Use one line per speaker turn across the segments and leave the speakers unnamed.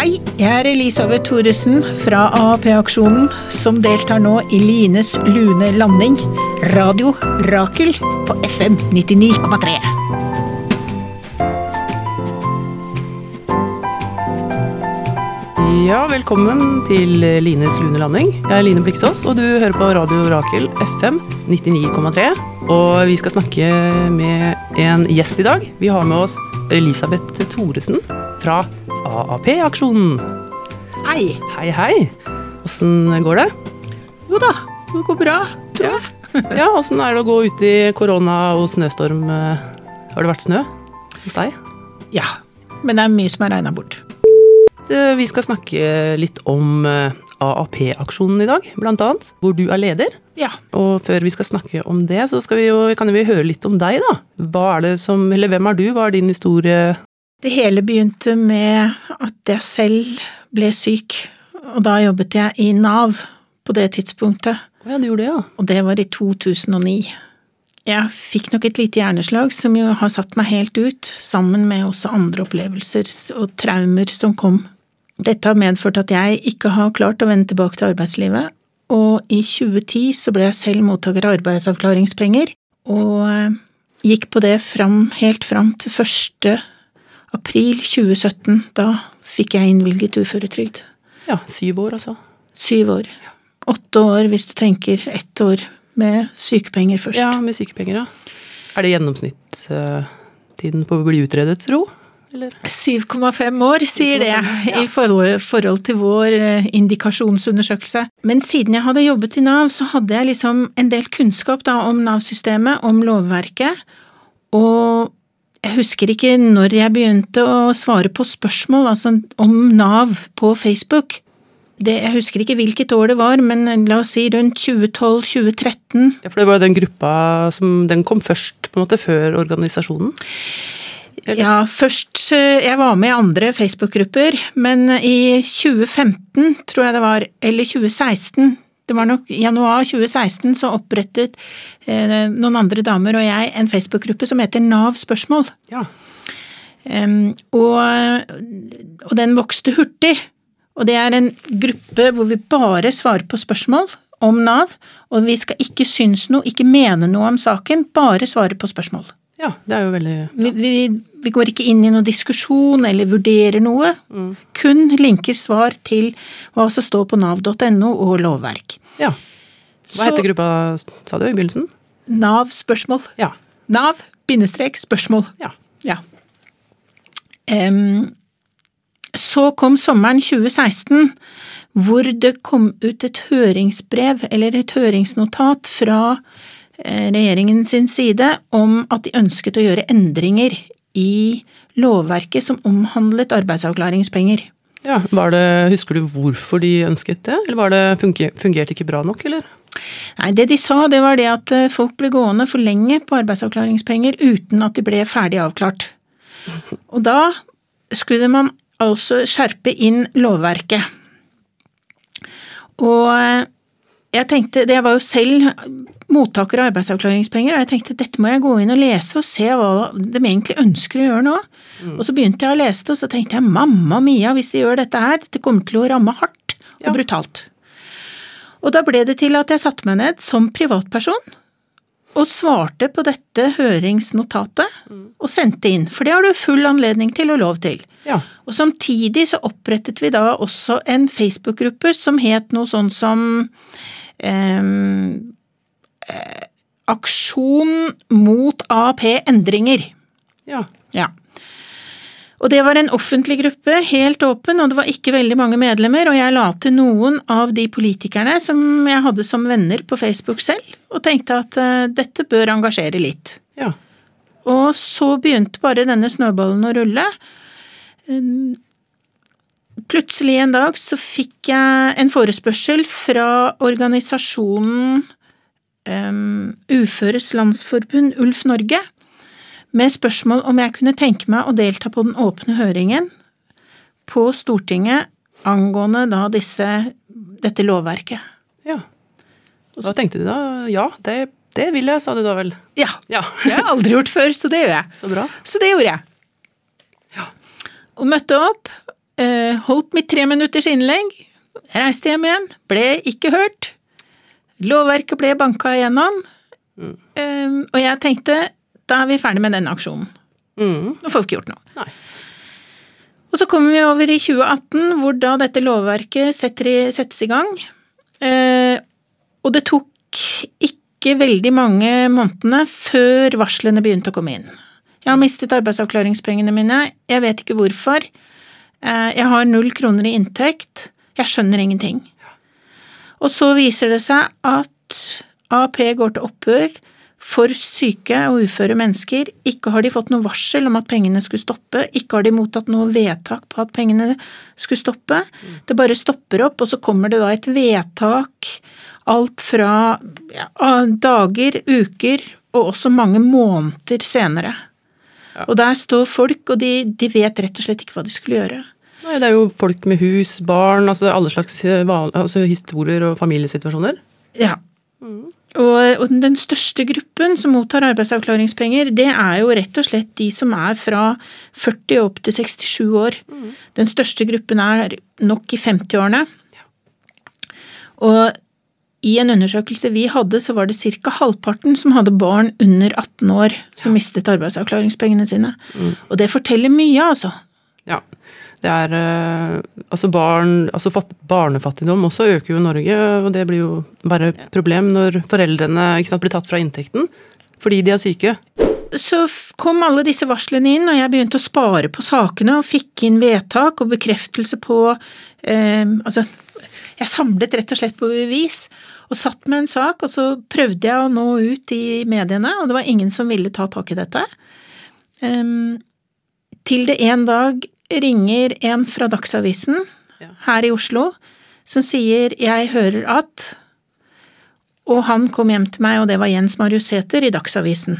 Hei, jeg er Elisabeth Thoresen fra AAP-aksjonen, som deltar nå i Lines lune landing, Radio Rakel på FM 99,3.
Ja, velkommen til Lines lune landing. Jeg er Line Bliksås, og du hører på Radio Rakel FM 99,3. Og vi skal snakke med en gjest i dag. Vi har med oss Elisabeth Thoresen fra AAP-aksjonen.
Hei.
Hei, hei. Åssen går det?
Jo da, det går bra, tror jeg.
Ja, åssen er det å gå ut i korona og snøstorm? Har det vært snø hos deg?
Ja, men det er mye som er regna bort.
Vi skal snakke litt om eh, AAP-aksjonen i dag, blant annet. Hvor du er leder.
Ja.
Og før vi skal snakke om det, så skal vi jo, kan vi høre litt om deg, da. Hva er det som, eller hvem er du? Hva er din historie?
Det hele begynte med at jeg selv ble syk, og da jobbet jeg i Nav på det tidspunktet.
Ja, du gjorde det, ja.
og det var i 2009. Jeg fikk nok et lite hjerneslag som jo har satt meg helt ut, sammen med også andre opplevelser og traumer som kom. Dette har medført at jeg ikke har klart å vende tilbake til arbeidslivet, og i 2010 så ble jeg selv mottaker av arbeidsavklaringspenger, og eh, gikk på det fram, helt fram til 1. april 2017. Da fikk jeg innvilget uføretrygd.
Ja, syv år, altså.
Syv år. Åtte år hvis du tenker ett år med sykepenger først.
Ja, med sykepenger, ja. Er det gjennomsnittstiden på å bli utredet, tro? Eller?
7,5 år, sier det,
7,5, ja.
i forhold, forhold til vår eh, indikasjonsundersøkelse. Men siden jeg hadde jobbet i Nav, så hadde jeg liksom en del kunnskap da om Nav-systemet, om lovverket, og jeg husker ikke når jeg begynte å svare på spørsmål altså om Nav på Facebook. Det, jeg husker ikke hvilket år det var, men la oss si rundt 2012-2013.
Ja, for det var jo den gruppa som Den kom først, på en måte, før organisasjonen?
Ja, først eh, Jeg var med i andre Facebook-grupper, men i 2015, tror jeg det var, eller 2016 Det var nok i januar 2016 så opprettet eh, noen andre damer og jeg en Facebook-gruppe som heter Nav spørsmål.
Ja.
Um, og, og den vokste hurtig. Og det er en gruppe hvor vi bare svarer på spørsmål om Nav, og vi skal ikke synes noe, ikke mene noe om saken, bare svare på spørsmål.
Ja, det er jo veldig
Vi, vi, vi går ikke inn i noen diskusjon eller vurderer noe. Kun linker svar til hva som står på nav.no og lovverk.
Ja. Hva
Så-
heter gruppa, sa du i begynnelsen?
Nav spørsmål.
Ja.
Nav bindestrek spørsmål.
Ja.
Ja. Um, så kom sommeren 2016, hvor det kom ut et høringsbrev, eller et høringsnotat fra regjeringen sin side om at de ønsket å gjøre endringer i lovverket som omhandlet arbeidsavklaringspenger.
ja. Var det, husker du hvorfor de ønsket det, eller var det funge- fungerte ikke bra nok, eller?
Nei, det de sa, det var det at eh, folk ble gående for lenge på arbeidsavklaringspenger uten at de ble ferdig avklart. Og da skulle man altså skjerpe inn lovverket. Og eh, jeg tenkte, det var jo selv mottaker av arbeidsavklaringspenger, og jeg tenkte dette må jeg gå inn og lese og se hva de egentlig ønsker å gjøre nå. Og så begynte jeg å lese det, og så tenkte jeg mamma mia, hvis de gjør dette her, dette kommer til å ramme hardt og
Ja.
brutalt. Og da ble det til at jeg satte meg ned som privatperson og svarte på dette høringsnotatet og sendte inn, for det har du full anledning til og lov til.
Ja.
Og samtidig så opprettet vi da også en Facebook-gruppe som het noe sånn som ehm, eh, Aksjon mot AAP-endringer.
Ja.
Ja. Og det var en offentlig gruppe, helt åpen, og det var ikke veldig mange medlemmer, og jeg la til noen av de politikerne som jeg hadde som venner på Facebook selv, og tenkte at uh, dette bør engasjere litt.
Ja.
Og så begynte bare denne snøballen å rulle. Um, Plutselig en dag så fikk jeg en forespørsel fra organisasjonen um, Uføres Landsforbund, Ulf Norge, med spørsmål om jeg kunne tenke meg å delta på den åpne høringen på Stortinget angående da disse, dette lovverket.
ja. Da tenkte du da? Ja, det, det vil jeg, sa du da vel?
Ja,
Ja.
det har jeg aldri gjort før, så det gjør jeg.
Så bra.
Så det gjorde jeg.
Ja.
Og møtte opp. eh, holdt mitt treminutters innlegg, reiste hjem igjen, ble ikke hørt. Lovverket ble banka igjennom,
Mm.
eh, og jeg tenkte da er vi ferdig med den aksjonen.
Mm.
Nå får vi ikke gjort noe.
Nei.
Og så kommer vi over i 2018, hvor da dette lovverket setter i, settes i gang. Eh, og det tok ikke veldig mange månedene før varslene begynte å komme inn. Jeg har mistet arbeidsavklaringspengene mine, jeg vet ikke hvorfor. Eh, jeg har null kroner i inntekt, jeg skjønner ingenting. Og så viser det seg at AP går til opphør for syke og uføre mennesker. Ikke har de fått noe varsel om at pengene skulle stoppe, ikke har de mottatt noe vedtak på at pengene skulle stoppe. Det bare stopper opp, og så kommer det da et vedtak alt fra ja, dager, uker og også mange måneder senere.
Ja.
Og der står folk, og de, de vet rett og slett ikke hva de skulle gjøre.
Nei, det er jo folk med hus, barn, altså alle slags eh, altså historier og familiesituasjoner.
Ja. Og, og den største gruppen som mottar arbeidsavklaringspenger, det er jo rett og slett de som er fra 40 opp til 67 år. Den største gruppen er nok i 50-årene. Og i en undersøkelse vi hadde, så var det ca. halvparten som hadde barn under 18 år som mistet arbeidsavklaringspengene sine. Og det forteller mye, altså.
Ja. Det er eh, Altså barn Altså barnefattigdom også øker jo i Norge, og det blir jo bare et problem når foreldrene sant, blir tatt fra inntekten fordi de er syke.
så kom alle disse varslene inn, og jeg begynte å spare på sakene og fikk inn vedtak og bekreftelse på eh, Altså, jeg samlet rett og slett på bevis og satt med en sak, og så prøvde jeg å nå ut i mediene, og det var ingen som ville ta tak i dette. Em, til det en dag ringer en fra Dagsavisen
Ja.
her i Oslo som sier 'jeg hører at' Og han kom hjem til meg, og det var Jens Marius Sæther i Dagsavisen.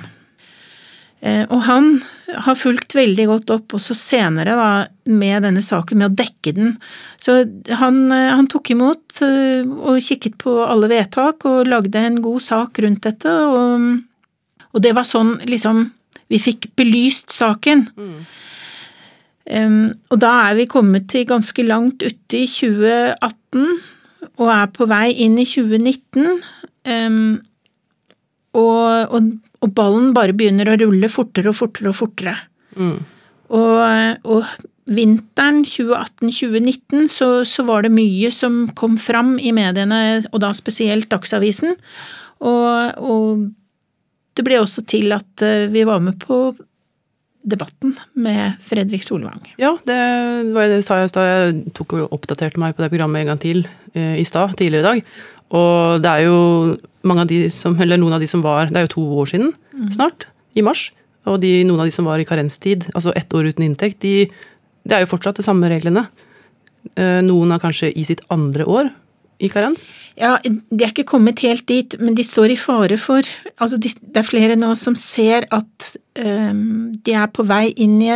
Eh, Og han har fulgt veldig godt opp også senere da, med denne saken, med å dekke den. Så han, eh, han tok imot eh, og kikket på alle vedtak og lagde en god sak rundt dette, og, og det var sånn liksom vi fikk belyst saken. Um, og da er vi kommet til ganske langt ute i 2018 og er på vei inn i 2019. Um, og, og, og ballen bare begynner å rulle fortere og fortere og fortere.
Mm.
Og, og vinteren 2018-2019 så, så var det mye som kom fram i mediene, og da spesielt Dagsavisen. Og, og det ble også til at eh, vi var med på debatten med Fredrik Solvang.
Ja, det var det jeg sa i stad. Jeg tok og oppdaterte meg på det programmet en gang til eh, i stad, tidligere i dag. Og det er jo mange av de som, eller noen av de som var Det er jo to år siden snart, i mars. Og de, noen av de som var i karenstid, altså ett år uten inntekt, de, det er jo fortsatt de samme reglene. Eh, Noen er kanskje i sitt andre år i karens.
Ja, de er ikke kommet helt dit, men de står i fare for Altså, de, det er flere nå som ser at um, de er på vei inn i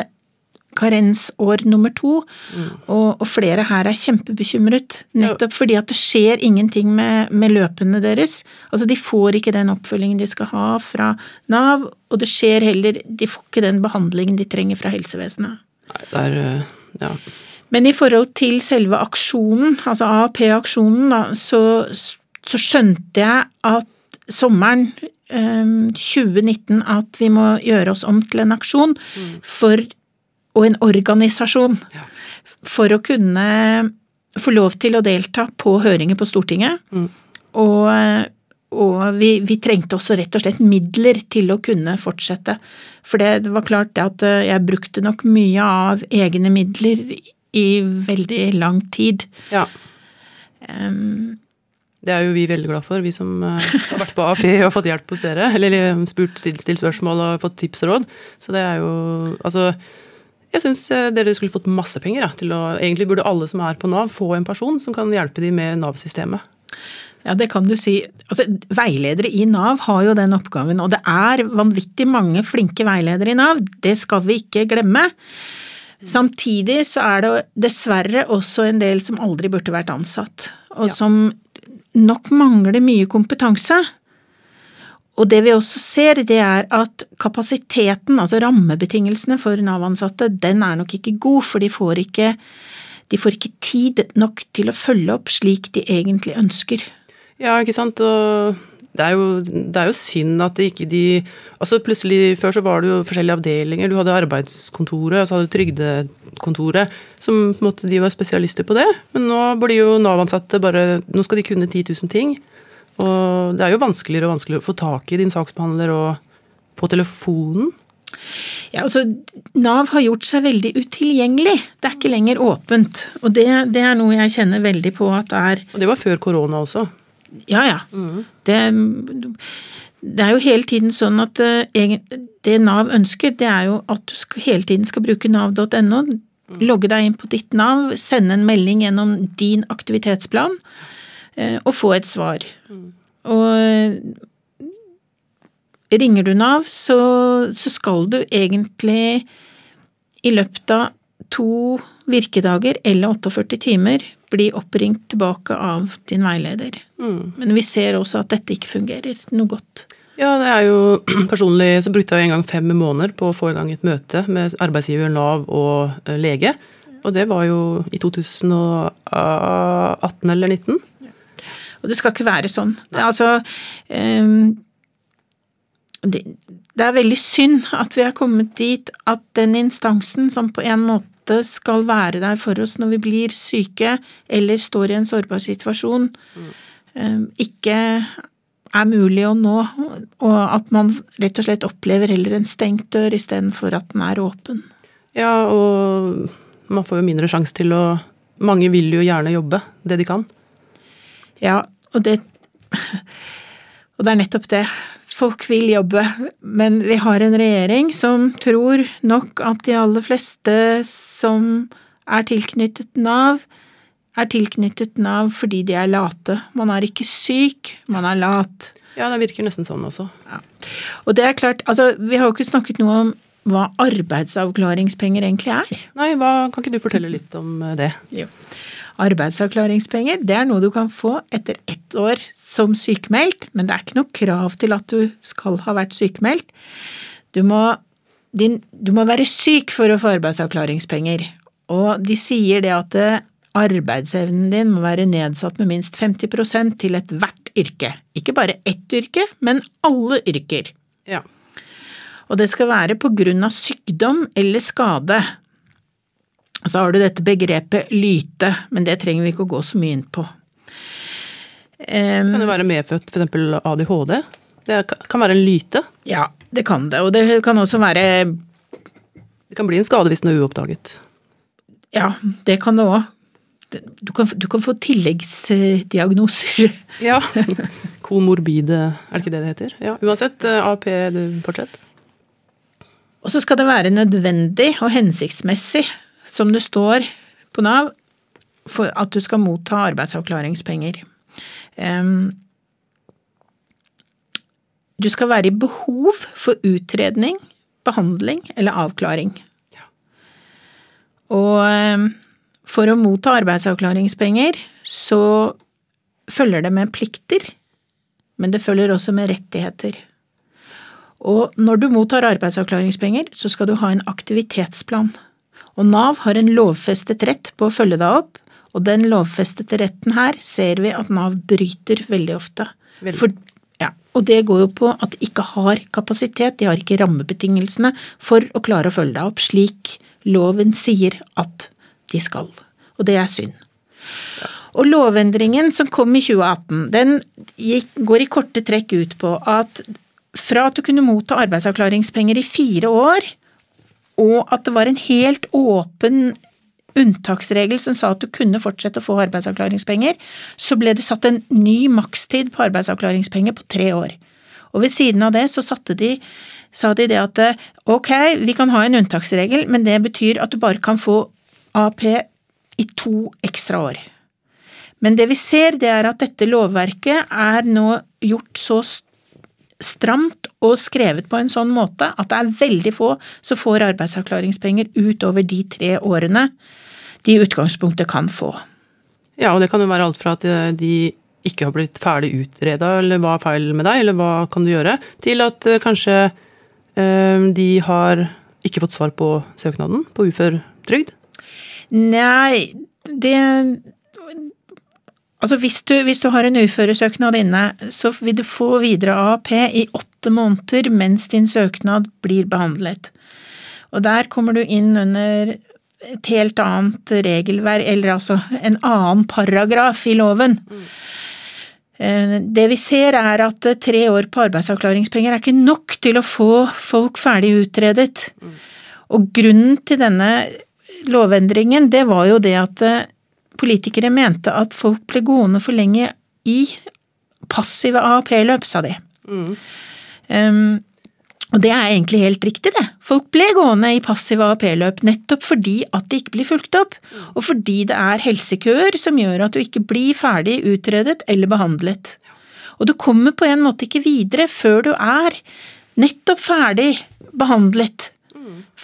karensår nummer to, og, og flere her er kjempebekymret. Nettopp fordi at det skjer ingenting med, med løpene deres. Altså, de får ikke den oppfølgingen de skal ha fra Nav, og det skjer heller De får ikke den behandlingen de trenger fra helsevesenet.
Nei, det er eh, Ja.
Men i forhold til selve aksjonen, altså AAP-aksjonen, så, så skjønte jeg at sommeren eh, 2019 at vi må gjøre oss om til en aksjon for, og en organisasjon
Ja.
for å kunne få lov til å delta på høringer på Stortinget.
Mm.
Og, og vi, vi trengte også rett og slett midler til å kunne fortsette. For det, det var klart det at eh, jeg brukte nok mye av egne midler i veldig lang tid.
ja.
Um,
Det er jo vi veldig glad for, vi som eh, har vært på AAP og fått hjelp hos dere. Eller eh, spurt, stilt, stilt spørsmål og fått tips og råd. Så det er jo Altså, jeg syns dere skulle fått masse penger. Ja, til å, egentlig burde alle som er på Nav, få en person som kan hjelpe dem med Nav-systemet.
Ja, det kan du si. Altså, veiledere i Nav har jo den oppgaven, og det er vanvittig mange flinke veiledere i Nav. Det skal vi ikke glemme. Samtidig så er det dessverre også en del som aldri burde vært ansatt, og
Ja.
som nok mangler mye kompetanse. Og det vi også ser, det er at kapasiteten, altså rammebetingelsene for Nav-ansatte, den er nok ikke god, for de får ikke de får ikke tid nok til å følge opp slik de egentlig ønsker.
Ja, ikke sant. Og det er jo, det er jo synd at det ikke de Altså plutselig, Før så var det jo forskjellige avdelinger. Du hadde arbeidskontoret, og så hadde du trygdekontoret. Som på en måte de var spesialister på det. Men nå blir jo Nav-ansatte bare Nå skal de kunne 10 000 ting. Og det er jo vanskeligere og vanskeligere å få tak i din saksbehandler og på telefonen.
Ja, altså, Nav har gjort seg veldig utilgjengelig. Det er ikke lenger åpent. Og det, det er noe jeg kjenner veldig på at er
Og det var før korona også.
Ja, ja. Det, det, er jo hele tiden sånn at eh, det Nav ønsker, det er jo at du skal, hele tiden skal bruke nav.no. Logge deg inn på ditt Nav, sende en melding gjennom din aktivitetsplan eh, og få et svar. Og eh, ringer du Nav, så, så skal du egentlig i løpet av to virkedager eller 48 timer bli oppringt tilbake av din veileder. Mm. Men vi ser også at dette ikke fungerer noe godt.
Ja, det er jo personlig så brukte jeg en gang fem måneder på å få i gang et møte med arbeidsgiver, Nav og eh, lege. Og det var jo i 2018 eller 2019.
Og det skal ikke være sånn. Det altså um, det, det er veldig synd at vi er kommet dit at den instansen som på en måte skal være der for oss når vi blir syke eller står i en sårbar situasjon, mm. ikke er mulig å nå, og at man rett og slett opplever heller en stengt dør istedenfor at den er åpen.
Ja, og man får jo mindre sjanse til å Mange vil jo gjerne jobbe det de kan.
Ja, og det Og det er nettopp det. Folk vil jobbe, men vi har en regjering som tror nok at de aller fleste som er tilknyttet Nav, er tilknyttet Nav fordi de er late. Man er ikke syk, man er lat.
Ja, det virker nesten sånn også. Ja.
Og det er klart, altså vi har jo ikke snakket noe om hva arbeidsavklaringspenger egentlig er.
Nei, hva, kan ikke du fortelle litt om det?
Jo. Arbeidsavklaringspenger det er noe du kan få etter ett år som sykemeldt, men det er ikke noe krav til at du skal ha vært sykemeldt. Du må, din, du må være syk for å få arbeidsavklaringspenger, og de sier det at eh, arbeidsevnen din må være nedsatt med minst 50% til ethvert yrke. Ikke bare ett yrke, men alle yrker.
Ja.
Og det skal være på grunn av sykdom eller skade. Så har du dette begrepet lyte, men det trenger vi ikke å gå så mye inn på.
Um, kan det være medfødt f.eks. ADHD? Det kan være en lyte?
Ja, det kan det. Og det kan også være
Det kan bli en skade hvis den er uoppdaget.
Ja, det kan det òg. Du, du, kan få tilleggsdiagnoser.
Ja. Komorbide, er det ikke det det heter? Ja, Uansett, eh, AP, du fortsett.
Og så skal det være nødvendig og hensiktsmessig som det står på Nav, for at du skal motta arbeidsavklaringspenger. Du skal være i behov for utredning, behandling eller avklaring. Og for å motta arbeidsavklaringspenger så følger det med plikter, men det følger også med rettigheter. Og når du mottar arbeidsavklaringspenger, så skal du ha en aktivitetsplan og Nav har en lovfestet rett på å følge deg opp, og den lovfestede retten her ser vi at Nav bryter veldig ofte. Veldig. For, ja, og det går jo på at de ikke har kapasitet, de har ikke rammebetingelsene for å klare å følge deg opp slik loven sier at de skal. Og det er synd. Ja. Og lovendringen som kom i 2018, den gikk, går i korte trekk ut på at fra at du kunne motta arbeidsavklaringspenger i fire år, og at det var en helt åpen unntaksregel som sa at du kunne fortsette å få arbeidsavklaringspenger, så ble det satt en ny makstid på arbeidsavklaringspenger på tre år. Og ved siden av det så de, sa de det at ok, vi kan ha en unntaksregel, men det betyr at du bare kan få AP i to ekstra år. Men det vi ser, det er at dette lovverket er nå gjort så stramt og skrevet på en sånn måte at det er veldig få som får arbeidsavklaringspenger utover de tre årene de i utgangspunktet kan få.
Ja, og det kan jo være alt fra at de ikke har blitt ferdig utreda, eller hva er feil med deg, eller hva kan du gjøre, til at uh, kanskje uh, de har ikke fått svar på søknaden på uføretrygd?
Nei, det Altså hvis du, hvis du har en uføresøknad inne, så vil du få videre AAP i åtte måneder mens din søknad blir behandlet. Og der kommer du inn under et helt annet regelverk, eller altså en annen paragraf i loven. Eh, Det vi ser er at tre år på arbeidsavklaringspenger er ikke nok til å få folk ferdig utredet. Og grunnen til denne lovendringen, det var jo det at eh, politikere mente at folk ble gående for lenge i passive AAP-løp, sa de. Um, og det er egentlig helt riktig, det. Folk ble gående i passive AAP-løp nettopp fordi at de ikke blir fulgt opp, og fordi det er helsekøer som gjør at du ikke blir ferdig utredet eller behandlet. Og du kommer på en måte ikke videre før du er nettopp ferdig behandlet.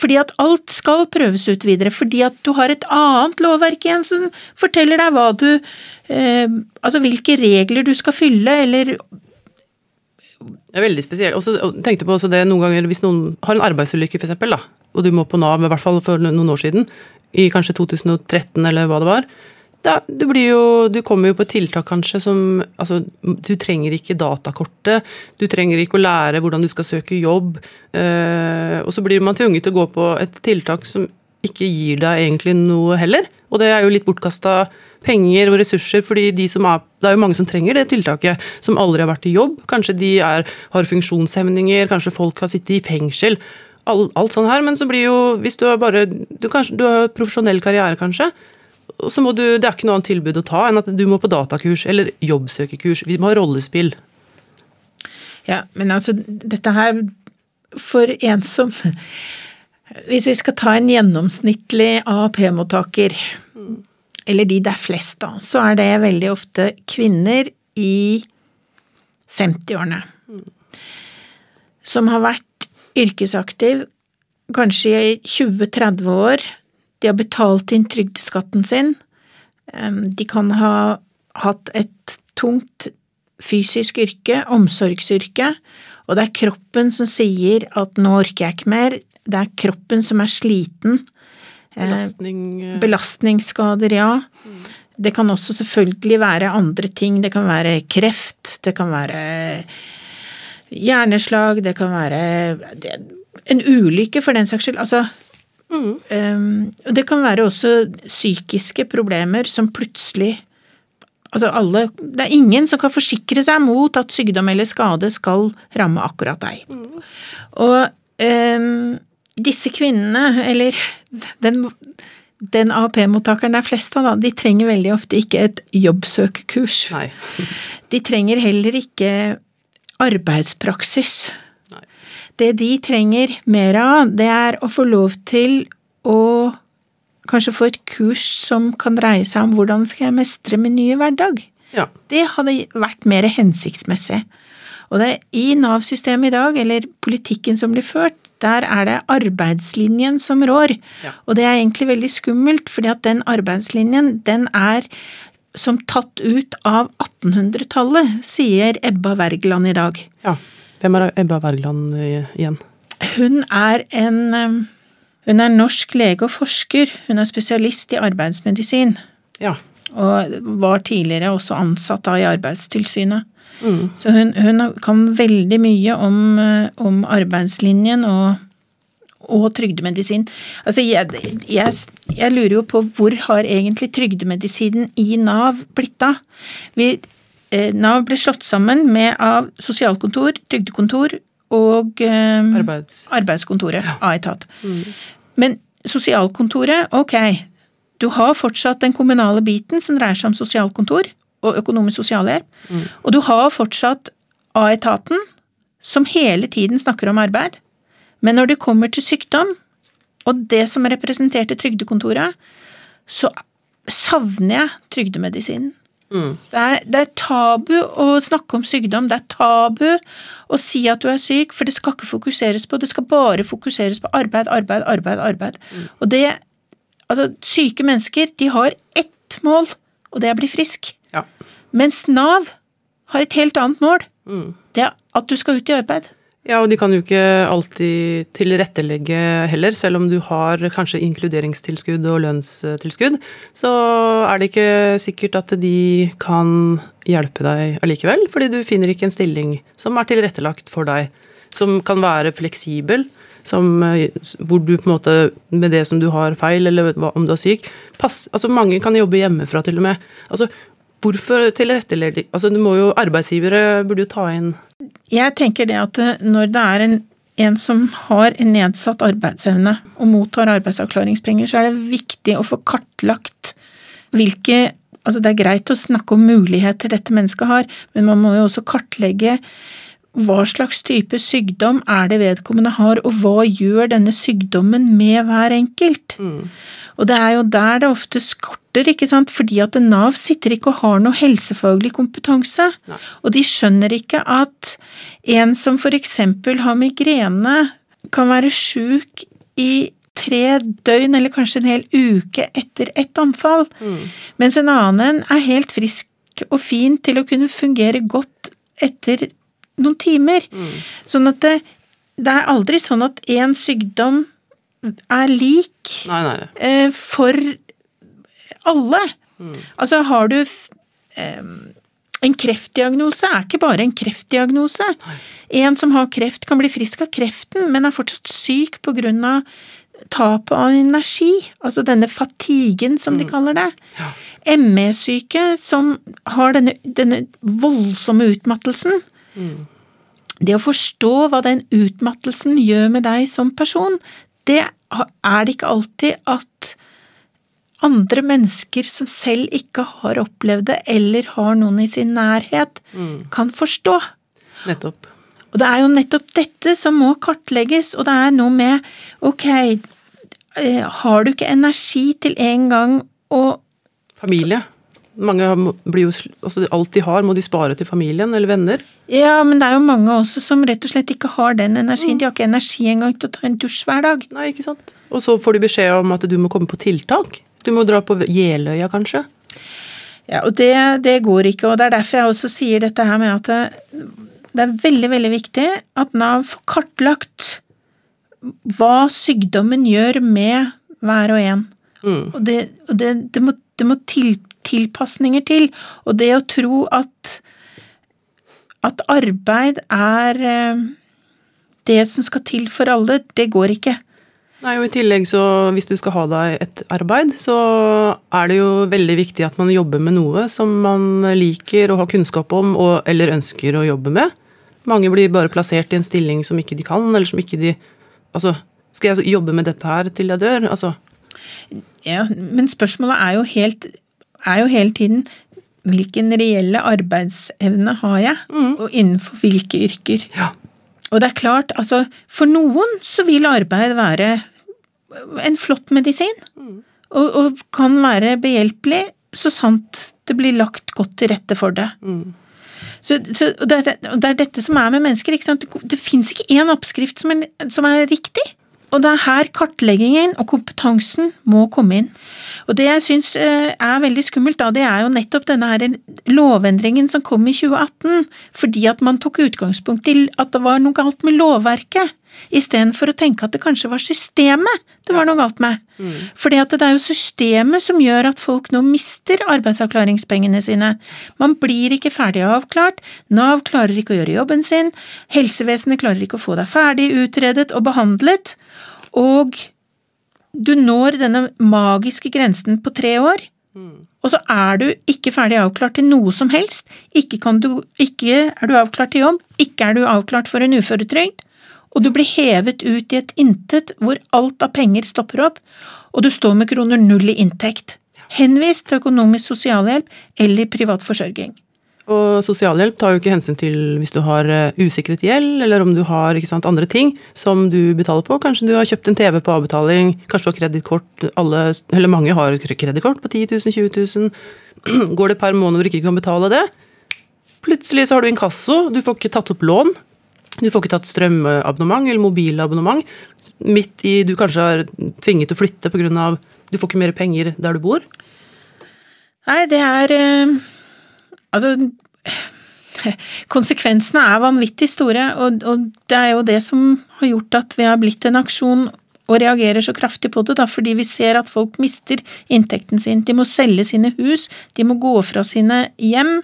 Fordi at alt skal prøves ut videre, fordi at du har et annet lovverk igjen som forteller deg hva du eh, Altså hvilke regler du skal fylle, eller
Det er veldig spesielt. Og så tenkte på også det noen ganger hvis noen har en arbeidsulykke, for eksempel, da, og du må på Nav, i hvert fall for noen år siden, i kanskje 2013 eller hva det var. Da, du, blir jo, du kommer jo på et tiltak kanskje som altså, Du trenger ikke datakortet, du trenger ikke å lære hvordan du skal søke jobb. Eh, og så blir man tvunget til å gå på et tiltak som ikke gir deg egentlig noe heller. Og det er jo litt bortkasta penger og ressurser, fordi de er, det er jo mange som trenger det tiltaket, som aldri har vært i jobb. Kanskje de er, har funksjonshemninger, kanskje folk har sittet i fengsel. Alt, alt sånn her, men så blir jo, hvis du har bare Du, kanskje, du har profesjonell karriere, kanskje. Så må du, Det er ikke noe annet tilbud å ta enn at du må på datakurs eller jobbsøkerkurs. Vi må ha rollespill.
Ja, men altså, dette her For en som Hvis vi skal ta en gjennomsnittlig AAP-mottaker, eller de det er flest, da, så er det veldig ofte kvinner i 50-årene. Som har vært yrkesaktiv kanskje i 20-30 år. De har betalt inn trygdeskatten sin. De kan ha hatt et tungt fysisk yrke, omsorgsyrke, og det er kroppen som sier at nå orker jeg ikke mer. Det er kroppen som er sliten. Eh,
Belastning eh,
Belastningsskader, ja. Det kan også selvfølgelig være andre ting. Det kan være kreft, det kan være hjerneslag, det kan være en ulykke for den saks skyld. Altså um, og Det kan være også psykiske problemer som plutselig Altså alle Det er ingen som kan forsikre seg mot at sykdom eller skade skal ramme akkurat deg. Og em, disse kvinnene, eller den, den AAP-mottakeren det er flest av, da, de trenger veldig ofte ikke et jobbsøkekurs. De trenger heller ikke arbeidspraksis.
Nei.
Det de trenger mer av, det er å få lov til å kanskje få et kurs som kan dreie seg om hvordan skal jeg mestre min nye hverdag.
Ja.
Det hadde vært mer hensiktsmessig. Og det er i Nav-systemet i dag, eller politikken som blir ført, der er det arbeidslinjen som rår.
Ja.
Og det er egentlig veldig skummelt, fordi at den arbeidslinjen, den er som tatt ut av 1800-tallet, sier Ebba Wergeland i dag.
ja. Hvem er Ebba Wergeland eh, igjen?
Hun er en um, Hun er norsk lege og forsker. Hun er spesialist i arbeidsmedisin.
Ja.
Og var tidligere også ansatt da i Arbeidstilsynet.
Mm.
Så hun, hun kan veldig mye om, eh, om arbeidslinjen og, og trygdemedisin. Altså, jeg, jeg, jeg lurer jo på hvor har egentlig trygdemedisinen i Nav blitt av? Vi, eh, Nav ble slått sammen med av sosialkontor, trygdekontor og eh,
Arbeids...
arbeidskontoret av etat. Men sosialkontoret, ok, du har fortsatt den kommunale biten som dreier seg om sosialkontor og økonomisk sosialhjelp, og du har fortsatt A-etaten som hele tiden snakker om arbeid. Men når det kommer til sykdom, og det som er representert i trygdekontoret, så savner jeg trygdemedisinen.
Mm.
Det er, det er tabu å snakke om sykdom, det er tabu å si at du er syk, for det skal ikke fokuseres på, det skal bare fokuseres på arbeid, arbeid, arbeid, arbeid. Og det, altså syke mennesker, de har ett mål, og det er å bli frisk.
Ja.
Mens Nav har et helt annet mål,
Mm.
det er at du skal ut i arbeid.
Ja, og de kan jo ikke alltid tilrettelegge heller, selv om du har kanskje inkluderingstilskudd og lønnstilskudd, så er det ikke sikkert at de kan hjelpe deg allikevel, fordi du finner ikke en stilling som er tilrettelagt for deg, som kan være fleksibel, som, hvor du på en måte med det som du har feil, eller om du er syk pass, altså Mange kan jobbe hjemmefra til og med. altså Hvorfor tilrettelegge Altså, du må jo Arbeidsgivere burde jo ta inn
Jeg tenker det at eh, når det er en, en som har en nedsatt arbeidsevne og mottar arbeidsavklaringspenger, så er det viktig å få kartlagt hvilke Altså, det er greit å snakke om muligheter dette mennesket har, men man må jo også kartlegge hva slags type sykdom er det vedkommende har, og hva gjør denne sykdommen med hver enkelt? Mm. Og det er jo der det ofte skorter, ikke sant, fordi at Nav sitter ikke og har noe helsefaglig kompetanse. Nei. Og de skjønner ikke at en som for eksempel har migrene, kan være sjuk i tre døgn eller kanskje en hel uke etter et anfall, mm. mens en annen er helt frisk og fin til å kunne fungere godt etter noen timer. Mm. Sånn at det, det er aldri sånn at én sykdom er lik
nei, nei.
Eh, for alle. Mm. Altså, har du eh, En kreftdiagnose er ikke bare en kreftdiagnose. En som har kreft, kan bli frisk av kreften, men er fortsatt syk av tapet av energi, altså denne fatigen, som mm. de kaller det. Ja. ME-syke som har denne, denne voldsomme utmattelsen. Mm. Det å forstå hva den utmattelsen gjør med deg som person, det er det ikke alltid at andre mennesker som selv ikke har opplevd det, eller har noen i sin nærhet, mm. kan forstå.
Nettopp.
Og det er jo nettopp dette som må kartlegges, og det er noe med ok, eh, har du ikke energi til en gang å
Familie. Mange blir jo, altså Alt de har, må de spare til familien eller venner.
Ja, men det er jo mange også som rett og slett ikke har den energien. Mm. De har ikke energi engang til å ta en dusj hver dag.
Nei, ikke sant. Og så får de beskjed om at du må komme på tiltak. Du må dra på Jeløya, kanskje.
Ja, og det, det, går ikke. Og det er derfor jeg også sier dette her med at det, det er veldig, veldig viktig at Nav får kartlagt hva sykdommen gjør med hver og en. Mm. Og, det, og det, det, må, det må til, tilpasninger til. Og det å tro at, at arbeid er eh, det som skal til for alle, det går ikke.
Nei, og I tillegg så hvis du skal ha deg et arbeid, så er det jo veldig viktig at man jobber med noe som man liker og har kunnskap om og, eller ønsker å jobbe med. Mange blir bare plassert i en stilling som ikke de kan, eller som ikke de Altså, skal jeg jobbe med dette her til jeg dør? Altså
Ja, men spørsmålet er jo helt er jo hele tiden hvilken reelle arbeidsevne har jeg, mm. og innenfor hvilke yrker. Ja. Og det er klart, altså for noen så vil arbeid være en flott medisin, mm. og, og, kan være behjelpelig så sant det blir lagt godt til rette for det. Mm. Så, så det, er, det, er, dette som er med mennesker. Det, det fins ikke én oppskrift som er, som er riktig. Og det er her kartleggingen og kompetansen må komme inn. Og det jeg syns eh, er veldig skummelt, da, det er jo nettopp denne her lovendringen som kom i 2018, fordi at man tok utgangspunkt i at det var noe galt med lovverket, istedenfor å tenke at det kanskje var systemet det var noe galt med. Mm. Fordi at det er jo systemet som gjør at folk nå mister arbeidsavklaringspengene sine. Man blir ikke ferdig avklart, Nav klarer ikke å gjøre jobben sin, helsevesenet klarer ikke å få deg ferdig utredet og behandlet, og du når denne magiske grensen på tre år, mm. og så er du ikke ferdig avklart til noe som helst. Ikke, du, ikke er du avklart til jobb, ikke er du avklart for en uføretrygd, og du blir hevet ut i et intet hvor alt av penger stopper opp, og du står med kroner null i inntekt. Henvist til økonomisk sosialhjelp eller privat forsørging.
Og sosialhjelp tar jo ikke hensyn til hvis du har eh, usikret gjeld, eller om du har sant, andre ting som du betaler på. Kanskje du har kjøpt en TV på avbetaling, kanskje du har kredittkort. Eller mange har kredittkort på 10 000, 20 000. Går det et par måneder hvor du ikke kan betale det, plutselig så har du inkasso, du får ikke tatt opp lån. Du får ikke tatt strømabonnement eller mobilabonnement midt i du kanskje er tvinget til å flytte pga. du får ikke mer penger der du bor.
Nei, det er eh, Altså Konsekvensene er vanvittig store, og, og, det er jo det som har gjort at vi har blitt en aksjon og reagerer så kraftig på det, da, fordi vi ser at folk mister inntekten sin. De må selge sine hus, de må gå fra sine hjem.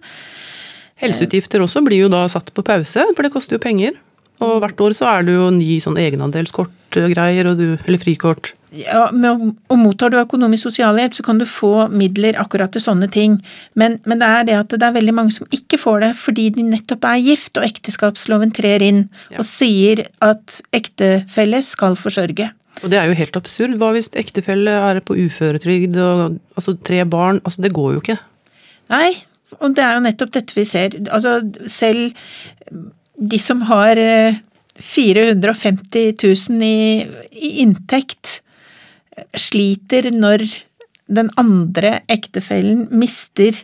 Helseutgifter også blir jo da satt på pause, for det koster jo penger. Og hvert år så er det jo ny sånn egenandelskortgreier, eller frikort.
Ja, og mottar du økonomisk sosialhjelp, så kan du få midler akkurat til sånne ting. Men, men, det er det at det er veldig mange som ikke får det fordi de nettopp er gift, og ekteskapsloven trer inn ja. og sier at ektefelle skal forsørge.
Og det er jo helt absurd. Hva hvis ektefelle er på uføretrygd og altså tre barn? Altså, det går jo ikke.
Nei, og det er jo nettopp dette vi ser. Altså, selv de som har 450 eh, 000 i, i inntekt, sliter når den andre ektefellen mister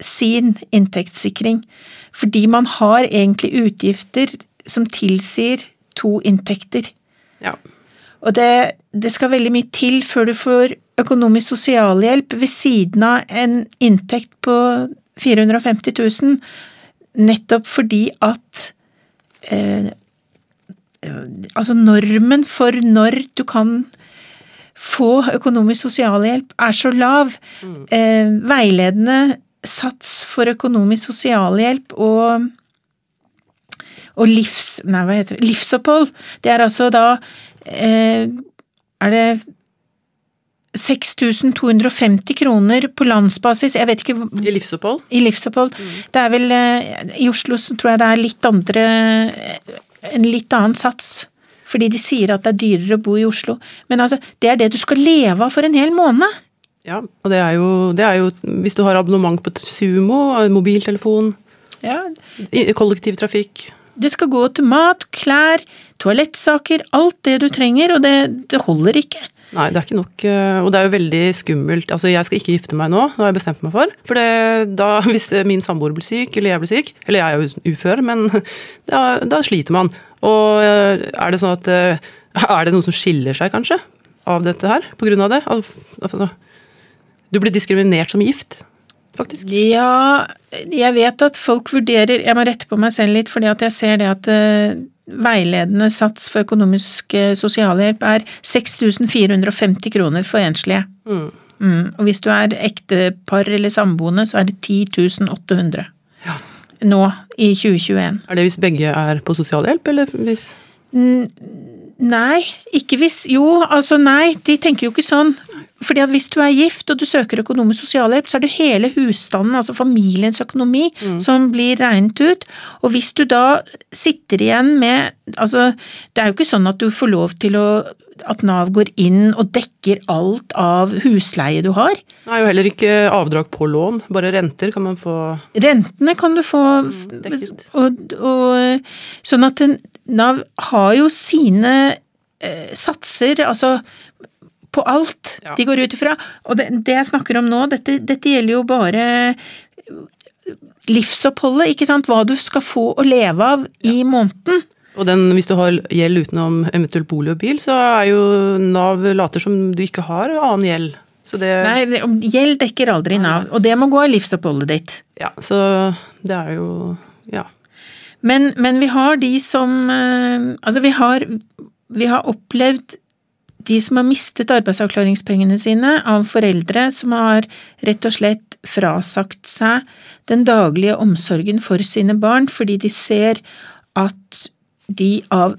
sin inntektssikring. Fordi man har egentlig utgifter som tilsier to inntekter.
Ja.
Og det, det, skal veldig mye til før du får økonomisk sosialhjelp ved siden av en inntekt på 450 000, nettopp fordi at eh, Altså normen for når du kan få økonomisk sosialhjelp er så lav. Mm. Eh, veiledende sats for økonomisk sosialhjelp og og livs, nei, hva heter det, livsopphold, det er altså da eh, Er det 6250 kroner på landsbasis, jeg vet ikke
I livsopphold?
I livsopphold. Mm. Det er vel eh, I Oslo så tror jeg det er litt andre En litt annen sats. Fordi de sier at det er dyrere å bo i Oslo. Men altså, det er det du skal leve av for en hel måned.
Ja, og det er jo, det er jo hvis du har abonnement på Sumo, mobiltelefon,
ja.
kollektivtrafikk
Det skal gå til mat, klær, toalettsaker, alt det du trenger, og det, det holder ikke.
Nei, det er ikke nok. Eh, og det er jo veldig skummelt. Altså, jeg skal ikke gifte meg nå, det har jeg bestemt meg for. For det, da, hvis min samboer blir syk, eller jeg blir syk Eller jeg er jo ufør, men da, da sliter man. Og eh, er det sånn at eh, Er det noe som skiller seg, kanskje, av dette her? På grunn av det? Altså, du blir diskriminert som gift, faktisk.
Ja, jeg vet at folk vurderer Jeg må rette på meg selv litt, fordi at jeg ser det at uh, veiledende sats for økonomisk sosialhjelp er 6450 kroner for enslige. Mm. Mm. Og hvis du er ektepar eller samboende, så er det 10 800. Ja nå i 2021.
Er det hvis begge er på sosialhjelp, eller hvis
Nei, ikke hvis Jo, altså nei, de tenker jo ikke sånn. Fordi at hvis du er gift og du søker økonomisk sosialhjelp, så er det hele husstanden, altså familiens økonomi, mm. som blir regnet ut. Og hvis du da sitter igjen med Altså, det er jo ikke sånn at du får lov til å At Nav går inn og dekker alt av husleie du har.
Nei, jo heller ikke avdrag på lån. Bare renter kan man få
Rentene kan du få mm, dekket. Og, og, sånn at Nav har jo sine eh, satser, altså på alt ja. de går ut ifra. Og det, det, jeg snakker om nå, dette, dette gjelder jo bare livsoppholdet, ikke sant. Hva du skal få å leve av ja. i måneden.
Og den, hvis du har gjeld utenom eventuelt bolig og bil, så er jo Nav later som du ikke har annen gjeld. Det...
Nei, gjeld dekker aldri Nav, og det må gå av livsoppholdet ditt.
Ja, så det er jo ja.
Men, men vi har de som eh, Altså, vi har, vi har opplevd de som har mistet arbeidsavklaringspengene sine av foreldre som har rett og slett frasagt seg den daglige omsorgen for sine barn fordi de ser at de av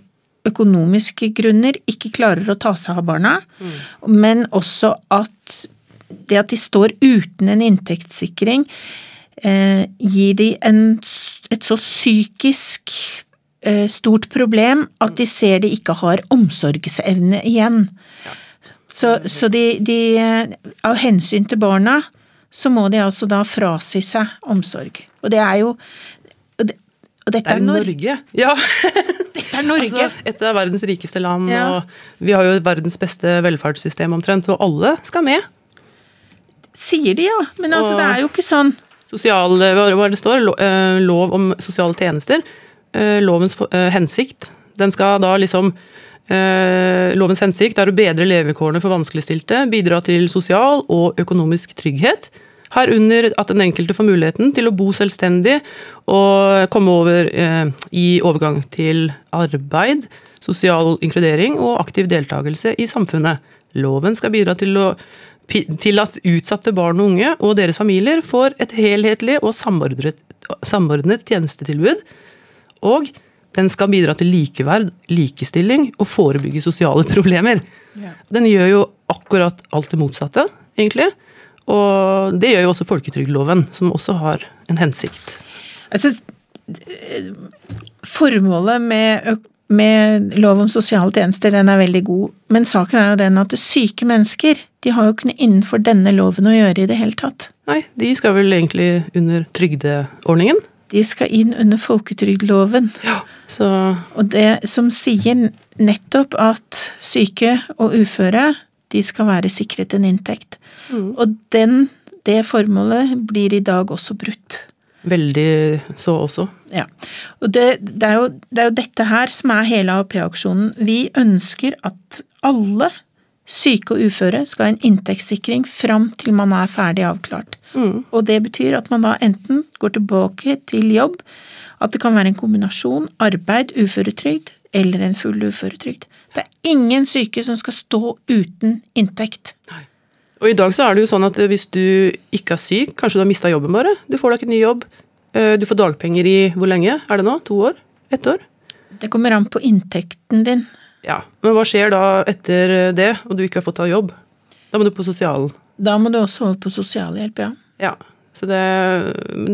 økonomiske grunner ikke klarer å ta seg av barna, mm. men også at det at de står uten en inntektssikring, eh, gir de en, et så psykisk stort problem at de ser de ikke har omsorgsevne igjen. Så, så de, de, Av hensyn til barna så må de altså da frasi seg omsorg. Og det er jo Og, det, og dette
er, er Norge. Ja.
dette er Norge. Altså,
et av verdens rikeste land, ja. og vi har jo verdens beste velferdssystem omtrent, og alle skal med.
Sier de, ja. Men altså, og, det er jo ikke sånn.
Sosial, hva det står, eh, lov om sosiale tjenester Eh, lovens eh, hensikt. Den skal da liksom eh, Lovens hensikt er å bedre levekårene for vanskeligstilte, bidra til sosial og økonomisk trygghet, Herunder at den enkelte får muligheten til å bo selvstendig og komme over eh, i overgang til arbeid, sosial inkludering og aktiv deltakelse i samfunnet. Loven skal bidra til, å, til at utsatte barn og unge og deres familier får et helhetlig og samordnet, samordnet tjenestetilbud. Og den skal bidra til likeverd, likestilling og forebygge sosiale problemer. Ja. Den gjør jo akkurat alt det motsatte, egentlig. Og det gjør jo også folketrygdloven, som også har en hensikt.
Altså, formålet med, med lov om sosiale tjenester, den er veldig god, men saken er jo den at syke mennesker, de har jo ikke noe innenfor denne loven å gjøre i det hele tatt.
Nei, de skal vel egentlig under trygdeordningen?
De skal inn under folketrygdloven.
Ja.
Og det som sier nettopp at syke og uføre, de skal være sikret en inntekt. Mm. Og den, det formålet blir i dag også brutt.
Veldig så også.
Ja. Og det, det, er jo, det, er jo, dette her som er hele AAP-aksjonen. Vi ønsker at alle syke og uføre skal ha en inntektssikring fram til man er ferdig avklart. Mm. Og det betyr at man da enten går tilbake til jobb, at det kan være en kombinasjon arbeid, uføretrygd eller en full uføretrygd. Det er ingen syke som skal stå uten inntekt.
Nei. Og i dag så er det jo sånn at hvis du ikke er syk, kanskje du har mista jobben bare, du får deg ikke ny jobb, eh, du får dagpenger i hvor lenge er det nå? To år? Ett år?
Det kommer an på inntekten din.
Ja, Men hva skjer da etter det, og du ikke har fått ta jobb? Da må du på sosial...
Da må du også over på sosialhjelp, ja.
Ja, så det,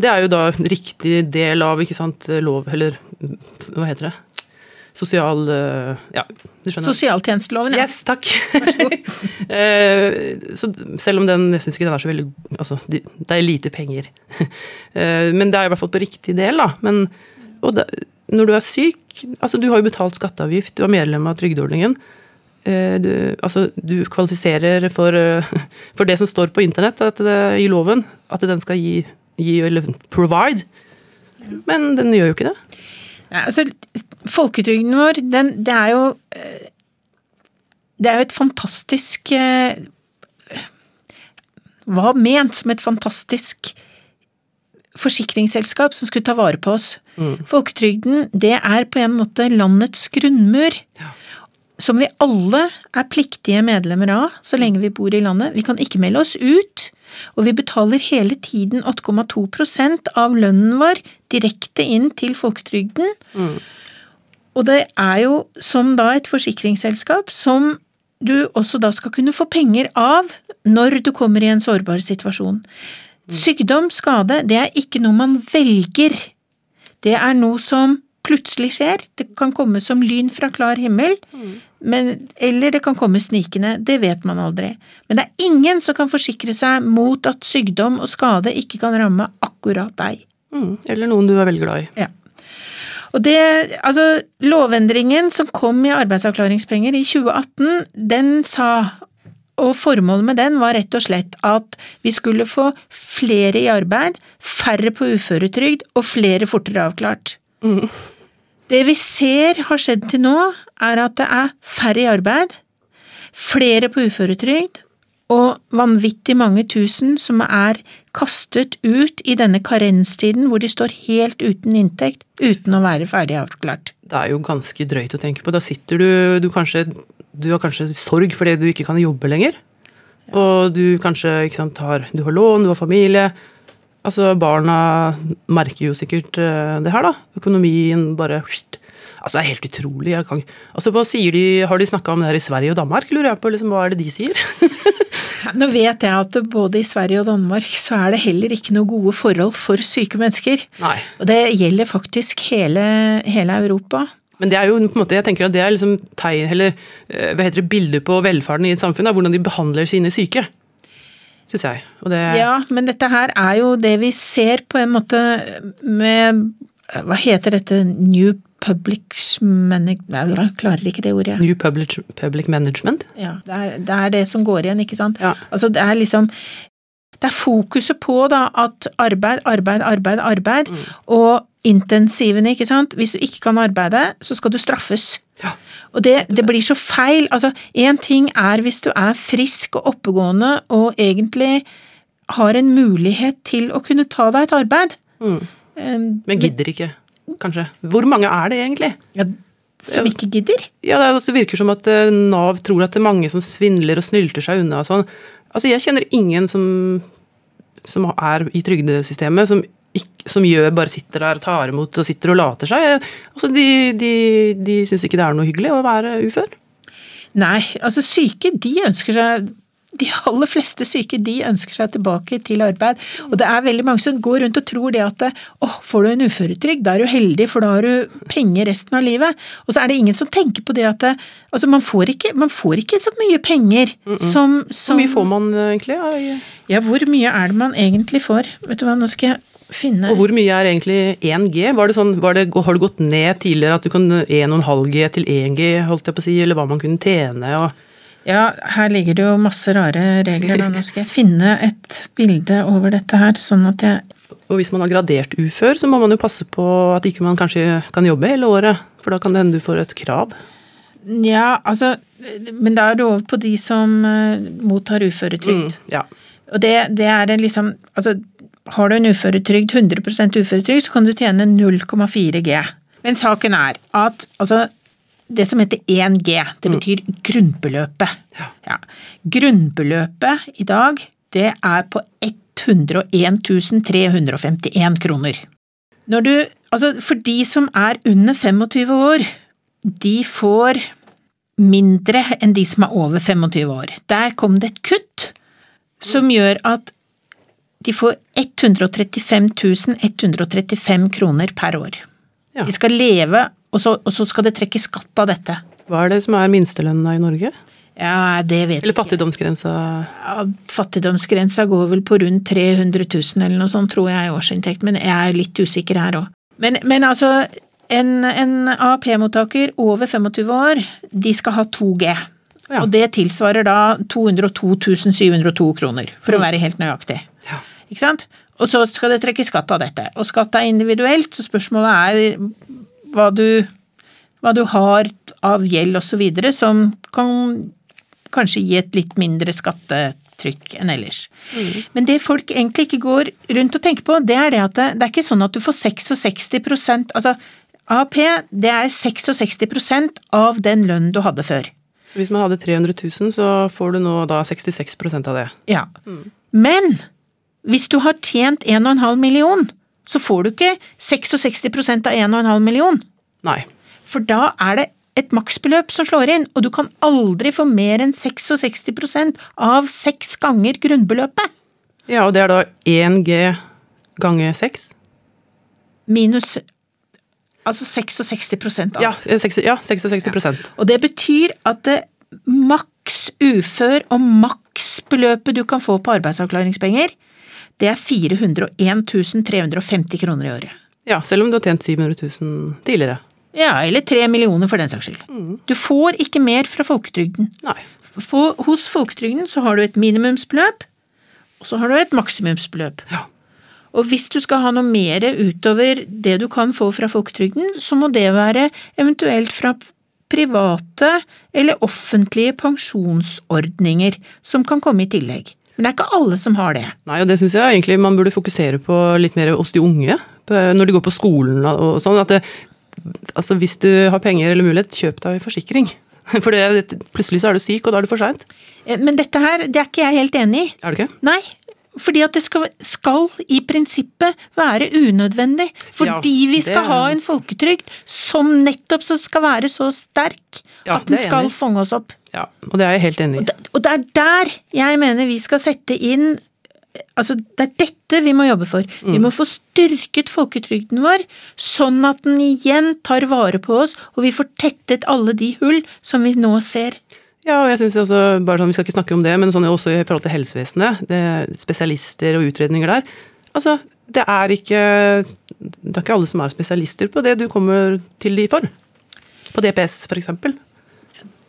det er jo da en riktig del av ikke sant, lov, eller hva heter det? sosial eh, Ja,
du skjønner. Sosialtjenesteloven,
ja. Yes, takk. Vær så selv om den Jeg syns ikke den er så veldig Altså, det er lite penger. Eh, men det er i hvert fall på riktig del, da. Men og det, når du er syk Altså, du har jo betalt skatteavgift, du er medlem av trygdeordningen. Du, altså, du kvalifiserer for, for, det som står på internett det, i loven, at den skal gi, gi eller provide. Men den gjør jo ikke det.
Ja, altså, Folketrygden vår, den, det er jo eh, Det er jo et fantastisk eh, Hva ment som et fantastisk forsikringsselskap som skulle ta vare på oss. Mm. Folketrygden, det er på en måte landets grunnmur. Ja. Som vi alle er pliktige medlemmer av så lenge vi bor i landet. Vi kan ikke melde oss ut. Og vi betaler hele tiden 8,2 av lønnen vår direkte inn til folketrygden. Mm. Og det er jo som da et forsikringsselskap som du også da skal kunne få penger av når du kommer i en sårbar situasjon. Sykdom, skade, det er ikke noe man velger. Det er noe som plutselig skjer. Det kan komme som lyn fra klar himmel, mm. men, eller det kan komme snikende. Det vet man aldri. Men det er ingen som kan forsikre seg mot at sykdom og skade ikke kan ramme akkurat deg.
Mm. Eller noen du er veldig glad i.
Ja. Og det, altså, Lovendringen som kom i arbeidsavklaringspenger i 2018, den sa og formålet med den var rett og slett at vi skulle få flere i arbeid, færre på uføretrygd og flere fortere avklart. Mm. Det vi ser har skjedd til nå, er at det er færre i arbeid, flere på uføretrygd, og vanvittig mange tusen som er kastet ut i denne karenstiden hvor de står helt uten inntekt, uten å være ferdig avklart.
Det er jo ganske drøyt å tenke på. Da sitter du Du, kanskje, du har kanskje sorg fordi du ikke kan jobbe lenger. Og du kanskje sant, har, du har lån, du har familie. Altså, barna merker jo sikkert eh, det her, da. Økonomien bare Altså, det er helt utrolig. Kan, altså, hva sier de, Har de snakka om det her i Sverige og Danmark, lurer jeg på? Liksom, hva er det de sier?
Nå vet jeg at både i Sverige og Danmark så er det heller ikke noe gode forhold for syke mennesker.
Nei.
Og det gjelder faktisk hele, hele Europa.
Men det er jo på en måte, jeg tenker at det er liksom tegn, eller eh, hva heter det, bilder på velferden i et samfunn. Da, hvordan de behandler sine syke syns jeg.
Det... Ja, men dette her er jo det vi ser på en måte med Hva heter dette? New Public Management Nei, jeg klarer ikke det ordet.
New Public, public Management?
Ja, det er, det er, det som går igjen, ikke sant.
Ja.
Altså, det er liksom det er fokuset på da at arbeid, arbeid, arbeid, arbeid, mm. og intensivene, ikke sant. Hvis du ikke kan arbeide, så skal du straffes.
Ja.
Og det, det, blir så feil. Altså, én ting er hvis du er frisk og oppegående og egentlig har en mulighet til å kunne ta deg et arbeid.
Mm. Men gidder ikke, kanskje. Hvor mange er det egentlig?
Ja, som ikke gidder.
Ja, Det virker som at eh, Nav tror at det er mange som svindler og snylter seg unna og sånn. Altså, Jeg kjenner ingen som, som er i trygdesystemet som, som gjør, bare sitter der og tar imot og sitter og later seg. Altså, De, de, de syns ikke det er noe hyggelig å være ufør.
Nei, altså syke, de ønsker seg de aller fleste syke de ønsker seg tilbake til arbeid. Og det er veldig mange som går rundt og tror det at å, får du en uføretrygd, da er du heldig, for da har du penger resten av livet. Og så er det ingen som tenker på det at altså man, får ikke, man får ikke så mye penger som,
Hvor mye får man eh, egentlig? Ja, i-
Ja, hvor mye er det man egentlig får? Vet du hva, nå skal jeg finne
Og hvor mye er egentlig 1G? Var det sånn, var det, har det gått ned tidligere at du kan 1,5 G til 1G, holdt jeg på å si, eller hva man kunne tjene? og
Ja, her ligger det jo masse rare regler. Da. Nå skal jeg finne et bilde over dette her, sånn at jeg
Og hvis man har gradert ufør, så må man jo passe på at ikke man kanskje kan jobbe hele året. For da kan det hende du får et krav.
Ja, altså Men da er det over på de som eh, mottar uføretrygd.
Mm, ja.
Og det, det er en liksom Altså, har du en uføretrygd, 100% uføretrygd, så kan du tjene 0,4 G. Men saken er at altså det som heter 1 G, det betyr grunnbeløpet.
Ja.
Ja. Grunnbeløpet i dag, det er på 101 351 kroner. Når du, altså for de som er under 25 år, de får mindre enn de som er over 25 år. Der kom det et kutt som gjør at de får 135 135 kroner per år.
Ja.
De skal leve, og så, og så skal det trekke skatt av dette.
Hva er det som er minstelønna i Norge?
Ja, det vet
Eller fattigdomsgrensa?
Ja, fattigdomsgrensa går vel på rundt 300 000 eller noe sånt, tror jeg, i årsinntekt, men jeg er litt usikker her òg. Men, men altså, en, en AAP-mottaker over 25 år, de skal ha 2G.
Ja.
Og det tilsvarer da 202 702 kroner, for å være helt nøyaktig.
Ja.
Ikke sant? Og så skal det trekke skatt av dette. Og skatt er individuelt, så spørsmålet er hva du, hva du har av gjeld osv. som kan kanskje gi et litt mindre skattetrykk enn ellers. Men det folk egentlig ikke går rundt og tenker på, det er det at det, det er ikke sånn at du får 66% Altså AAP, det er 66% av den lønnen du hadde før.
Så hvis man hadde 300 000, så får du nå da 66% av det.
Ja. Men hvis du har tjent 1,5 million, så får du ikke 66% av 1,5 million.
Nei.
For da er det et maksbeløp som slår inn, og du kan aldri få mer enn 66% av seks ganger grunnbeløpet.
Ja, og det er da 1G ganger 6?
Minus altså 66% av.
Ja, 6, ja 66 ja.
Og det betyr at det maks ufør og maksbeløpet du kan få på arbeidsavklaringspenger, det er 401 350 kroner i året.
Ja, selv om du har tjent 700 000 tidligere.
Ja, eller tre millioner for den saks skyld. Du får ikke mer fra folketrygden.
Nei.
På, hos folketrygden så har du et minimumsbeløp, og så har du et maksimumsbeløp.
Ja.
Og hvis du skal ha noe mer utover det du kan få fra folketrygden, så må det være eventuelt fra private eller offentlige pensjonsordninger som kan komme i tillegg. Men det er ikke alle som har det.
Nei, og det syns jeg egentlig man burde fokusere på litt mer hos de unge. Når de går på skolen og sånn. at det, altså Hvis du har penger eller mulighet, kjøp deg forsikring. For det, plutselig så er du syk, og da er det for seint.
Eh, Men dette her, det er ikke jeg helt enig i.
Er det ikke?
Nei, fordi at det skal, skal i prinsippet være unødvendig. Fordi
Ja,
vi skal
det-
ha en folketrygd som nettopp så skal være så sterk
Ja,
at den
er
skal fange oss opp.
Ja, og det er jeg helt enig i.
Og, og det er der jeg mener vi skal sette inn Altså, det er dette vi må jobbe for. Vi må få styrket folketrygden vår, sånn at den igjen tar vare på oss, og vi får tettet alle de hull som vi nå ser.
Ja, og jeg synes altså, bare sånn, Vi skal ikke snakke om det, men sånn også i forhold til helsevesenet. Det, spesialister og utredninger der. Altså, det er ikke Det er ikke alle som er spesialister på det du kommer til de for. På DPS, eksempel.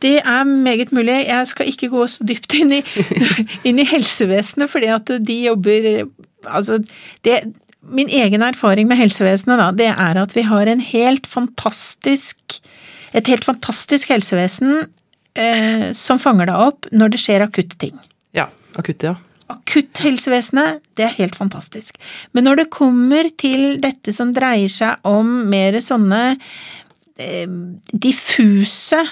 Det er meget mulig. Jeg skal ikke gå så dypt inn i, inn i helsevesenet, fordi at de jobber Altså, det Min egen erfaring med helsevesenet, da, det er at vi har en helt fantastisk Et helt fantastisk helsevesen eh, som fanger deg opp når det skjer akutte ting.
Ja, Akutte, ja.
akutthelsevesenet, det er helt fantastisk. Men når det kommer til dette som dreier seg om mer sånne eh, diffuse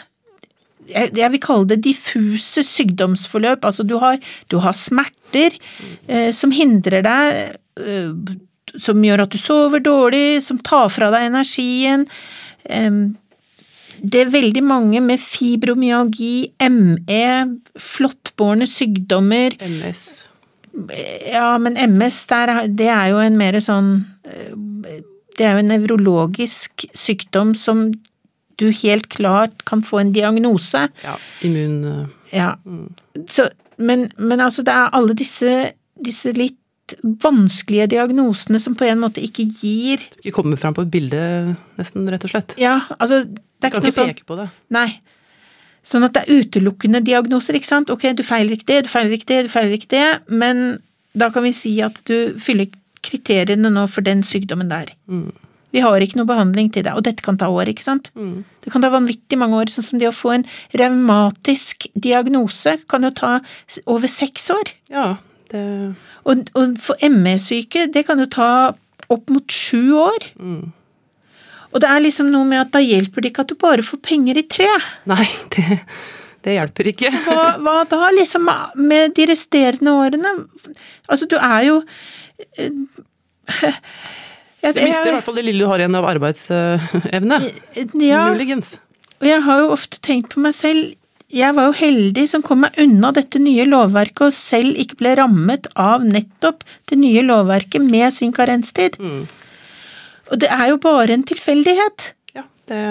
jeg, jeg vil kalle det diffuse sykdomsforløp. Altså du har, du har smerter eh, som hindrer deg eh, Som gjør at du sover dårlig, som tar fra deg energien. Det er veldig mange med fibromyalgi, ME, flåttbårne sykdommer
MS.
Ja, men MS, der, det er jo en mer sånn eh, Det er jo en nevrologisk sykdom som du helt klart kan få en diagnose.
Ja, immun... eh,
Ja. Så, men, men altså, det er alle disse, disse litt vanskelige diagnosene som på en måte ikke gir
Ikke kommer fram på et bilde, nesten, rett og slett.
Ja, altså det er
Kan
ikke noe
ikke
sånn
på det.
Nei. Sånn at det er utelukkende diagnoser, ikke sant. Ok, du feiler ikke det, du feiler ikke det, du feiler ikke det, men da kan vi si at du fyller kriteriene nå for den sykdommen der.
Mm.
Vi har ikke noe behandling til det, og dette kan ta år, ikke sant.
Mm.
Det kan ta vanvittig mange år, sånn som det å få en revmatisk diagnose kan jo ta over seks år.
Ja, det
Og, og for ME-syke, det kan jo ta opp mot sju år.
mm.
Og det er liksom noe med at da hjelper det ikke at du bare får penger i tre.
Nei, det, det hjelper ikke.
Hva, hva da, liksom, med de resterende årene? Altså, du er jo eh, jeg,
Du mister i hvert fall det lille du har igjen av arbeidsevne.
Ja,
Muligens.
og jeg har jo ofte tenkt på meg selv Jeg var jo heldig som kom meg unna dette nye lovverket, og selv ikke ble rammet av nettopp det nye lovverket med sin karenstid.
Mm.
Og det er jo bare en tilfeldighet.
Ja, det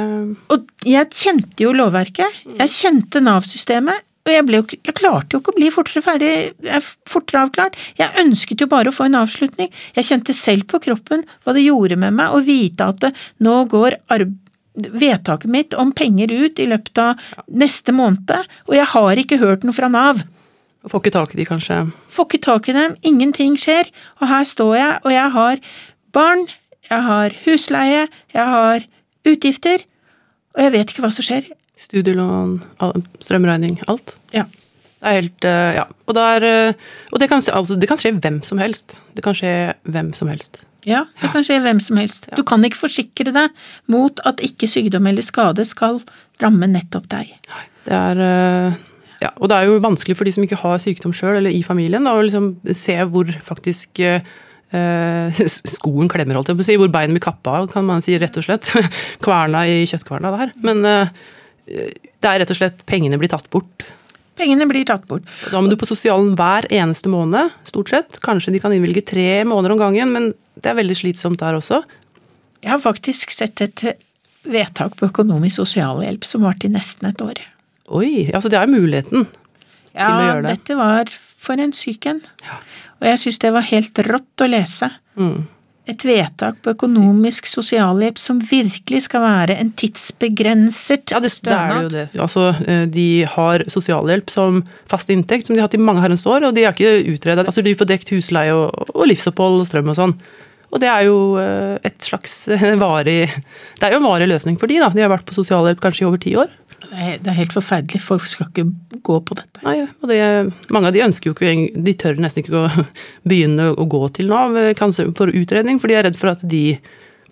Og jeg kjente jo lovverket, jeg kjente Nav-systemet, og jeg, jo, jeg klarte jo ikke å bli fortere ferdig, eh, fortere avklart. Jeg ønsket jo bare å få en avslutning. Jeg kjente selv på kroppen hva det gjorde med meg å vite at det, nå går arb vedtaket mitt om penger ut i løpet av neste måned, og jeg har ikke hørt noe fra Nav.
Får ikke tak i de, kanskje.
Får ikke tak i dem, ingenting skjer, og her står jeg, og jeg har barn, jeg har husleie, jeg har utgifter, og jeg vet ikke hva som skjer.
Studielån, strømregning, alt.
Ja.
Det er helt eh, Ja. Og, det, er, eh, og det, kan, altså, det kan skje hvem som helst. Det kan skje hvem som helst.
Ja, det kan skje hvem som helst. Du kan ikke forsikre deg mot at ikke sykdom eller skade skal ramme nettopp deg.
Det er eh, ja, og det er jo vanskelig for de som ikke har sykdom sjøl, eller i familien, da, å liksom se hvor faktisk eh, eh, skoen klemmer, holdt jeg på å si. Hvor beinet blir kappa av, kan man si, rett og slett. Kverna i kjøttkverna der. Men eh, det er rett og slett pengene blir tatt bort.
Pengene blir tatt bort.
Da må du på sosialen hver eneste måned, stort sett. Kanskje de kan innvilge tre måneder om gangen, men det er veldig slitsomt der også.
Jeg har faktisk sett et vedtak på økonomisk sosialhjelp som varte i nesten et år.
Oi, altså det er muligheten til å gjøre det.
Ja, dette var for en syk en. Og jeg syns det var helt rått å lese.
Mm.
Et vedtak på økonomisk sosialhjelp som virkelig skal være en tidsbegrenset
Ja, det, det er jo det. Altså, eh, de har sosialhjelp som fast inntekt, som de har hatt i mange herrens år, og de er ikke utredet. Altså, de får dekt husleie og, og livsopphold og strøm og sånn. Og det er jo eh, et slags varig Det er jo en varig løsning for de, da. De har vært på sosialhjelp kanskje i over ti år.
Det er- helt forferdelig. Folk skal ikke gå på dette.
Nei, og det, mange av de ønsker jo ikke De tør nesten ikke å begynne å gå til Nav eh, for utredning, for de er redd for at de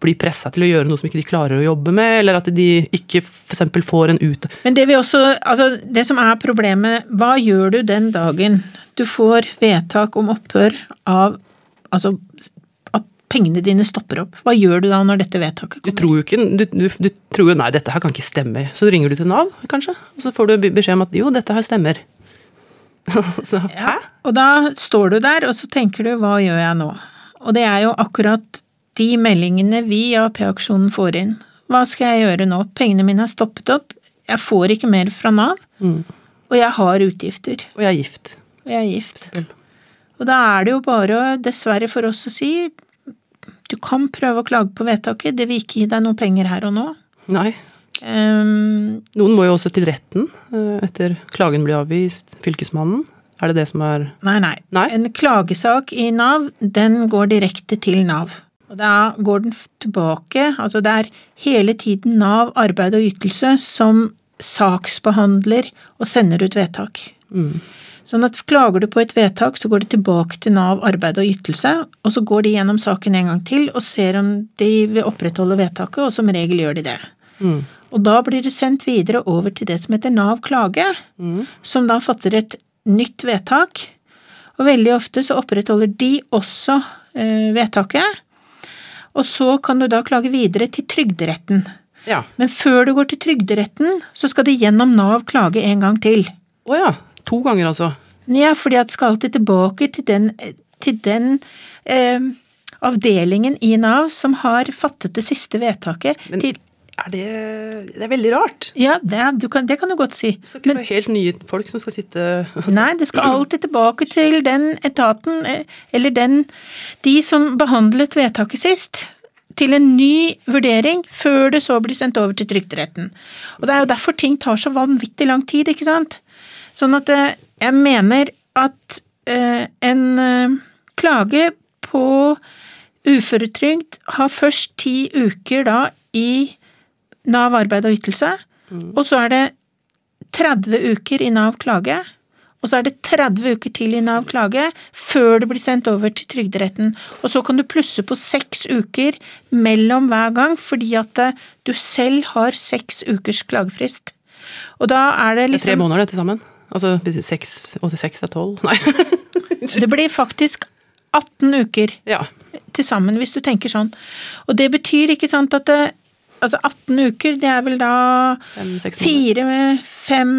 blir pressa til å gjøre noe som ikke de klarer å jobbe med, eller at de ikke f.eks. får en ut...
Men det vi også, altså det som er problemet, hva gjør du den dagen du får vedtak om opphør av Altså pengene dine stopper opp? Hva gjør du da når dette vedtaket kommer?
Du tror jo ikke du, du, du tror jo nei, dette her kan ikke stemme. Så ringer du til Nav, kanskje, og så får du beskjed om at jo, dette her stemmer. så,
Ja, og da står du der, og så tenker du hva gjør jeg nå? Og det er jo akkurat de meldingene vi i AAP-aksjonen får inn. Hva skal jeg gjøre nå? Pengene mine er stoppet opp, jeg får ikke mer fra Nav,
Mm.
og jeg har utgifter,
Og jeg er gift.
og jeg er gift. Og da er det jo bare, dessverre for oss å si, du kan prøve å klage på vedtaket, det vil ikke gi deg noe penger her og nå.
Nei.
Um,
Noen må jo også til retten eh, etter klagen blir avvist. Fylkesmannen. Er det det som er
nei, nei.
Nei?
En klagesak i Nav, den går direkte til Nav. Og da går den tilbake, altså det er hele tiden Nav arbeid og ytelse som saksbehandler og sender ut vedtak. Sånn at klager du på et vedtak, så går det tilbake til Nav arbeid og ytelse, og så går de gjennom saken en gang til og ser om de vil opprettholde vedtaket, og som regel gjør de det.
Mm.
Og da blir det sendt videre over til det som heter Nav klage, som da fatter et nytt vedtak. Og veldig ofte så opprettholder de også eh, vedtaket. Og så kan du da klage videre til Trygderetten.
Ja.
Men før du går til Trygderetten, så skal de gjennom Nav klage en gang til.
Oh ja. To ganger, altså.
Ja, fordi at skal alltid tilbake til den, til den eh, avdelingen i Nav som har fattet det siste vedtaket.
Men
til,
er det Det er veldig rart.
ja, det, du kan, det kan du godt si.
Skal ikke være helt nye folk som skal sitte
Nei, det skal alltid tilbake til den etaten, eh, eller den De som behandlet vedtaket sist. Til en ny vurdering, før det så blir sendt over til Trygderetten. Og det er jo derfor ting tar så vanvittig lang tid, ikke sant? Sånn at eh, jeg mener at eh, en eh, klage på uføretrygd har først ti uker da i Nav arbeid og ytelse, og så er det 30 uker i Nav klage, og så er det 30 uker til i Nav klage før det blir sendt over til Trygderetten. Og så kan du plusse på seks uker mellom hver gang, fordi at du selv har seks ukers klagefrist. Og da er det
Det er tre
liksom
måneder det til sammen. Altså 6, 86 er tolv. Nei.
Det blir faktisk 18 uker
Ja.
til sammen, hvis du tenker sånn. Og det betyr ikke sant at det, Altså 18 uker, det er vel da fire fem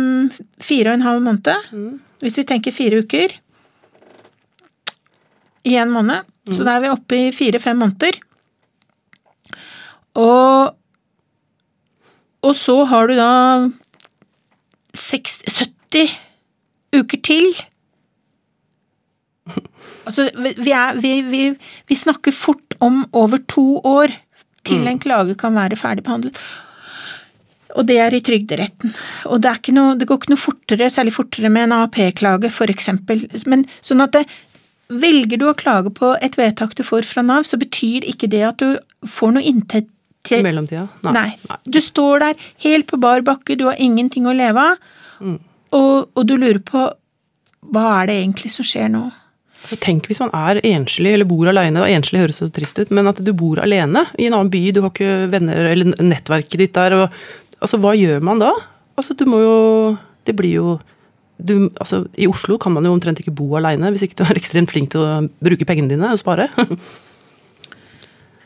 Fire og en halv måned.
Mm.
Hvis vi tenker fire uker i en måned, så da er vi oppe i fire-fem måneder. Og Og så har du da 60, 70 uker til. Altså, vi, er, vi, vi, vi snakker fort om over to år til en klage kan være ferdigbehandlet. Og det er i Trygderetten. Og det, noe, det går ikke noe fortere, særlig fortere med en AAP-klage. Men sånn at det, velger du å klage på et vedtak du får fra Nav, så betyr ikke det at du får noe inntekt til
mellomtida?
Nei. Du står der helt på bar bakke, du har ingenting å leve av, og, og du lurer på hva er det egentlig som skjer nå?
Altså, tenk hvis man er enslig eller bor alene. Da. Enslig høres så trist ut, men at du bor alene i en annen by, du har ikke venner eller nettverket ditt der. Og, altså, hva gjør man da? Altså, du må jo Det blir jo du, altså, I Oslo kan man jo omtrent ikke bo alene hvis ikke du er ekstremt flink til å bruke pengene dine og spare.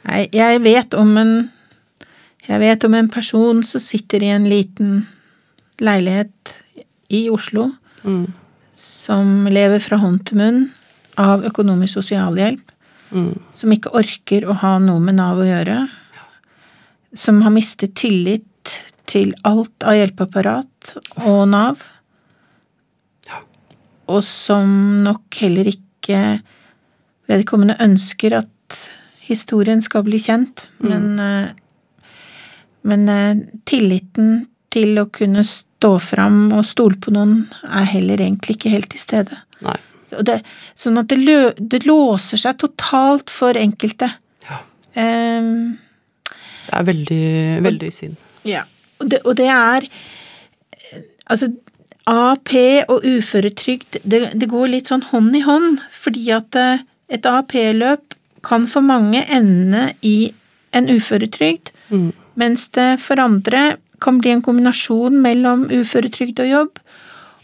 Nei, jeg vet om en Jeg vet om en person som sitter i en liten leilighet i Oslo,
Mm.
som lever fra hånd til munn av økonomisk sosialhjelp,
Mm.
som ikke orker å ha noe med Nav å gjøre, som har mistet tillit til alt av hjelpeapparat og Nav, og som nok heller ikke vedkommende ønsker at historien skal bli kjent, men, eh, men eh, tilliten til å kunne stå fram og stole på noen er heller egentlig ikke helt til stede.
Nei.
Og det, sånn at det, lø, det låser seg totalt for enkelte.
Ja.
Um,
Det er veldig, veldig synd.
ja. Og det, og det er Altså, AAP og uføretrygd, det, det går litt sånn hånd i hånd, fordi at eh, et AAP-løp kan for mange ende i en uføretrygd,
Mm.
mens det for andre kan bli en kombinasjon mellom uføretrygd og jobb.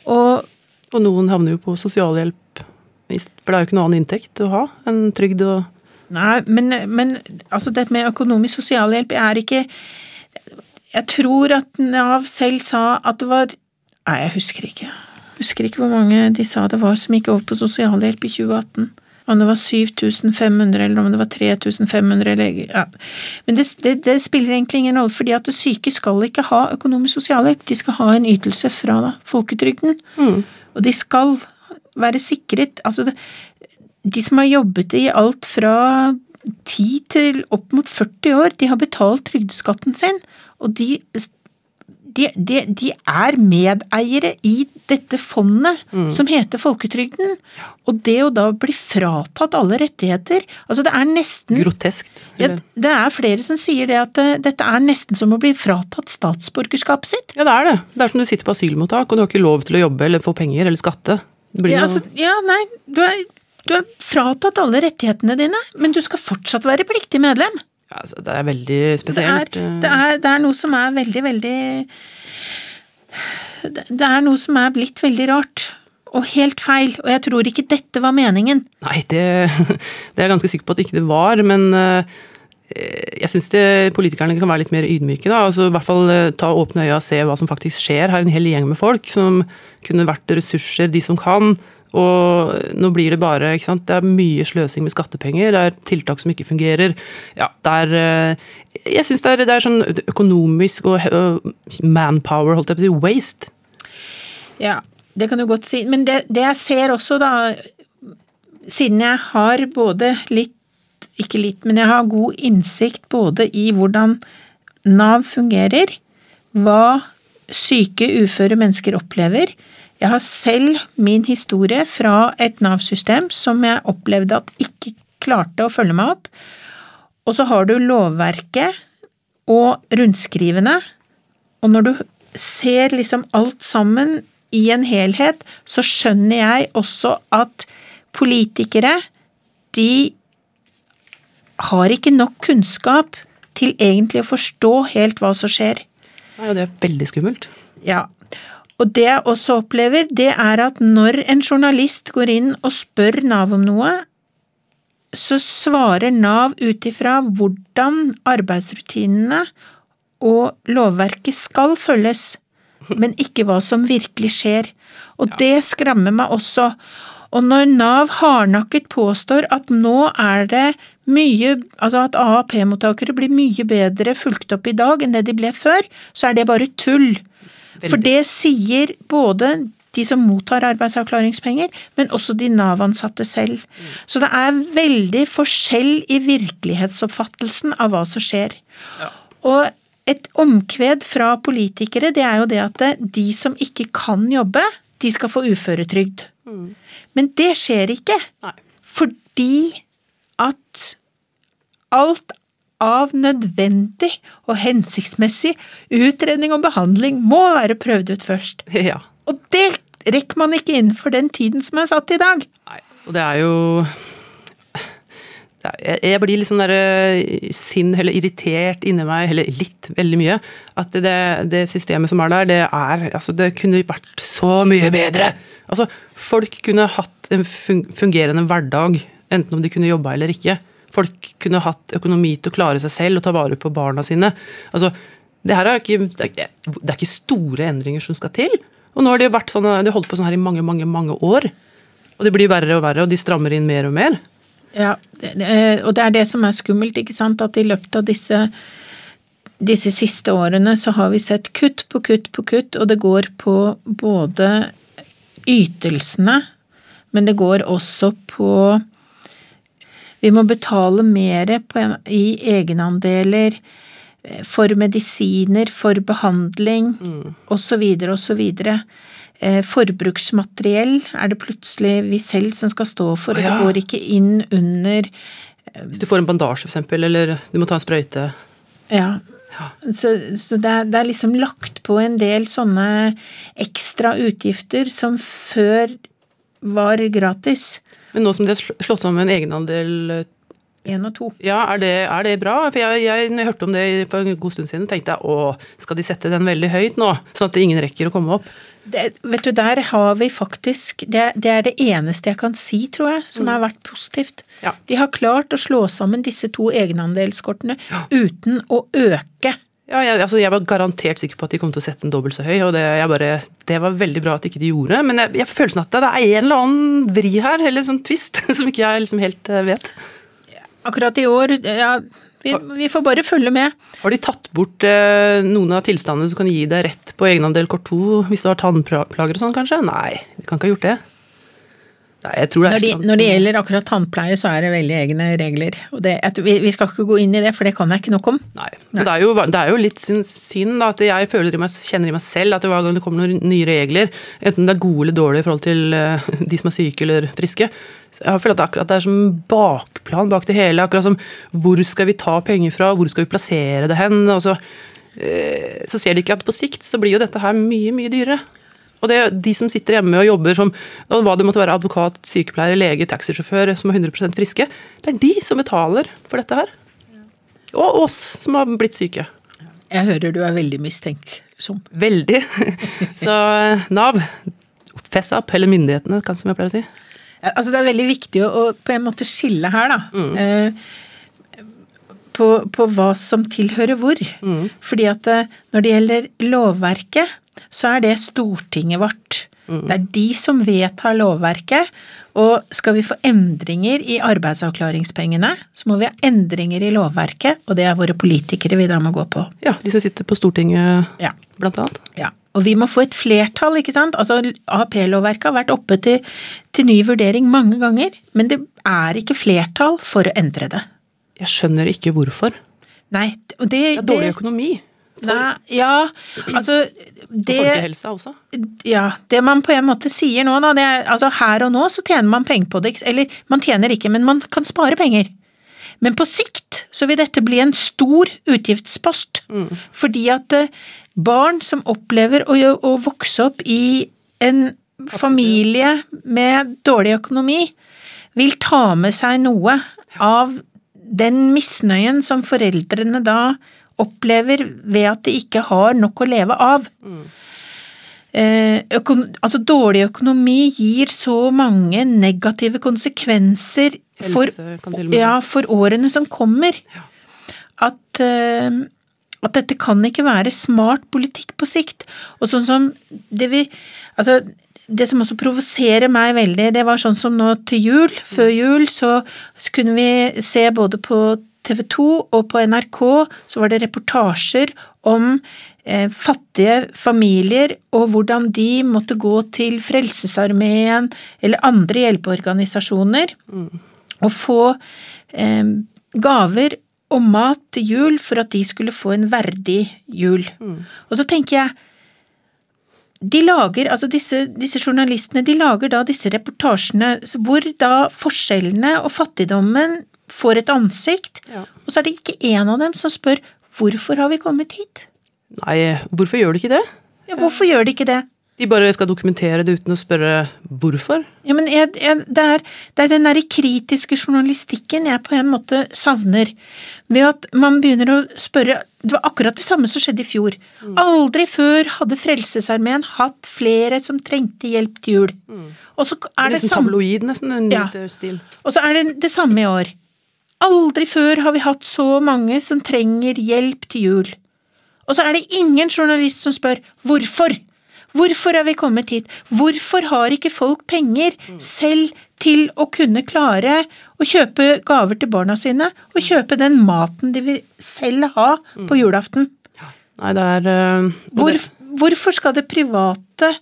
Og
Og noen havner jo på sosialhjelp, for det er jo ikke noen annen inntekt å ha enn trygd og
Nei, men, men altså det med økonomisk sosialhjelp er ikke Jeg tror at Nav selv sa at det var Nei, jeg husker ikke. Jeg husker ikke hvor mange de sa det var som gikk over på sosialhjelp i 2018. Om det var 7500 eller om det var 3500 eller ja. Men det, det, det spiller egentlig ingen rolle, fordi at det syke skal ikke ha økonomisk sosialhjelp. De skal ha en ytelse fra folketrygden.
mm.
Og de skal være sikret Altså, de som har jobbet i alt fra 10 til opp mot 40 år, de har betalt trygdeskatten sin, og de, de, de, de er medeiere i dette fondet som heter folketrygden. Og det å da bli fratatt alle rettigheter Altså, det er nesten
Groteskt.
ja. Det er flere som sier det at eh, dette er nesten som å bli fratatt statsborgerskapet sitt.
Ja, det er det. Det er som du sitter på asylmottak, og du har ikke lov til å jobbe eller få penger eller skatte.
Ja, altså, ja nei, du er, du er fratatt alle rettighetene dine, men du skal fortsatt være pliktig medlem.
Altså, det er veldig
Det er, det, er, det er noe som er veldig, veldig det er noe som er blitt veldig rart. Og helt feil. Og jeg tror ikke dette var meningen.
Nei, det, det er jeg ganske sikker på at ikke det var, men eh, jeg syns politikerne kan være litt mer ydmyke. da, altså i hvert fall eh, Ta åpne øya og se hva som faktisk skjer. Her er en hel gjeng med folk som kunne vært ressurser, de som kan. Og nå blir det bare ikke sant, Det er mye sløsing med skattepenger, det er tiltak som ikke fungerer. Ja, det er eh, Jeg syns det, det er sånn økonomisk og eh, manpower, holdt jeg på å si, waste.
Ja, det kan du godt si. Men det, det jeg ser også, da, siden jeg har både litt Ikke litt, men jeg har god innsikt både i hvordan Nav fungerer, hva syke, uføre mennesker opplever. Jeg har selv min historie fra et Nav-system som jeg opplevde at ikke klarte å følge meg opp. Og så har du lovverket og rundskrivene, og når du ser liksom alt sammen i en helhet, så skjønner jeg også at politikere, de har ikke nok kunnskap til egentlig å forstå helt hva som skjer.
Nei, og det er veldig skummelt.
Ja. Og det jeg også opplever, det er at når en journalist går inn og spør Nav om noe, så svarer Nav ut ifra hvordan arbeidsrutinene og lovverket skal følges, men ikke hva som virkelig skjer. Og det skremmer meg også. Og når Nav hardnakket påstår at nå er det mye Altså at AAP-mottakere blir mye bedre fulgt opp i dag enn det de ble før, så er det bare tull. For det sier både de som mottar arbeidsavklaringspenger, men også de Nav-ansatte selv. Så det er veldig forskjell i virkelighetsoppfattelsen av hva som skjer. Og et omkved fra politikere, det er jo det at de som ikke kan jobbe, de skal få uføretrygd. Men det skjer ikke.
Nei.
Fordi at alt av nødvendig og hensiktsmessig utredning og behandling må være prøvd ut først.
Ja.
Og det rekker man ikke innenfor den tiden som er satt i dag.
Nei, og det er jo jeg, jeg blir litt sånn der eh, sinn eller irritert inni meg, eller litt, veldig mye. At det, det systemet som er der, det er Altså, det kunne vært så mye bedre! Altså, folk kunne hatt en fungerende hverdag, enten om de kunne jobba eller ikke. Folk kunne hatt økonomi til å klare seg selv og ta vare på barna sine. Altså, det her er ikke, det er, ikke- store endringer som skal til. Og nå har de vært sånn, de holdt på sånn her i mange, mange, mange år. Og det blir verre og verre, og de strammer inn mer og mer.
Ja, det, og det er det som er skummelt, ikke sant, at i løpet av disse, disse siste årene så har vi sett kutt på kutt på kutt, og det går på både ytelsene, men det går også på Vi må betale mer i egenandeler eh, for medisiner, for behandling osv. osv. Eh, Forbruksmateriell er det plutselig vi selv som skal stå for, og
ja.
det går ikke inn under
Hvis du får en bandasje, eksempel, eller du må ta en sprøyte.
Ja. Så, så det, er, det er liksom lagt på en del sånne ekstra utgifter som før var gratis.
Men nå som de har slått sammen egenandel,
Én og to.
ja, er det, er det bra? For jeg, jeg, når jeg hørte om det for en god stund siden, tenkte jeg å, skal de sette den veldig høyt nå? Sånn at ingen rekker å komme opp?
Det, vet du, der har vi faktisk det, det er det eneste jeg kan si, tror jeg, som har vært positivt.
Ja.
De har klart å slå sammen disse to egenandelskortene uten å øke.
Ja, jeg, altså, jeg var garantert sikker på at de kom til å sette den dobbelt så høy, og det, bare, det var veldig bra at ikke de gjorde. Men jeg, jeg følelsen at det er en eller annen vri her, eller sånn twist, som ikke jeg liksom helt eh, vet.
Akkurat i år, ja, vi, vi får bare følge med.
Har de tatt bort eh, noen av tilstandene som kan gi deg rett på egenandel kort 2 hvis du har tannplager og sånn, kanskje? Nei, de kan ikke ha gjort det. Nei, jeg tror det er
Når, de, når det gjelder akkurat tannpleie, så er det veldig egne regler. Og det, vi, vi skal ikke gå inn i det, for det kan jeg ikke nok om.
Nei, men det er, jo, det er jo litt synd, da, at jeg føler kjenner i meg selv at hver gang det kommer noen nye regler, enten det er gode eller dårlige i forhold til eh, de som er syke eller friske, jeg føler at det, akkurat det er som bakplan bak det hele. Akkurat som hvor skal vi ta penger fra, hvor skal vi plassere det hen? Og så, eh, så ser de ikke at på sikt så blir jo dette her mye, mye dyrere. Og det er de som sitter hjemme og jobber som og hva det måtte være advokat, sykepleier, lege, taxisjåfør som er 100% friske, det er de som betaler for dette her. Og oss som har blitt syke.
Jeg hører du er veldig mistenksom.
Veldig. Så eh, Nav, fess opp, eller myndighetene, kanskje som jeg pleier å si.
Altså, det er veldig viktig å, på en måte skille her, da. Mm. på, på hva som tilhører hvor. Fordi at eh, når det gjelder lovverket, så er det Stortinget vårt. Det er de som vedtar lovverket. Og skal vi få endringer i arbeidsavklaringspengene, så må vi ha endringer i lovverket, og det er våre politikere vi da må gå på.
Ja, de som sitter på Stortinget,
Ja.
blant annet.
Ja, og vi må få et flertall, ikke sant. Altså, AAP-lovverket har vært oppe til, til ny vurdering mange ganger, men det er ikke flertall for å endre det.
Jeg skjønner ikke hvorfor.
Nei, det,
Det er dårlig økonomi.
Nei, ja, altså det,
Folkehelsa også.
ja, det man på en måte sier nå, da, det er altså her og nå så tjener man penger på det, eller man tjener ikke, men man kan spare penger. Men på sikt så vil dette bli en stor utgiftspost, fordi at eh, barn som opplever å, å vokse opp i en familie med dårlig økonomi, vil ta med seg noe av den misnøyen som foreldrene da opplever ved at de ikke har nok å leve av. Mm. økon altså Dårlig økonomi gir så mange negative konsekvenser for, ja, for årene som kommer, at, eh, at dette kan ikke være smart politikk på sikt. Og sånn som det vi Altså, det som også provoserer meg veldig, det var sånn som nå til jul, før jul, så kunne vi se både på TV 2 og på NRK, så var det reportasjer om eh, fattige familier og hvordan de måtte gå til Frelsesarmeen eller andre hjelpeorganisasjoner og få eh, gaver og mat til jul for at de skulle få en verdig jul. Og så tenker jeg de lager, altså disse, disse journalistene, de lager da disse reportasjene. Hvor da forskjellene og fattigdommen får et ansikt,
Ja.
og så er det ikke en av dem som spør hvorfor har vi kommet hit?
Nei, hvorfor gjør de ikke det?
Ja, hvorfor gjør de ikke det?
De bare skal dokumentere det uten å spørre hvorfor.
Ja, men jeg, jeg, det, er, det er den derre kritiske journalistikken jeg på en måte savner. Ved at man begynner å spørre Det var akkurat det samme som skjedde i fjor. Aldri før hadde Frelsesarmeen hatt flere som trengte hjelp til jul. Og så er det
Nesten
samme
tabloid, nesten. En
Ja.
stil.
Og så er det det samme i år. Aldri før har vi hatt så mange som trenger hjelp til jul. Og så er det ingen journalist som spør hvorfor. Hvorfor er vi kommet hit? Hvorfor har ikke folk penger selv til å kunne klare å kjøpe gaver til barna sine, og kjøpe den maten de vil selv ha på julaften?
Nei, det er øh,
Hvor, hvorfor skal det private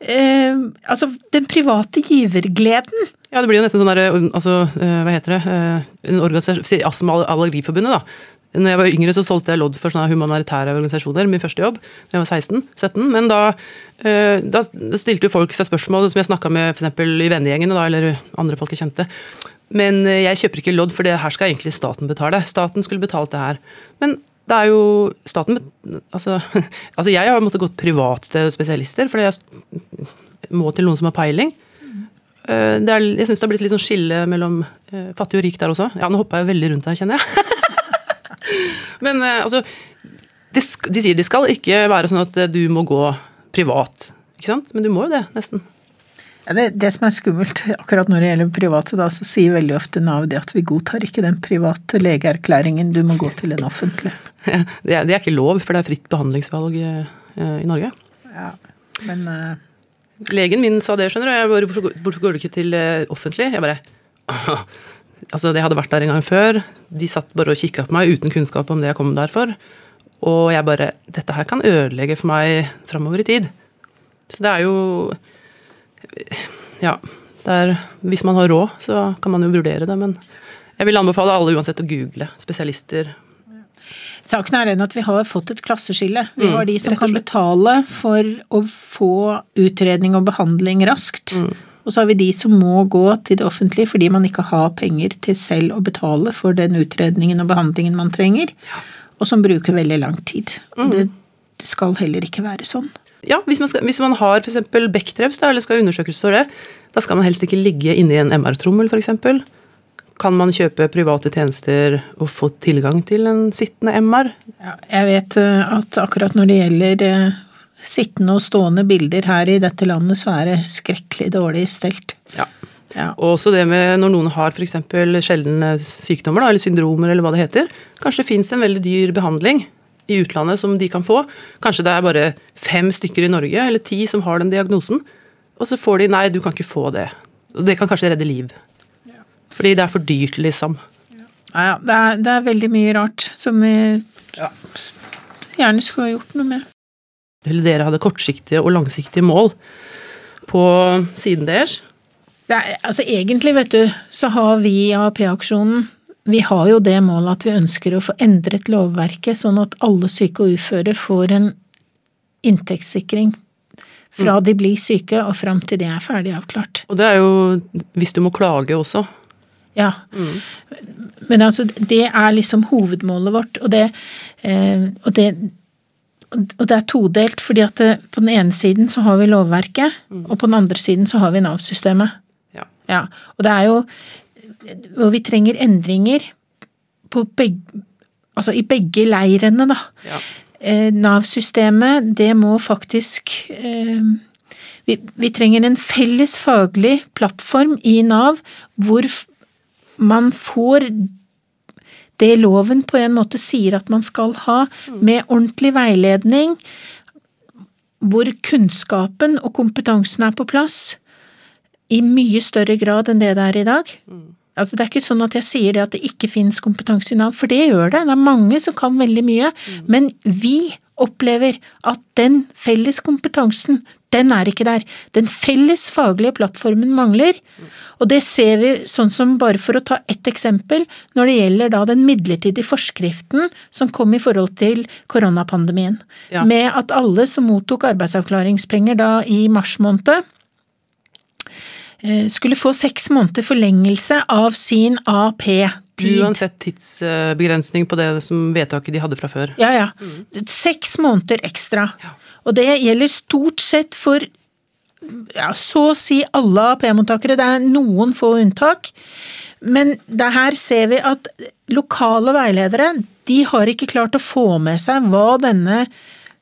eh, Altså, den private givergleden
Ja, det blir jo nesten sånn derre Altså, øh, hva heter det øh, En organisasjon Astma- og Allergiforbundet, da. Når jeg var yngre, så solgte jeg lodd for sånne humanitære organisasjoner. Min første jobb. Da jeg var 16-17. Men da, øh, da stilte jo folk seg spørsmål som jeg snakka med f.eks. i vennegjengene, da, eller andre folk jeg kjente. Men jeg kjøper ikke lodd, for det her skal egentlig staten betale. Staten skulle betalt det her. Men det er jo staten altså, altså jeg har måttet gått privat til spesialister, fordi jeg må til noen som har peiling. Eh, er, jeg syns det har blitt litt sånn skille mellom eh, fattig og rik der også. Ja, nå hoppa jeg veldig rundt her, kjenner jeg. Men eh, altså de, de sier de skal ikke være sånn at du må gå privat, ikke sant? Men du må jo det, nesten.
Ja, det, det som er skummelt akkurat når det gjelder private, da, så sier veldig ofte Nav det at vi godtar ikke den private legeerklæringen, du må gå til en offentlig.
Det er, det er ikke lov, for det er fritt behandlingsvalg eh, eh, i Norge.
Ja, men eh,
Legen min sa det, skjønner du. Jeg bare, hvorfor, hvorfor går du ikke til offentlig? Jeg bare Altså, jeg hadde vært der en gang før. De satt bare og kikka på meg uten kunnskap om det jeg kom der for. Og jeg bare Dette her kan ødelegge for meg framover i tid. Så det er jo Ja. Det er, hvis man har råd, så kan man jo vurdere det, men jeg vil anbefale alle uansett å google spesialister.
Saken er den at vi har fått et klasseskille. Vi
Mm,
har de som kan betale for å få utredning og behandling raskt.
Mm.
Og så har vi de som må gå til det offentlige fordi man ikke har penger til selv å betale for den utredningen og behandlingen man trenger, og som bruker veldig lang tid.
Mm.
Det, skal heller ikke være sånn.
Ja, hvis man, skal, hvis man har f.eks. bekktreps, da, eller skal undersøkes for det, da skal man helst ikke ligge inne i en MR-trommel, f.eks. Kan man kjøpe private tjenester og få tilgang til en sittende MR?
Ja, jeg vet eh, at akkurat når det gjelder eh, sittende og stående bilder her i dette landet, så er det skrekkelig dårlig stelt.
Ja.
Ja.
Og også det med når noen har f.eks. sjeldne sykdommer, da, eller syndromer, eller hva det heter. Kanskje fins en veldig dyr behandling i utlandet som de kan få. Kanskje det er bare fem stykker i Norge, eller ti, som har den diagnosen. Og så får de nei, du kan ikke få det. Og det kan kanskje redde liv. Fordi det er for dyrt, liksom.
Ja, ja, det er, det er veldig mye rart som vi gjerne skulle ha gjort noe med.
Dere hadde kortsiktige og langsiktige mål på siden deres.
Det er, altså egentlig, vet du, så har vi i AAP-aksjonen vi har jo det målet at vi ønsker å få endret lovverket sånn at alle syke og uføre får en inntektssikring fra de blir syke og fram til de er ferdig avklart.
Og det er jo hvis du må klage også.
Ja. Men altså, det er liksom hovedmålet vårt, og det, eh, og det og det er todelt, fordi at det, på den ene siden så har vi lovverket, og på den andre siden så har vi Nav-systemet.
Ja.
Ja, og det er jo Og vi trenger endringer på begge Altså i begge leirene, da.
Ja.
Eh, Nav-systemet, det må faktisk eh, vi, vi trenger en felles faglig plattform i Nav hvor man får det loven på en måte sier at man skal ha, med ordentlig veiledning, hvor kunnskapen og kompetansen er på plass i mye større grad enn det det er i dag. Altså Det er ikke sånn at jeg sier det at det ikke finnes kompetanse i Nav, for det gjør det. Det er mange som kan veldig mye. Men vi opplever at den felles kompetansen, den er ikke der. Den felles faglige plattformen mangler. Og det ser vi sånn som, bare for å ta ett eksempel, når det gjelder da den midlertidige forskriften som kom i forhold til koronapandemien.
Ja.
Med at alle som mottok arbeidsavklaringspenger da i mars måned, eh, skulle få seks måneder forlengelse av sin AP-tid.
Uansett tidsbegrensning på det som vedtaket de hadde fra før.
Ja, ja. Seks måneder ekstra. Og det gjelder stort sett for ja, så å si alle AP-mottakere. Det er noen få unntak. Men det her ser vi at lokale veiledere de har ikke klart å få med seg hva denne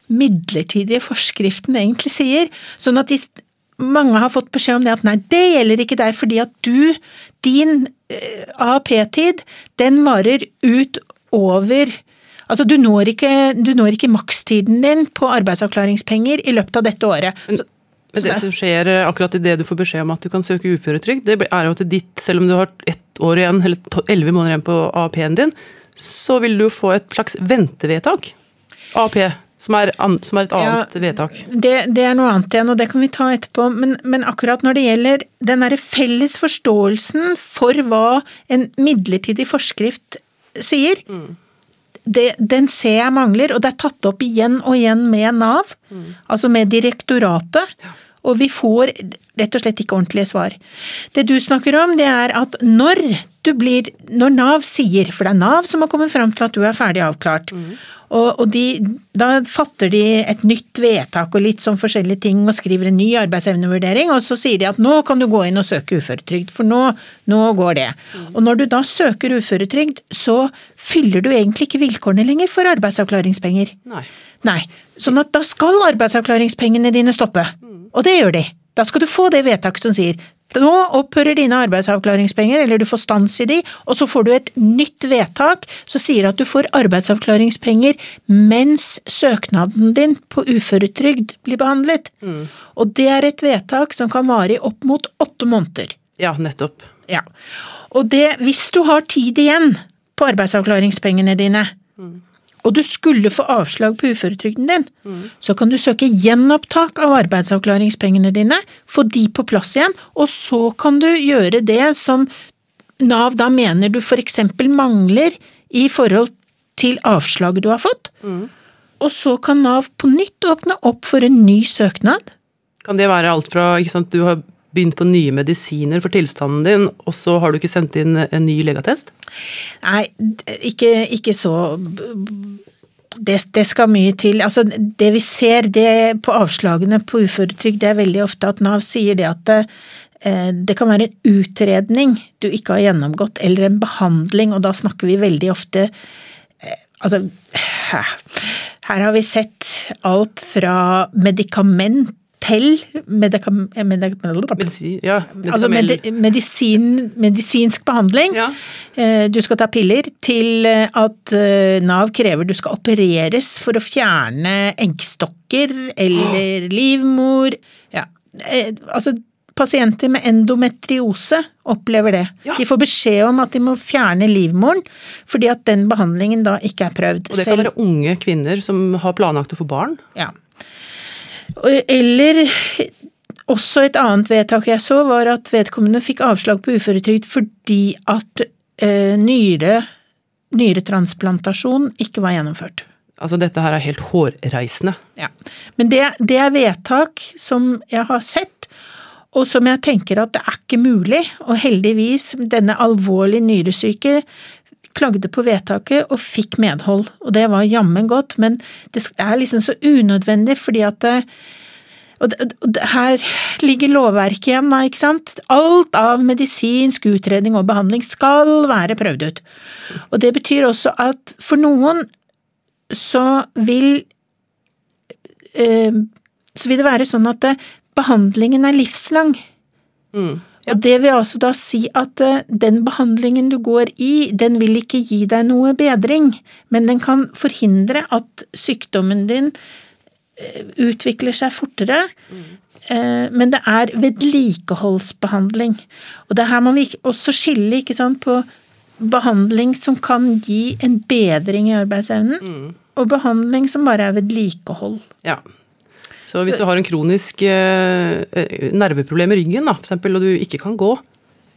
midlertidige forskriften egentlig sier. Sånn at de, mange har fått beskjed om det at nei, det gjelder ikke deg fordi at du, din eh, AAP-tid, den varer ut over Altså, du når ikke, du når ikke makstiden din på arbeidsavklaringspenger i løpet av dette året. Så,
Men det som skjer eh, akkurat i det du får beskjed om at du kan søke uføretrygd, det er jo at ditt, selv om du har ett år igjen, eller elleve måneder igjen på AAP-en din, så vil du få et slags ventevedtak. AAP, som er, som er et annet vedtak.
Det, det er noe annet igjen, og det kan vi ta etterpå. Men, men akkurat når det gjelder den derre felles forståelsen for hva en midlertidig forskrift sier, det, den ser jeg mangler, og det er tatt opp igjen og igjen med Nav, altså med direktoratet. Og vi får rett og slett ikke ordentlige svar. Det du snakker om, det er at når du blir Når Nav sier, for det er Nav som har kommet fram til at du er ferdig avklart, og, og de, da fatter de et nytt vedtak og litt sånn forskjellige ting og skriver en ny arbeidsevnevurdering, og så sier de at nå kan du gå inn og søke uføretrygd, for nå, nå går det. Og når du da søker uføretrygd, så fyller du egentlig ikke vilkårene lenger for arbeidsavklaringspenger.
Nei.
Nei, sånn at da skal arbeidsavklaringspengene dine stoppe. Og det gjør de. Da skal du få det vedtaket som sier nå opphører dine arbeidsavklaringspenger, eller du får stans i de, og så får du et nytt vedtak som sier at du får arbeidsavklaringspenger mens søknaden din på uføretrygd blir behandlet. Og det er et vedtak som kan vare i opp mot åtte måneder.
Ja, nettopp.
Ja. Og det, hvis du har tid igjen på arbeidsavklaringspengene dine, og du skulle få avslag på uføretrygden din, så kan du søke gjenopptak av arbeidsavklaringspengene dine, få de på plass igjen, og så kan du gjøre det som Nav da mener du for eksempel mangler i forhold til avslaget du har fått. Og så kan Nav på nytt åpne opp for en ny søknad.
Kan det være alt fra ikke sant, du har begynt på nye medisiner for tilstanden din, og så har du ikke sendt inn en ny legeattest?
Nei, ikke, ikke så det, det, skal mye til. Altså, det vi ser det på avslagene på uføretrygd, det er veldig ofte at Nav sier det at det, eh, det kan være en utredning du ikke har gjennomgått, eller en behandling, og da snakker vi veldig ofte eh, Altså, her har vi sett alt fra medikament til medikam,
Medisin, ja,
altså medi, medisin, medisinsk behandling.
Ja.
Eh, du skal ta piller, til at Nav krever du skal opereres for å fjerne eggstokker eller livmor. Ja, altså Pasienter med endometriose opplever det.
Ja.
De får beskjed om at de må fjerne livmoren, fordi at den behandlingen da ikke er prøvd.
Og det kan være unge kvinner som har planlagt å få barn?
Ja. Eller også et annet vedtak jeg så, var at vedkommende fikk avslag på uføretrygd fordi at eh, nyre, nyretransplantasjon ikke var gjennomført.
Altså dette her er helt hårreisende.
Ja. Men det, det er vedtak som jeg har sett, og som jeg tenker at det er ikke mulig. Og heldigvis, denne alvorlig nyresyke klagde på vedtaket og fikk medhold, og det var jammen godt, men det er liksom så unødvendig fordi at det, og, det, og det, her ligger lovverket igjen, da, ikke sant. Alt av medisinsk utredning og behandling skal være prøvd ut. Og det betyr også at for noen så vil eh, Så vil det være sånn at det, behandlingen er livslang.
Mm.
Ja. Og det vil altså da si at uh, den behandlingen du går i, den vil ikke gi deg noe bedring, men den kan forhindre at sykdommen din uh, utvikler seg fortere. Mm. Uh, men det er vedlikeholdsbehandling. Og det her må vi også skille ikke sant, på behandling som kan gi en bedring i arbeidsevnen,
Mm.
og behandling som bare er vedlikehold.
Ja. Så hvis du har en kronisk eh, nerveproblem i ryggen, da, for eksempel, og du ikke kan gå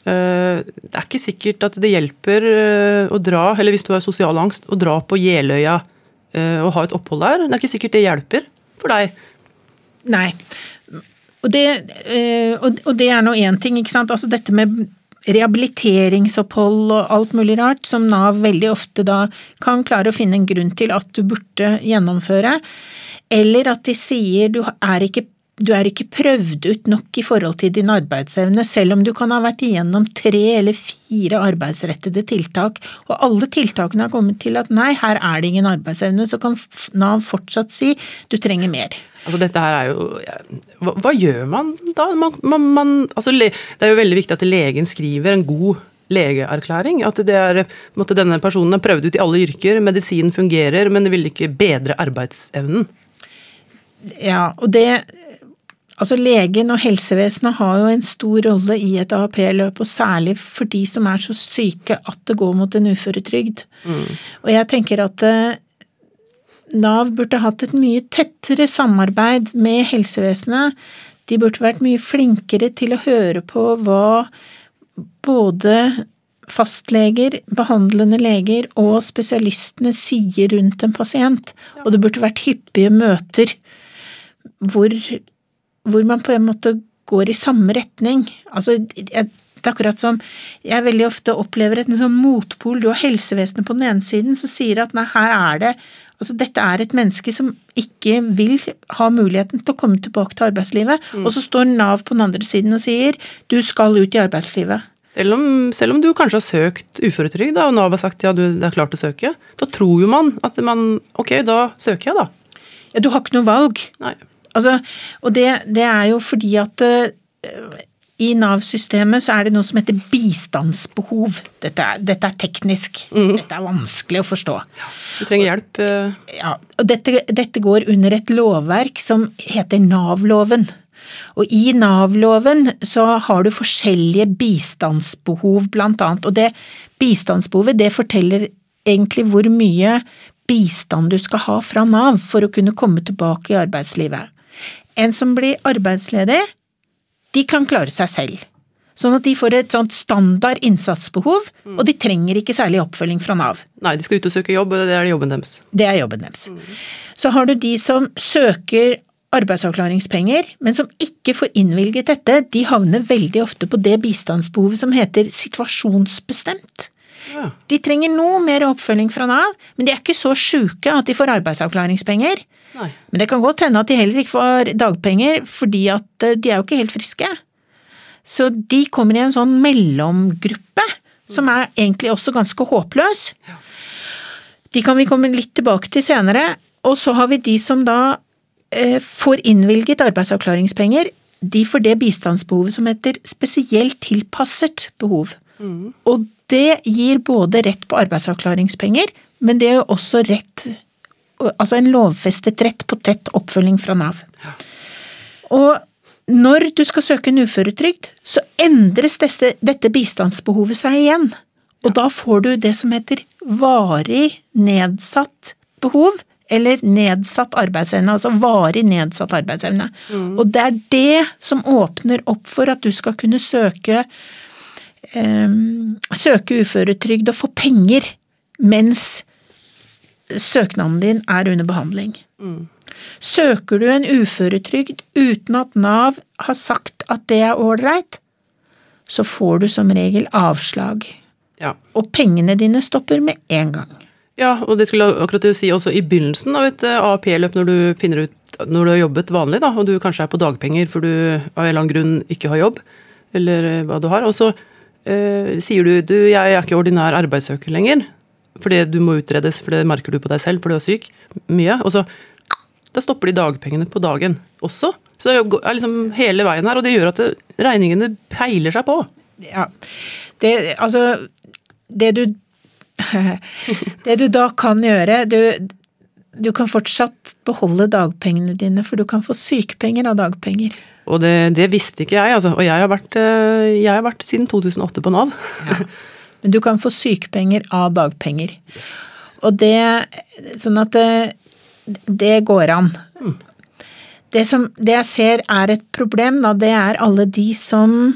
eh, Det er ikke sikkert at det hjelper eh, å dra, eller hvis du har sosial angst, å dra på Jeløya eh, og ha et opphold der. Det er ikke sikkert det hjelper for deg.
Nei. Og det, eh, og det er nå én ting, ikke sant. Altså dette med rehabiliteringsopphold og alt mulig rart, som Nav veldig ofte da kan klare å finne en grunn til at du burde gjennomføre. Eller at de sier du er ikke du er ikke prøvd ut nok i forhold til din arbeidsevne, selv om du kan ha vært igjennom tre eller fire arbeidsrettede tiltak, og alle tiltakene har kommet til at nei, her er det ingen arbeidsevne, så kan Nav fortsatt si du trenger mer.
Altså dette her er jo hva, hva, gjør man da? Man, man, man, altså, det er jo veldig viktig at legen skriver en god legeerklæring. At det er, måtte denne personen er prøvd ut i alle yrker, medisinen fungerer, men det vil ikke bedre arbeidsevnen.
Ja, og det Altså Legen og helsevesenet har jo en stor rolle i et AAP-løp, og særlig for de som er så syke at det går mot en uføretrygd.
Mm.
Og jeg tenker at eh, Nav burde hatt et mye tettere samarbeid med helsevesenet. De burde vært mye flinkere til å høre på hva både fastleger, behandlende leger og spesialistene sier rundt en pasient. Og det burde vært hyppige møter hvor hvor man på en måte går i samme retning. Altså, jeg, det er akkurat som jeg veldig ofte opplever et sånn motpol. Du har helsevesenet på den ene siden som sier at nei, her er det Altså, dette er et menneske som ikke vil ha muligheten til å komme tilbake til arbeidslivet, mm. og så står Nav på den andre siden og sier du skal ut i arbeidslivet.
Selv om, selv om du kanskje har søkt uføretrygd, og Nav har sagt ja, du er klart å søke, da tror jo man at man ok, da søker jeg, da.
Ja, du har ikke noe valg.
Nei.
Altså, og det, det, er jo fordi at uh, i Nav-systemet så er det noe som heter bistandsbehov. Dette er, dette er teknisk.
Mm.
Dette er vanskelig å forstå.
Du trenger hjelp. Uh...
Ja, og dette, dette, går under et lovverk som heter Nav-loven. Og i Nav-loven så har du forskjellige bistandsbehov, blant annet. Og det bistandsbehovet, det forteller egentlig hvor mye bistand du skal ha fra Nav for å kunne komme tilbake i arbeidslivet. En som blir arbeidsledig, de kan klare seg selv. Sånn at de får et sånt standard innsatsbehov, og de trenger ikke særlig oppfølging fra Nav.
Nei, de skal ut og søke jobb, og det er jobben deres.
Det er jobben deres. Så har du de som søker arbeidsavklaringspenger, men som ikke får innvilget dette, de havner veldig ofte på det bistandsbehovet som heter situasjonsbestemt.
Ja.
De trenger noe mer oppfølging fra Nav, men de er ikke så sjuke at de får arbeidsavklaringspenger.
Nei.
Men det kan godt hende at de heller ikke får dagpenger, fordi at eh, de er jo ikke helt friske. Så de kommer i en sånn mellomgruppe, som er egentlig også ganske håpløs.
Ja.
De kan vi komme litt tilbake til senere. Og så har vi de som da eh, får innvilget arbeidsavklaringspenger. De får det bistandsbehovet som heter spesielt tilpasset behov.
Mm.
Og det gir både rett på arbeidsavklaringspenger, men det er jo også rett Altså en lovfestet rett på tett oppfølging fra Nav. Og når du skal søke en uføretrygd, så endres dette, dette bistandsbehovet seg igjen. Og da får du det som heter varig nedsatt behov, eller nedsatt arbeidsevne, altså varig nedsatt arbeidsevne. Og det er det som åpner opp for at du skal kunne søke søke uføretrygd og få penger mens søknaden din er under behandling.
Mm.
Søker du en uføretrygd uten at Nav har sagt at det er ålreit, så får du som regel avslag.
Ja.
Og pengene dine stopper med en gang.
ja, og det skulle jeg akkurat si også i begynnelsen av et eh, AAP-løp, når du finner ut når du har jobbet vanlig, da, og du kanskje er på dagpenger for du av en eller annen grunn ikke har jobb, eller eh, hva du har, og så eh, sier du du, jeg er ikke ordinær arbeidssøker lenger, fordi du må utredes, for det merker du på deg selv, for du er syk mye, og så da stopper de dagpengene på dagen også. Så det er liksom hele veien her, og det gjør at det, regningene peiler seg på.
Ja, det, altså Det du Det du da kan gjøre du, du kan fortsatt beholde dagpengene dine, for du kan få sykepenger av dagpenger.
Og det, det visste ikke jeg, altså. Og jeg har, vært, eh, jeg har vært siden 2008 på Nav.
Men du kan få sykepenger av dagpenger. Og det Sånn at det, det går an. Det, som, det jeg ser er et problem, da, det er alle de som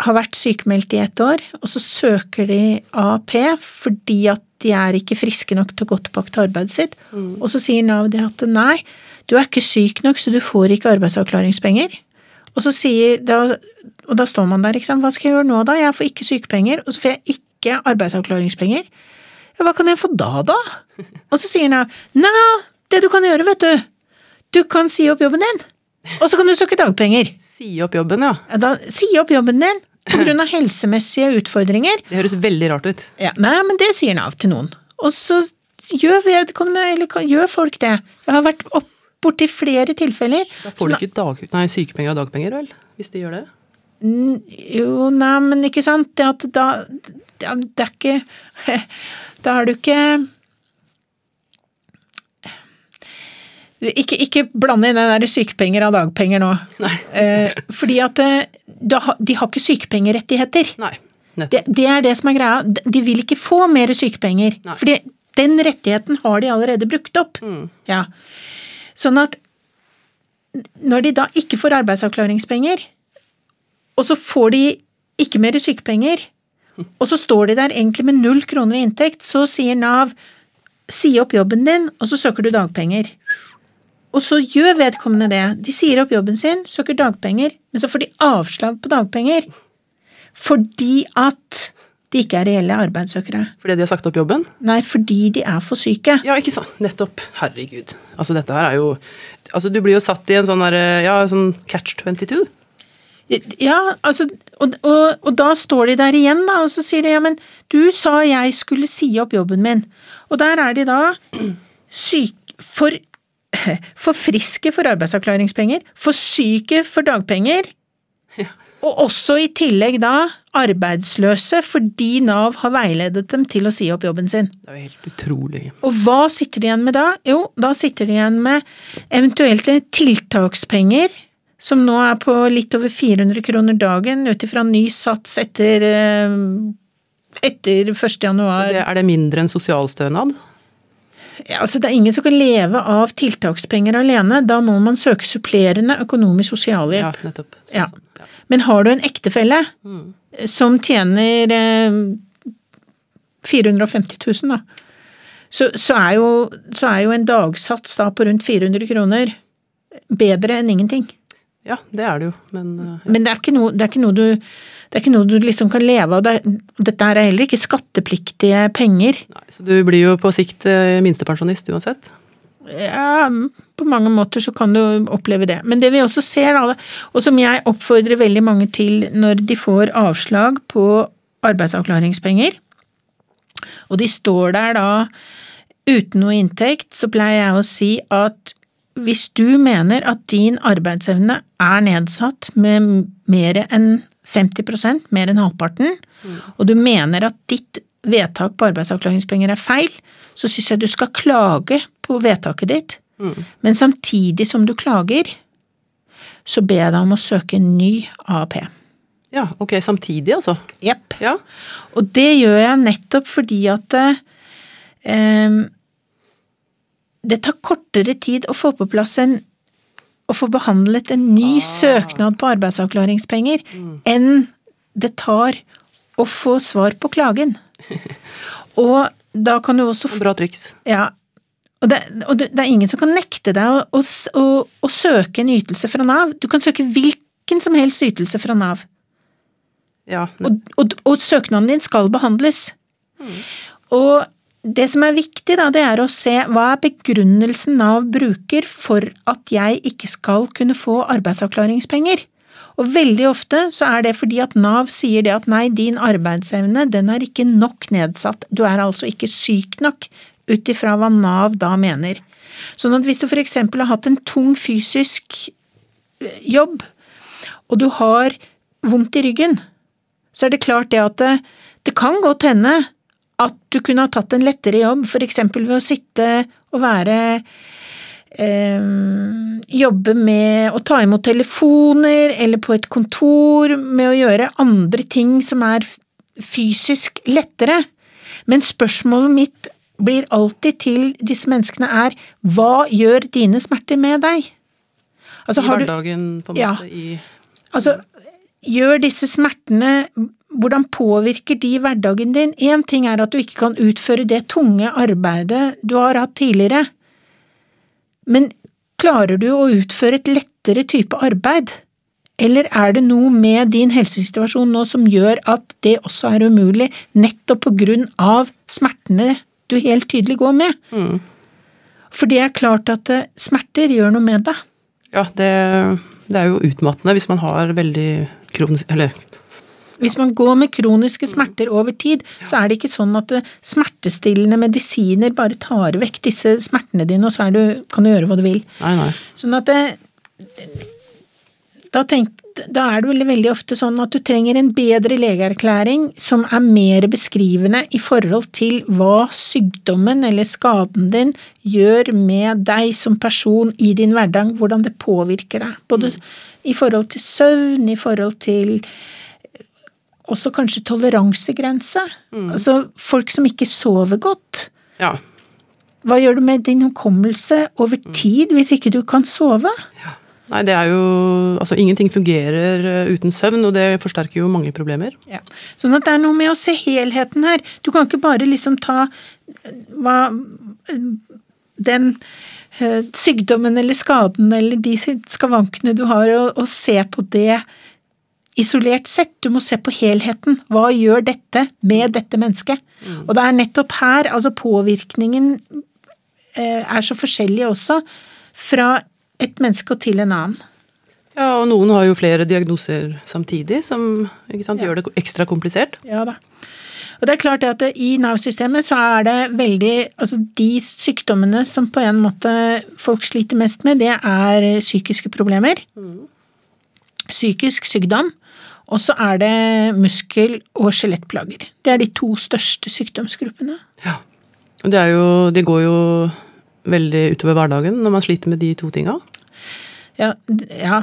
har vært sykemeldt i ett år, og så søker de AAP fordi at de er ikke friske nok til å gå tilbake til arbeidet sitt. Og så sier Nav det at nei, du er ikke syk nok, så du får ikke arbeidsavklaringspenger. Og så sier da, og da står man der, ikke sant, hva skal jeg gjøre nå da? Jeg får ikke sykepenger, og så får jeg ikke arbeidsavklaringspenger. Ja, hva kan jeg få da, da? Og så sier han nei, det du kan gjøre, vet du, du kan si opp jobben din, og så kan du søke dagpenger.
Si opp jobben, ja.
Ja, da, si opp jobben din på grunn av helsemessige utfordringer.
Det høres veldig rart ut.
Ja, nei, men det sier Nav til noen. Og så gjør vedkommende, eller gjør folk det. Jeg har vært opp borti flere tilfeller.
Da får du ikke dag, nei, sykepenger og dagpenger, vel? Hvis de gjør det?
Jo, nei, men ikke sant, det at da Det det er ikke Da har du ikke ikke, ikke blande inn den der sykepenger av dagpenger nå.
Nei.
Eh, fordi at eh, da de har ikke sykepengerettigheter.
Nei.
Det, det er det som er greia. De- De vil ikke få mer sykepenger.
Nei.
Fordi den rettigheten har de allerede brukt opp.
Mm.
Ja. Sånn at når de da ikke får arbeidsavklaringspenger, og så får de ikke mer sykepenger, og så står de der egentlig med null kroner i inntekt, så sier Nav si opp jobben din, og så søker du dagpenger. Og så gjør vedkommende det. De sier opp jobben sin, søker dagpenger, men så får de avslag på dagpenger. Fordi at de ikke er reelle arbeidssøkere.
Fordi de har sagt opp jobben?
Nei, fordi de er for syke.
Ja, ikke sant. Nettopp. Herregud. Altså, dette her er jo Altså, du blir jo satt i en sånn derre Ja, sånn catch 22.
Ja, altså, og, og, og da står de der igjen, da, og så sier de ja, men du sa jeg skulle si opp jobben min. Og der er de da syke for, for friske for arbeidsavklaringspenger, for syke for dagpenger,
Ja.
Og også i tillegg da arbeidsløse fordi Nav har veiledet dem til å si opp jobben sin.
Det er helt utrolig.
Og hva sitter de igjen med da? Jo, da sitter de igjen med eventuelt tiltakspenger, som nå er på litt over 400 kroner dagen, ut ifra ny sats etter, eh, etter 1.
Så
januar.
det, er det mindre enn sosialstønad?
Ja, altså Det er ingen som kan leve av tiltakspenger alene. Da må man søke supplerende økonomisk sosialhjelp.
Ja, nettopp.
Ja. Men har du en ektefelle
Mm.
som tjener eh, 450 000, da, så, så, er jo, så er jo en dagsats da på rundt 400 kroner bedre enn ingenting.
Ja, det er det jo, men ja.
Men det er noe, det er ikke noe du det er ikke noe du liksom kan leve av. Det er, dette er heller ikke skattepliktige penger.
Nei, så du blir jo på sikt eh, minstepensjonist uansett?
Ja, på mange måter så kan du oppleve det. Men det vi også ser, da, og som jeg oppfordrer veldig mange til når de får avslag på arbeidsavklaringspenger, og de står der da uten noe inntekt, så pleier jeg å si at hvis du mener at din arbeidsevne er nedsatt med mer enn 50% mer enn halvparten, og du mener at ditt vedtak på arbeidsavklaringspenger er feil, så syns jeg du skal klage på vedtaket ditt,
Mm.
men samtidig som du klager, så ber jeg deg om å søke en ny AAP.
Ja, ok, samtidig altså.
Jepp.
Ja.
Og det gjør jeg nettopp fordi at eh, det tar kortere tid å få på plass en å få behandlet en ny
Ah.
søknad på arbeidsavklaringspenger enn det tar å få svar på klagen. Og da kan du også
Bra triks.
Ja. Og, det, og det, det er ingen som kan nekte deg å, å, å, å søke en ytelse fra Nav. Du kan søke hvilken som helst ytelse fra Nav.
Ja,
Og, og, og søknaden din skal behandles. Og det som er viktig, da, det er å se hva er begrunnelsen Nav bruker for at jeg ikke skal kunne få arbeidsavklaringspenger. Og veldig ofte så er det fordi at Nav sier det at nei, din arbeidsevne den er ikke nok nedsatt, du er altså ikke syk nok, ut ifra hva Nav da mener. Sånn at hvis du for eksempel har hatt en tung fysisk eh, jobb, og du har vondt i ryggen, så er det klart det at det, det kan godt hende at du kunne ha tatt en lettere jobb, for eksempel ved å sitte og være eh, Jobbe med å ta imot telefoner, eller på et kontor, med å gjøre andre ting som er fysisk lettere. Men spørsmålet mitt blir alltid til disse menneskene er hva gjør dine smerter med deg? Altså,
I
har du,
hverdagen, på en
Ja.
måte. I
Altså, gjør disse smertene Hvordan påvirker de hverdagen din? Én ting er at du ikke kan utføre det tunge arbeidet du har hatt tidligere, men klarer du å utføre et lettere type arbeid? Eller er det noe med din helsesituasjon nå som gjør at det også er umulig, nettopp på grunn av smertene du helt tydelig går med?
Mm.
For det er klart at eh, smerter gjør noe med deg.
Ja, det, det er jo utmattende hvis man har veldig kronisk Eller
Hvis man går med kroniske smerter over tid, så er det ikke sånn at eh, smertestillende medisiner bare tar vekk disse smertene dine, og så er du, kan du gjøre hva du vil.
Nei, nei.
Sånn at det, da, tenk, da er det veldig, veldig ofte sånn at du trenger en bedre legeerklæring som er mer beskrivende i forhold til hva sykdommen eller skaden din gjør med deg som person i din hverdag, hvordan det påvirker deg. Både i forhold til søvn, i forhold til også kanskje toleransegrense. Altså folk som ikke sover godt.
Ja.
Hva gjør du med din hukommelse over tid hvis ikke du kan sove? Ja.
Nei, det er jo Altså, ingenting fungerer eh, uten søvn, og det forsterker jo mange problemer.
Ja. Sånn at det er noe med å se helheten her. Du kan ikke bare liksom ta eh, hva eh, den sykdommen eller skaden eller de skavankene du har, og, og se på det isolert sett. Du må se på helheten. Hva gjør dette med dette mennesket? Og det er nettopp her, altså påvirkningen eh, er så forskjellig også, fra et menneske og til en annen.
Ja, og noen har jo flere diagnoser samtidig, som sant, gjør det ekstra komplisert.
Ja da. Og det er klart at i Nav-systemet så er det veldig Altså de sykdommene som på en måte folk sliter mest med, det er psykiske problemer. Psykisk sykdom. Og så er det muskel- og skjelettplager. Det er de to største sykdomsgruppene.
Ja. Det, er jo, de går jo veldig utover hverdagen når man sliter med de to tinga.
Ja, ja,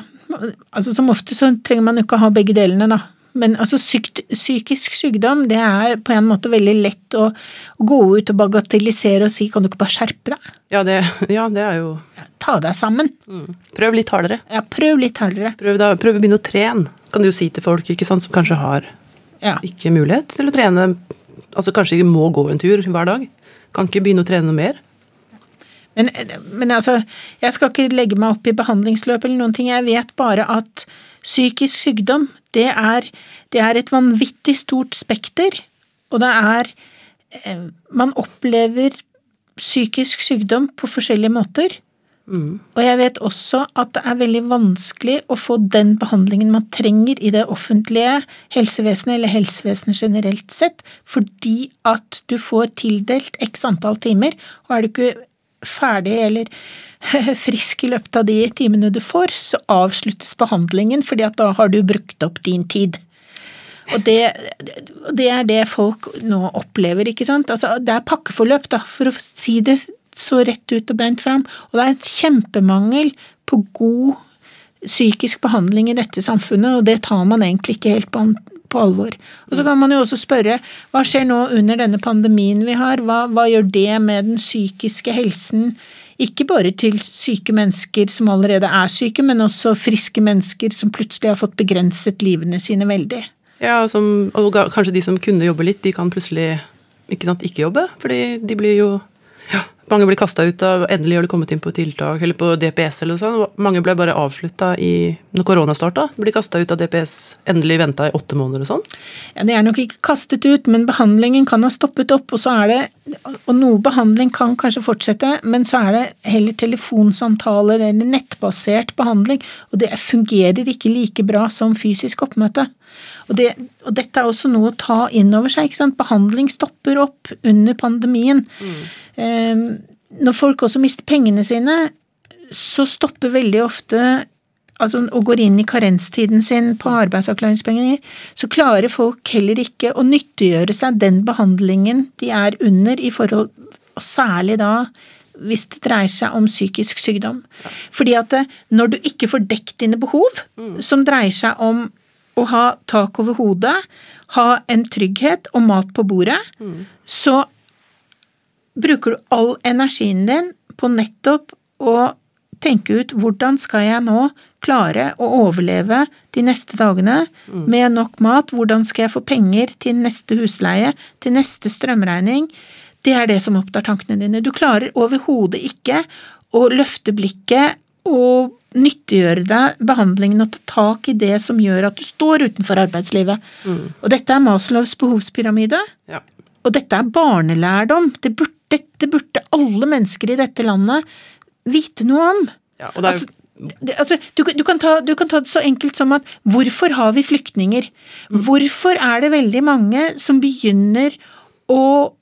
altså som ofte så trenger man jo ikke å ha begge delene, da. Men altså sykt, psykisk sykdom det er på en måte veldig lett å, å, gå ut og bagatellisere og si kan du ikke bare skjerpe deg?
Ja, det, ja, det er jo
Ta deg sammen.
Mm. Prøv litt hardere.
Ja, prøv litt hardere.
Prøv, da, prøv å begynne å trene, kan du jo si til folk ikke sant, som kanskje har ja. ikke mulighet til å trene. Altså kanskje ikke må gå en tur hver dag. Kan ikke begynne å trene noe mer.
Men, men, altså, jeg skal ikke legge meg opp i behandlingsløp eller noen ting. Jeg vet bare at psykisk sykdom, det er, det er et vanvittig stort spekter. Og det er eh, Man opplever psykisk sykdom på forskjellige måter. Mm. Og jeg vet også at det er veldig vanskelig å få den behandlingen man trenger i det offentlige helsevesenet, eller helsevesenet generelt sett, fordi at du får tildelt x antall timer, og er du ikke ferdig eller frisk i løpet av de timene du får, så avsluttes behandlingen, fordi da har du brukt opp din tid. Og det, det er det folk nå opplever, ikke sant. Altså, det er pakkeforløp, da, for å si det så rett ut og beint fram. Og det er en kjempemangel på god psykisk behandling i dette samfunnet, og det tar man egentlig ikke helt på, på alvor. Og så kan man jo også spørre hva skjer nå under denne pandemien vi har, hva, hva gjør det med den psykiske helsen? Ikke bare til syke mennesker som allerede er syke, men også friske mennesker som plutselig har fått begrenset livene sine veldig.
Ja, som, og kanskje de som kunne jobbe litt, de kan plutselig ikke, sant, ikke jobbe. Fordi de blir jo mange blir kasta ut av Endelig har de kommet inn på tiltak, eller på DPS eller sånn. Mange ble bare avslutta Når korona starta, ble kasta ut av DPS. Endelig venta i åtte måneder og sånn.
Ja, De er nok ikke kastet ut, men behandlingen kan ha stoppet opp. Og så er det Og noe behandling kan kanskje fortsette, men så er det heller telefonsamtaler eller nettbasert behandling. Og det fungerer ikke like bra som fysisk oppmøte. Og, det, og, dette er også noe å ta inn over seg. ikke sant? Behandling stopper opp under pandemien. Mm. Um, når folk også mister pengene sine, så stopper veldig ofte altså, og går inn i karenstiden sin på arbeidsavklaringspenger, så klarer folk heller ikke å nyttiggjøre seg den behandlingen de er under, i forhold, og særlig da hvis det dreier seg om psykisk sykdom. Fordi at når du ikke får dekket dine behov, mm. som dreier seg om å ha tak over hodet, ha en trygghet og mat på bordet, mm. så bruker du all energien din på nettopp å tenke ut hvordan skal jeg nå klare å overleve de neste dagene mm. med nok mat, hvordan skal jeg få penger til neste husleie, til neste strømregning. Det er det som opptar tankene dine. Du klarer overhodet ikke å løfte blikket og nyttiggjøre deg behandlingen og ta tak i det som gjør at du står utenfor arbeidslivet. Mm. Og dette er Maslows behovspyramide. Ja. Og dette er barnelærdom. Det burde, dette burde alle mennesker i dette landet vite noe om. Ja, og det er. Altså, det, altså, du, du, kan ta, du, kan ta, det så enkelt som at hvorfor har vi flyktninger? Mm. Hvorfor er det veldig mange som begynner å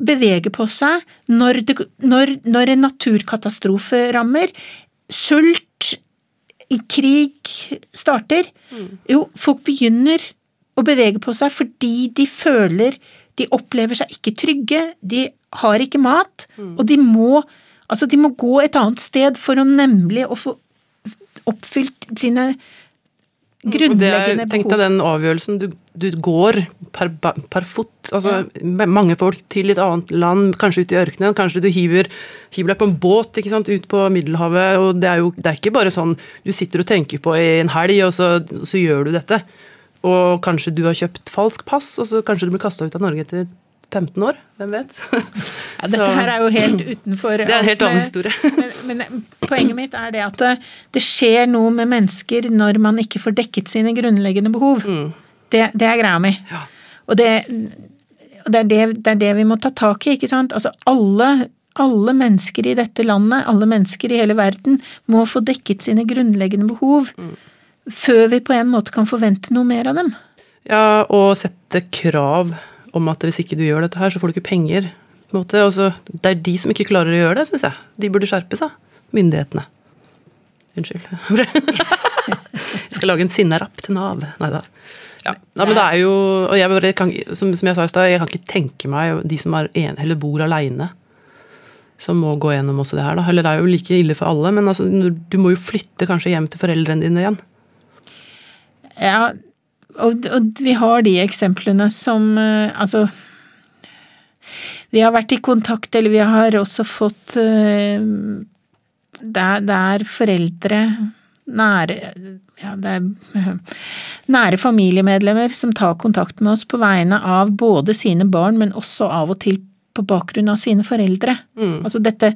bevege på seg når, det, når, når en naturkatastrofe rammer? Sult krig starter? Jo, folk begynner å bevege på seg fordi de føler De opplever seg ikke trygge, de har ikke mat, og de må Altså, de må gå et annet sted for å nemlig å få oppfylt sine grunnleggende behov.
Tenk deg den avgjørelsen. Du, du går per, per fot. Altså ja. mange folk til et annet land, kanskje ut i ørkenen. Kanskje du hiver, hiver deg på en båt ikke sant, ut på Middelhavet. og Det er jo det er ikke bare sånn du sitter og tenker på i en helg, og så, så gjør du dette. Og kanskje du har kjøpt falsk pass, og så kanskje du blir kasta ut av Norge etter 15 år, hvem vet?
Ja, dette her er jo helt utenfor
Det er en helt annen historie.
men, men, poenget mitt er det at det, det, skjer noe med mennesker når man ikke får dekket sine grunnleggende behov. Mm. Det, det, er greia mi. Ja. Og, det, og det, er det, det, er det vi må ta tak i, ikke sant. Altså alle, alle mennesker i dette landet, alle mennesker i hele verden, må få dekket sine grunnleggende behov. Mm. Før vi på en måte kan forvente noe mer av dem.
Ja, og sette krav om at hvis ikke du gjør dette her, så får du ikke penger. på en måte. Altså, det er de som ikke klarer å gjøre det, syns jeg. De burde skjerpe seg. Myndighetene. Unnskyld. jeg skal lage en sinnerapp til Nav. Nei da. Ja. ja. men det er jo og jeg bare kan, som, som, jeg sa i stad, jeg kan ikke tenke meg de som er en, eller bor aleine, som må gå gjennom også det her. da. Eller det er jo like ille for alle, men altså, du må jo flytte kanskje hjem til foreldrene dine igjen.
Ja, og, og vi har de eksemplene som eh, Altså Vi har vært i kontakt, eller vi har også fått det der, der foreldre nære ja, det er nære familiemedlemmer som tar kontakt med oss på vegne av både sine barn, men også av og til på bakgrunn av sine foreldre.
Mm.
Altså dette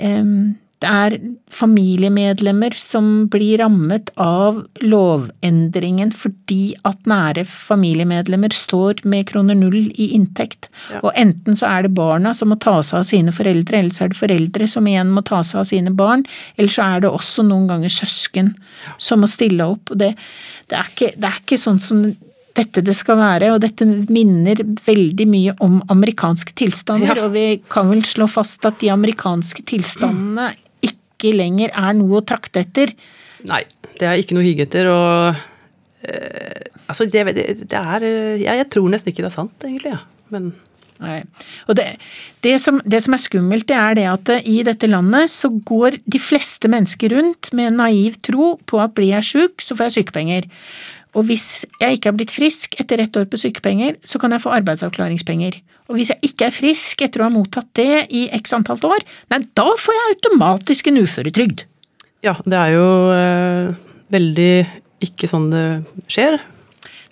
um, Det er familiemedlemmer som blir rammet av lovendringen fordi at nære familiemedlemmer står med kroner null i inntekt.
Ja.
Og enten så er det barna som må ta seg av sine foreldre, eller så er det foreldre som igjen må ta seg av sine barn, eller så er det også noen ganger søsken som må stille opp. Og det, det, er, ikke, det er ikke sånn som dette det skal være, og dette minner veldig mye om amerikanske tilstander,
Ja.
og vi kan vel slå fast at de amerikanske tilstandene ikke lenger er noe å trakte etter.
Nei, det er ikke noe å hige etter, og eh, Altså, det, det, det er eh, jeg, jeg tror nesten ikke det er sant, egentlig, ja. Men
Nei. Og det, det, som, det som er skummelt, det er det at eh, i dette landet så går de fleste mennesker rundt med en naiv tro på at blir jeg sjuk, så får jeg sykepenger. Og hvis jeg ikke er blitt frisk etter ett år på sykepenger, så kan jeg få arbeidsavklaringspenger. Og hvis jeg ikke er frisk etter å ha mottatt det i x antall år, nei, da får jeg automatisk en uføretrygd.
ja, det er jo eh, veldig ikke sånn det skjer.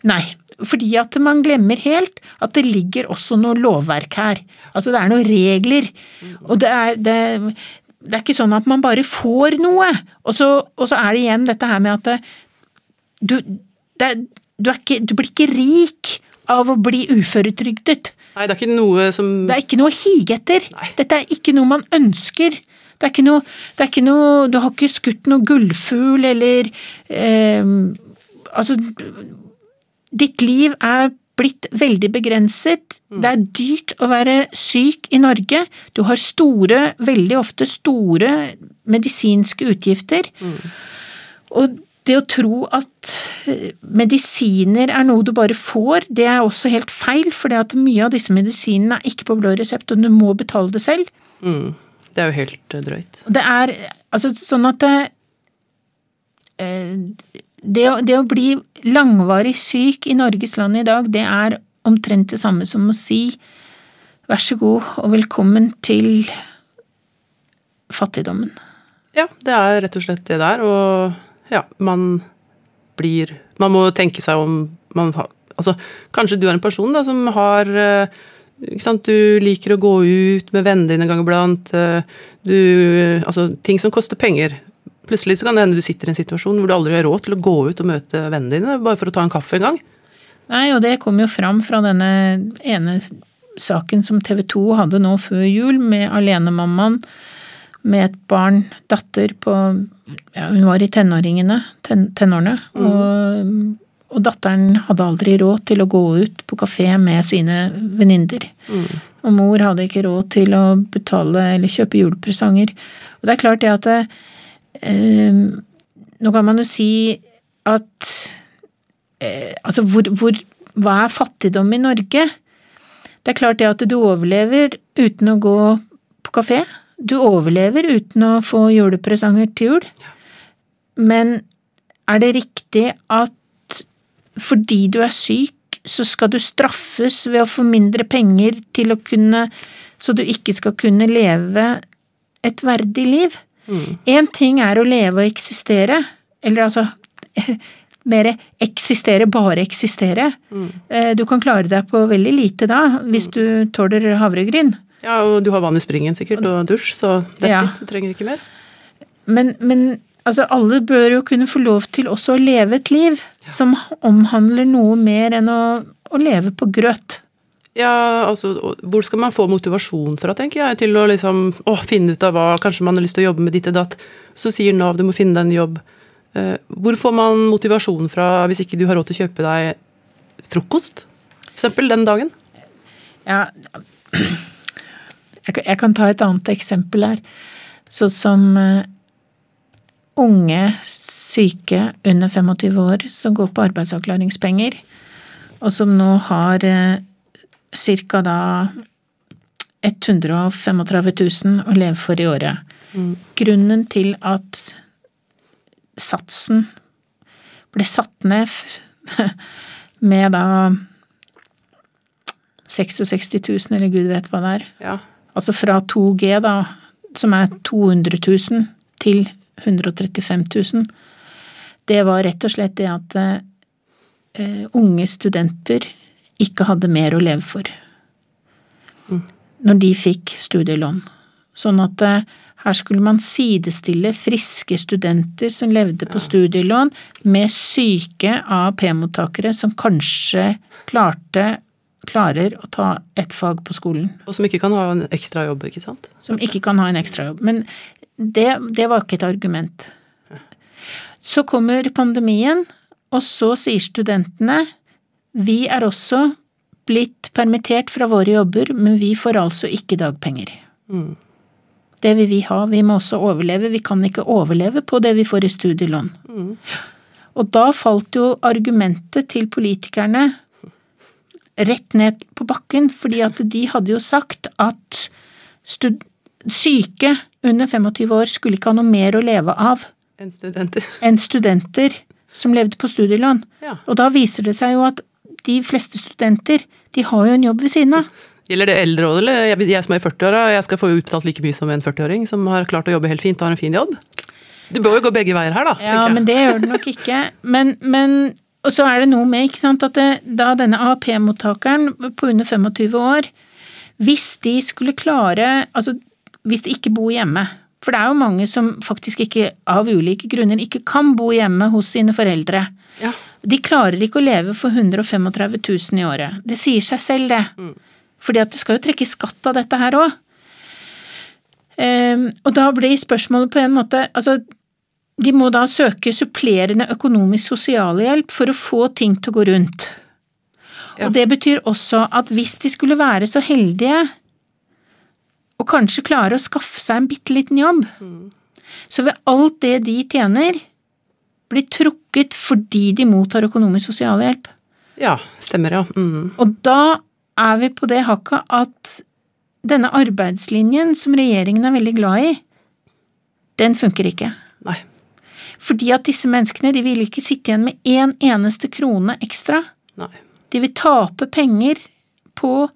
Nei, fordi at man glemmer helt at det ligger også noe lovverk her. Altså det er noen regler, og det er, det, det er ikke sånn at man bare får noe, og så, og så er det igjen dette her med at det, du, det, er- du, er ikke, du blir ikke rik av å bli uføretrygdet.
Nei, det er ikke noe som
Det er ikke noe å hige etter.
Nei.
Dette er ikke noe man ønsker. Det er ikke noe, det er ikke noe Du har ikke skutt noe gullfugl eller eh, Altså Ditt liv er blitt veldig begrenset. Det er dyrt å være syk i Norge. Du har store, veldig ofte store medisinske utgifter. Og det å tro at eh, medisiner er noe du bare får, det er også helt feil, for mye av disse medisinene er ikke på blå resept, og du må betale det selv.
mm, Det er jo helt eh, drøyt.
Det er altså sånn at det, eh, det, å, det å bli langvarig syk i Norges land i dag, det er omtrent det samme som å si vær så god og velkommen til fattigdommen.
Ja, det er rett og slett det der, og ja, man blir Man må tenke seg om man har Altså, kanskje du er en person da som har eh, sant, Du liker å gå ut med vennene dine en gang iblant. eh, Du Altså, ting som koster penger. Plutselig så kan det hende du sitter i en situasjon hvor du aldri har råd til å gå ut og møte vennene dine bare for å ta en kaffe en gang.
Nei, og det kom jo fram fra denne ene saken som TV 2 hadde nå før jul, med alenemammaen med et barn, datter på ja, Hun var i tenåringene, ten, tenårene, og, og datteren hadde aldri råd til å gå ut på kafé med sine venninner. Og mor hadde ikke råd til å betale eller kjøpe julepresanger. Og det er klart det at det, eh, Nå kan man jo si at eh, Altså, hvor, hvor Hva er fattigdom i Norge? Det er klart det at du overlever uten å gå på kafé. Du overlever uten å få julepresanger til jul. Men er det riktig at fordi du er syk, så skal du straffes ved å få mindre penger til å kunne Så du ikke skal kunne leve et verdig liv? Én ting er å leve og eksistere, eller altså mer eksistere, bare eksistere. Mm. Du kan klare deg på veldig lite da, hvis du tåler havregryn.
Ja, og du har vann i springen sikkert, og dusj, så det er
Ja.
fint. Du trenger ikke mer.
Men, men altså, alle bør jo kunne få lov til også å leve et liv som omhandler noe mer enn å, å leve på grøt.
Ja, altså, hvor skal man få motivasjon fra, tenker jeg, til å liksom, å, finne ut av hva, kanskje man har lyst til å jobbe med ditt og datt, så sier Nav du må finne deg en jobb. Eh, hvor får man motivasjon fra hvis ikke du har råd til å kjøpe deg frokost, eksempel den dagen?
Ja, jeg, kan- ta et annet eksempel her. Sånn som eh, unge syke under 25 år som går på arbeidsavklaringspenger, og som nå har eh, ca. da 135 000 å leve for i året. Grunnen til at satsen ble satt ned med da 66 000, eller gud vet hva det er.
Ja.
Altså fra 2G, da, som er 200 000, til 135 000. Det var rett og slett det at uh, unge studenter ikke hadde mer å leve for. Når de fikk studielån. Sånn at uh, her skulle man sidestille friske studenter som levde på studielån, med syke AAP-mottakere som kanskje klarte klarer å ta ett fag på skolen.
Og som ikke kan ha en ekstra jobb, ikke sant?
Som ikke kan ha en ekstrajobb. Men det, det var ikke et argument. Så kommer pandemien, og så sier studentene vi er også blitt permittert fra våre jobber, men vi får altså ikke dagpenger.
Mm.
Det vil vi ha, vi må også overleve, vi kan ikke overleve på det vi får i studielån.
Mm.
Og da falt jo argumentet til politikerne rett ned på bakken, fordi at de hadde jo sagt at syke under 25 år skulle ikke ha noe mer å leve av
enn studenter.
enn studenter som levde på studielån.
Ja.
Og da viser det seg jo at de fleste studenter, de har jo en jobb ved siden av.
Gjelder det eldre òg, eller? Jeg, jeg som er i 40-åra, jeg skal få utbetalt like mye som en 40-åring som har klart å jobbe helt fint og har en fin jobb? Det bør jo gå begge veier her, da.
Ja, men det gjør det nok ikke. Men, men Og så er det noe med, ikke sant, at det, da denne AAP-mottakeren på under 25 år, hvis de skulle klare Altså, hvis de ikke bor hjemme For det er jo mange som faktisk ikke, av ulike grunner, ikke kan bo hjemme hos sine foreldre.
Ja.
De klarer ikke å leve for 135 000 i året. Det sier seg selv, det.
Mm.
Fordi at det skal jo trekke skatt av dette her òg. og da blir spørsmålet på en måte Altså, de må da søke supplerende økonomisk sosialhjelp for å få ting til å gå rundt.
Ja.
Og det betyr også at hvis de skulle være så heldige og kanskje klare å skaffe seg en bitte liten jobb, så vil alt det de tjener, bli trukket fordi de mottar økonomisk sosialhjelp.
ja, stemmer, ja. Mm.
Og da er vi på det hakket at denne arbeidslinjen som regjeringen er veldig glad i, den funker ikke.
Nei.
Fordi at disse menneskene de vil ikke sitte igjen med én eneste krone ekstra.
Nei.
De vil tape penger på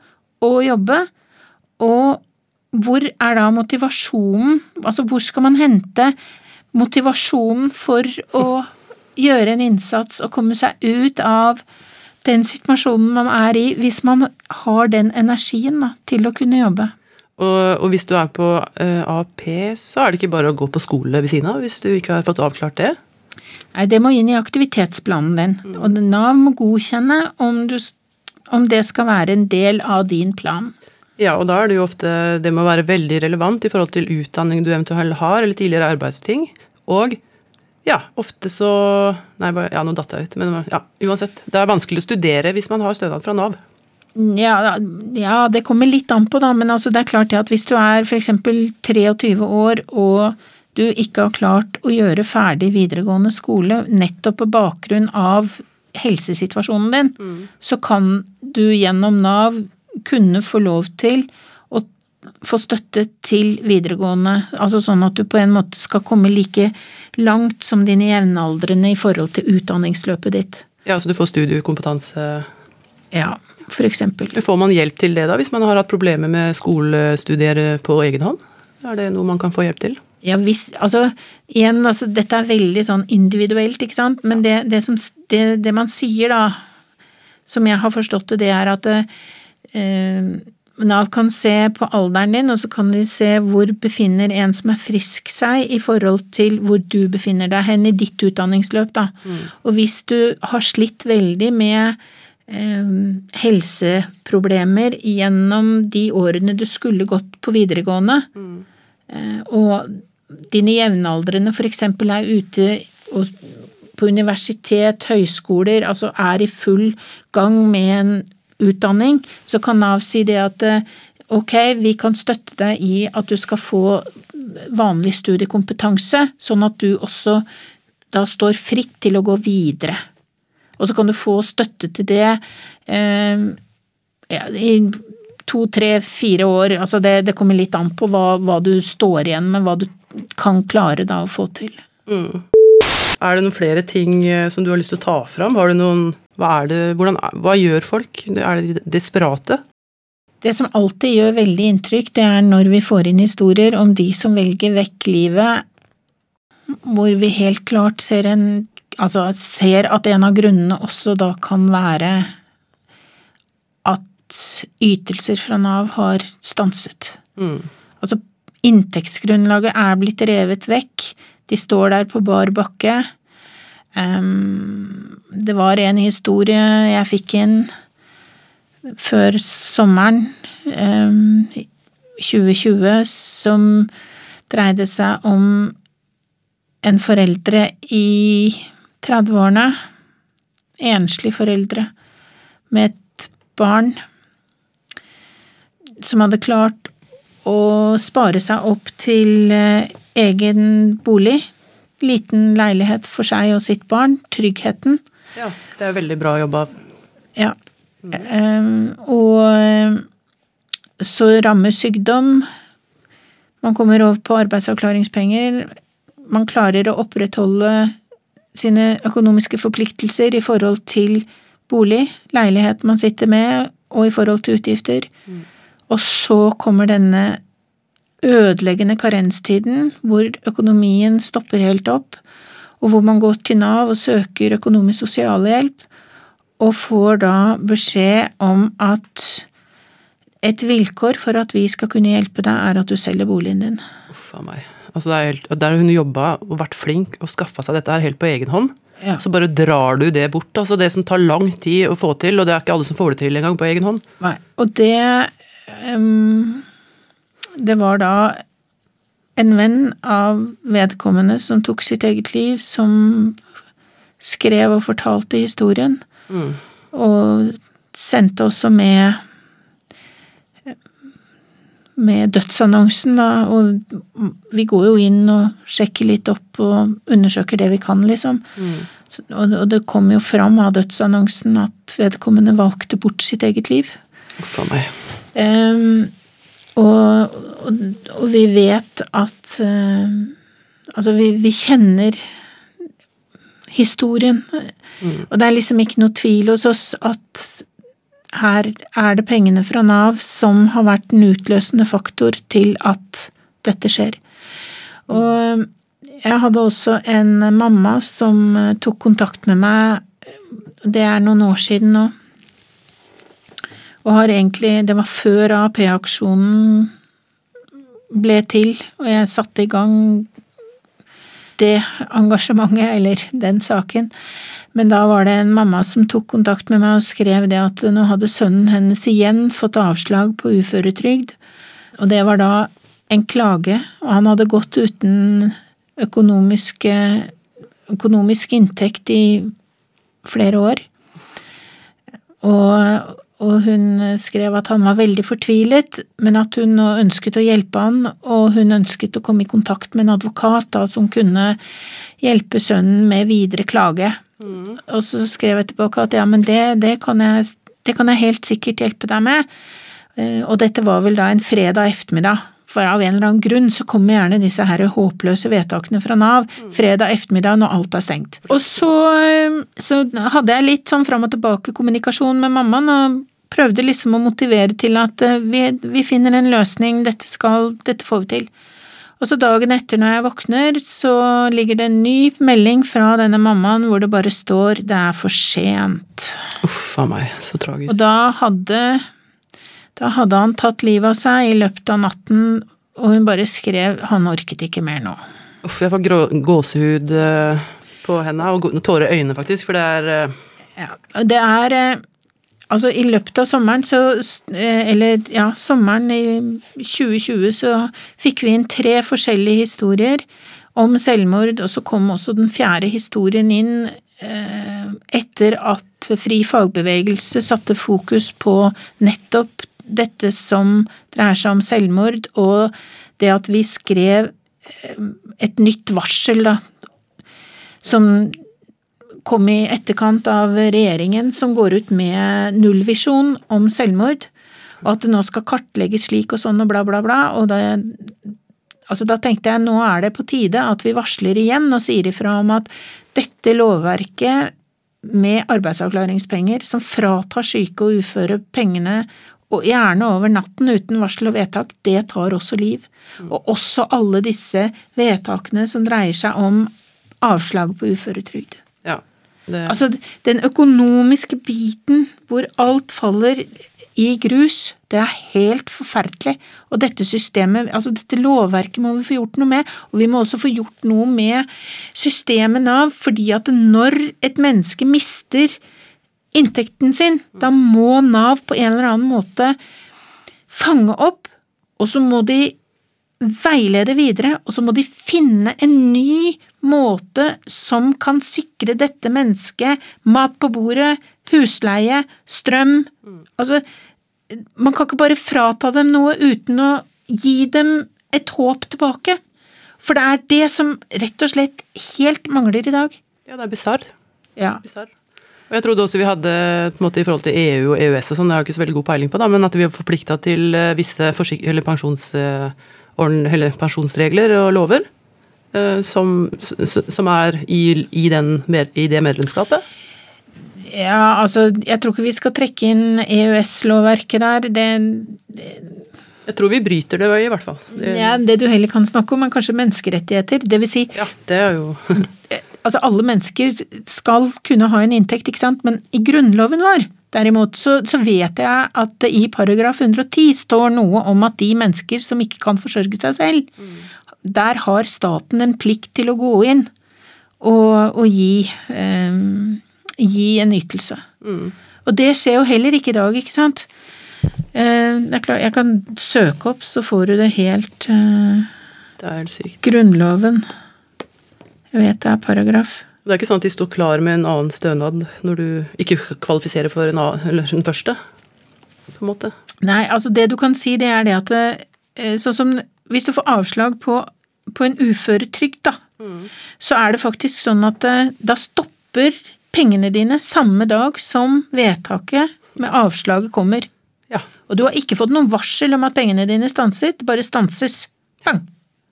å jobbe, og hvor er da motivasjonen? Altså hvor skal man hente motivasjonen for å gjøre en innsats og komme seg ut av den situasjonen man er i, hvis man har den energien da, til å kunne jobbe?
Og, og hvis du er på uh, AAP, så er det ikke bare å gå på skole ved siden av, hvis du ikke har fått avklart det?
Nei, det må inn i aktivitetsplanen din, og Nav må godkjenne om, du, om det skal være en del av din plan.
Ja, og da er det jo ofte Det må være veldig relevant i forhold til utdanning du eventuelt har, eller tidligere arbeidsting. Og ja, ofte så Nei, ja, nå datt jeg ut. Men ja, uansett. Det er vanskelig å studere hvis man har stønad fra Nav.
Ja, ja, det kommer litt an på, da, men altså det er klart at hvis du er f.eks. 23 år og du ikke har klart å gjøre ferdig videregående skole nettopp på bakgrunn av helsesituasjonen din, så kan du gjennom Nav kunne få lov til å få støtte til videregående, altså sånn at du på en måte skal komme like langt som dine jevnaldrende i forhold til utdanningsløpet ditt.
Ja, så du får studiekompetanse.
Ja, eksempel.
Får man hjelp til det da, hvis man har hatt problemer med skolestudier på egen hånd? Er det noe man kan få hjelp til?
Ja, hvis, altså, igjen, altså, dette er veldig sånn individuelt, ikke sant, men det, det, som, det, det man sier da, som jeg har forstått det, det er at eh, Nav kan se på alderen din, og så kan de se hvor befinner en som er frisk seg i forhold til hvor du befinner deg hen i ditt utdanningsløp, da. Og hvis du har slitt veldig med eh, helseproblemer gjennom de årene du skulle gått på videregående, Mm. og dine jevnaldrende eksempel er ute på universitet, høyskoler, altså er i full gang med en utdanning, så kan Nav si det at eh, ok, vi kan støtte deg i at du skal få vanlig studiekompetanse, sånn at du også da står fritt til å gå videre. Og så kan du få støtte til det eh, i to, tre, fire år. Altså det, det kommer litt an på hva, hva, du står igjen med, hva du kan klare da å få til.
Mm. Er det noen flere ting eh, som du har lyst til å ta fram? Har du noen Hva er det Hvordan Hva gjør folk? Er de desperate?
Det som alltid gjør veldig inntrykk, det er når vi får inn historier om de som velger vekk livet, hvor vi helt klart ser en Altså ser at en av grunnene også da kan være at ytelser fra Nav har stanset.
Mm.
Altså inntektsgrunnlaget er blitt revet vekk, de står der på bar bakke. Um, det var en historie jeg fikk inn før sommeren um, 2020 som dreide seg om en foreldre i 30-årene, enslige foreldre, med et barn som hadde klart å spare seg opp til eh, egen bolig. Liten leilighet for seg og sitt barn. Tryggheten.
Ja, det er veldig bra jobba.
Ja. Um, og eh, så rammer sykdom. Man kommer over på arbeidsavklaringspenger. Man klarer å opprettholde sine økonomiske forpliktelser i forhold til bolig, leilighet man sitter med, og i forhold til utgifter. Og så kommer denne ødeleggende karenstiden, hvor økonomien stopper helt opp, og hvor man går til Nav og søker økonomisk sosialhjelp, og får da beskjed om at et vilkår for at vi skal kunne hjelpe deg, er at du selger boligen din.
Uff a meg. Altså, det er helt, der hun jobba og vært flink og skaffa seg dette her helt på egen hånd.
Ja.
Så bare drar du det bort. altså Det som tar lang tid å få til, og det er ikke alle som får det til engang på egen hånd.
Nei. Og det um, Det var da en venn av vedkommende som tok sitt eget liv, som skrev og fortalte historien,
Mm.
og sendte også med med dødsannonsen, da, og vi går jo inn og sjekker litt opp og undersøker det vi kan, liksom.
Mm.
Og og det kom jo fram av dødsannonsen at vedkommende valgte bort sitt eget liv.
Uff a meg.
Um, og, og, og vi vet at uh, Altså, vi, vi kjenner historien.
Mm.
Og det er liksom ikke noe tvil hos oss at her er det pengene fra Nav som har vært den utløsende faktor til at dette skjer. Og jeg hadde også en mamma som eh, tok kontakt med meg, det er noen år siden nå, og har egentlig Det var før AAP-aksjonen ble til, og jeg satte i gang det engasjementet, eller den saken. Men da var det en mamma som tok kontakt med meg og skrev det at nå hadde sønnen hennes igjen fått avslag på uføretrygd. Og det var da en klage, og han hadde gått uten økonomisk, økonomisk inntekt i flere år. Og, og hun skrev at han var veldig fortvilet, men at hun nå ønsket å hjelpe han, og hun ønsket å komme i kontakt med en advokat da, som kunne hjelpe sønnen med videre klage. Og så skrev jeg tilbake at ja, men det, det, kan jeg, det kan jeg helt sikkert hjelpe deg med. Eh, Og dette var vel da en fredag ettermiddag. For av en eller annen grunn så kommer gjerne disse her håpløse vedtakene fra Nav fredag ettermiddag når alt er stengt. Og så, eh, så hadde jeg litt sånn fram og tilbake kommunikasjon med mammaen og prøvde liksom å motivere til at eh, vi, vi finner en løsning, dette skal, dette får vi til. Og så dagen etter når jeg våkner, så ligger det en ny melding fra denne mammaen hvor det bare står 'det er for sent'.
Uff a meg, så tragisk.
Og da hadde, da hadde han tatt livet av seg i løpet av natten, og hun bare skrev 'han orket ikke mer nå'.
Uff, jeg får gåsehud eh, på henda, og tårer i øynene faktisk, for det er eh,
Ja, det er eh, Altså, i løpet av sommeren så eh, Eller ja, sommeren i 2020 så fikk vi inn tre forskjellige historier om selvmord, og så kom også den fjerde historien inn eh, etter at Fri fagbevegelse satte fokus på nettopp dette som dreier seg om selvmord, og det at vi skrev eh, et nytt varsel, da, som kom i etterkant av regjeringen som går ut med nullvisjon om selvmord, og at det nå skal kartlegges slik og sånn og bla, bla, bla, og da, altså da tenkte jeg nå er det på tide at vi varsler igjen og sier ifra om at dette lovverket med arbeidsavklaringspenger som fratar syke og uføre pengene, og gjerne over natten uten varsel og vedtak, det tar også liv. Og også alle disse vedtakene som dreier seg om avslag på uføretrygd.
Det,
Altså, den økonomiske biten hvor alt faller i grus, det er helt forferdelig. Og dette systemet, altså dette lovverket må vi få gjort noe med, og vi må også få gjort noe med systemet Nav, fordi at når et menneske mister inntekten sin, da må Nav på en eller annen måte fange opp, og så må de veilede videre, og så må de finne en ny måte som kan sikre dette mennesket mat på bordet, husleie, strøm Altså, man kan ikke bare frata dem noe uten å gi dem et håp tilbake. For det er det som rett og slett helt mangler i dag.
ja, det er bisarr.
Ja.
Bizarr. Og jeg trodde også vi hadde, på en måte i forhold til EU og EØS og sånn, det har jeg ikke så veldig god peiling på, da, men at vi er forplikta til eh, visse eh, eller pensjonsregler og lover. Eh, Som, som er i, i, den, i det medlemskapet.
ja, altså, jeg tror ikke vi skal trekke inn EØS-lovverket der. Det,
Jeg tror vi bryter det i hvert fall. Det,
ja, det du heller kan snakke om, er kanskje menneskerettigheter. Det vil si,
ja, det er jo
altså alle mennesker skal kunne ha en inntekt, ikke sant, men i grunnloven vår Derimot så, så vet jeg at det i paragraf 110 står noe om at de mennesker som ikke kan forsørge seg selv, der har staten en plikt til å gå inn og, og gi, eh, gi en ytelse.
mm.
Og det skjer jo heller ikke i dag, ikke sant? Eh, det er klart, jeg kan søke opp, så får du det helt eh,
Det er helt sykt.
Grunnloven. Jeg vet det er paragraf.
Det er ikke sånn at de står klar med en annen stønad når du ikke kvalifiserer for en annen, eller den første, på en måte.
Nei, altså det du kan si, det er det at eh, sånn som hvis du får avslag på, på en uføretrygd, da, så er det faktisk sånn at eh, da stopper pengene dine samme dag som vedtaket med avslaget kommer.
Ja.
Og du har ikke fått noen varsel om at pengene dine stanser, det bare stanses. Bang!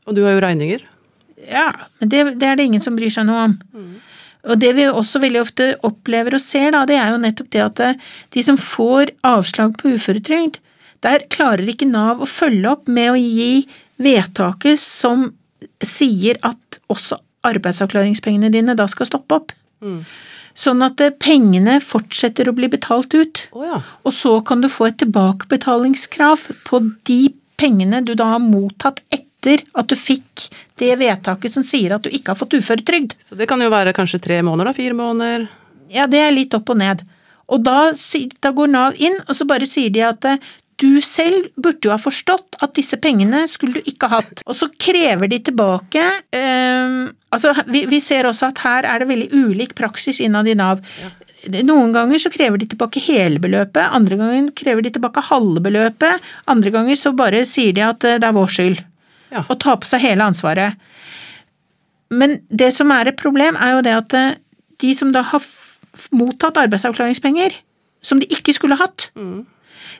Og du har jo regninger.
Ja, men det, det er det ingen som bryr seg noe om. Og det vi også veldig ofte opplever og ser, da, det er jo nettopp det at eh, de som får avslag på uføretrygd, der klarer ikke Nav å følge opp med å gi vedtaket som sier at også arbeidsavklaringspengene dine da skal stoppe opp.
Mm.
Sånn at eh, pengene fortsetter å bli betalt ut.
Oh, ja.
Og så kan du få et tilbakebetalingskrav på de pengene du da har mottatt etter at du fikk det vedtaket som sier at du ikke har fått uføretrygd.
Så det kan jo være kanskje tre måneder, da? Fire måneder?
Ja, det er litt opp og ned. Og da, da går Nav inn, og så bare sier de at eh, du selv burde jo ha forstått at disse pengene skulle du ikke ha hatt. Og så krever de tilbake eh, Altså, vi, vi ser også at her er det veldig ulik praksis innad i Nav. Noen ganger så krever de tilbake hele beløpet, andre ganger krever de tilbake halve beløpet, andre ganger så bare sier de at eh, det er vår skyld,
Ja.
og tar på seg hele ansvaret. Men det som er et problem, er jo det at eh, de som da har mottatt arbeidsavklaringspenger, som de ikke skulle hatt,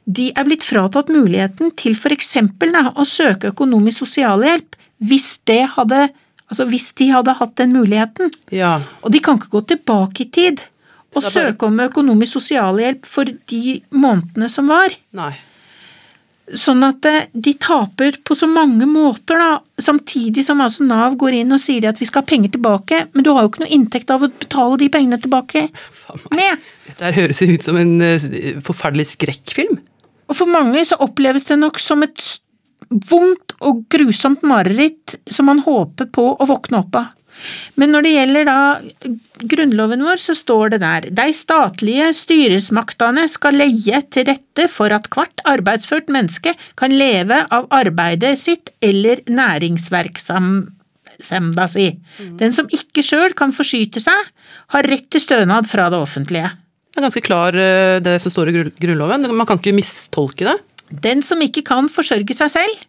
de er blitt fratatt muligheten til for eksempel da, å søke økonomisk sosialhjelp hvis det hadde Altså hvis de hadde hatt den muligheten.
Ja.
Og de kan ikke gå tilbake i tid og
bare-
søke om økonomisk sosialhjelp for de månedene som var.
Nei.
Sånn at eh, de taper på så mange måter, da. Samtidig som altså Nav går inn og sier at vi skal ha penger tilbake, men du har jo ikke noe inntekt av å betale de pengene tilbake med.
Dette høres jo ut som en eh, forferdelig skrekkfilm.
Og for mange så oppleves det nok som et vondt og grusomt mareritt som man håper på å våkne opp av. Men når det gjelder da grunnloven vår, så står det der de statlige styresmaktene skal leie til rette for at hvert arbeidsført menneske kan leve av arbeidet sitt eller næringsverksemda si. Den som ikke sjøl kan forsyte seg, har rett til stønad fra det offentlige.
Det er ganske klar, eh, det som står i Grunnloven. Man kan ikke mistolke det.
Den som ikke kan forsørge seg selv,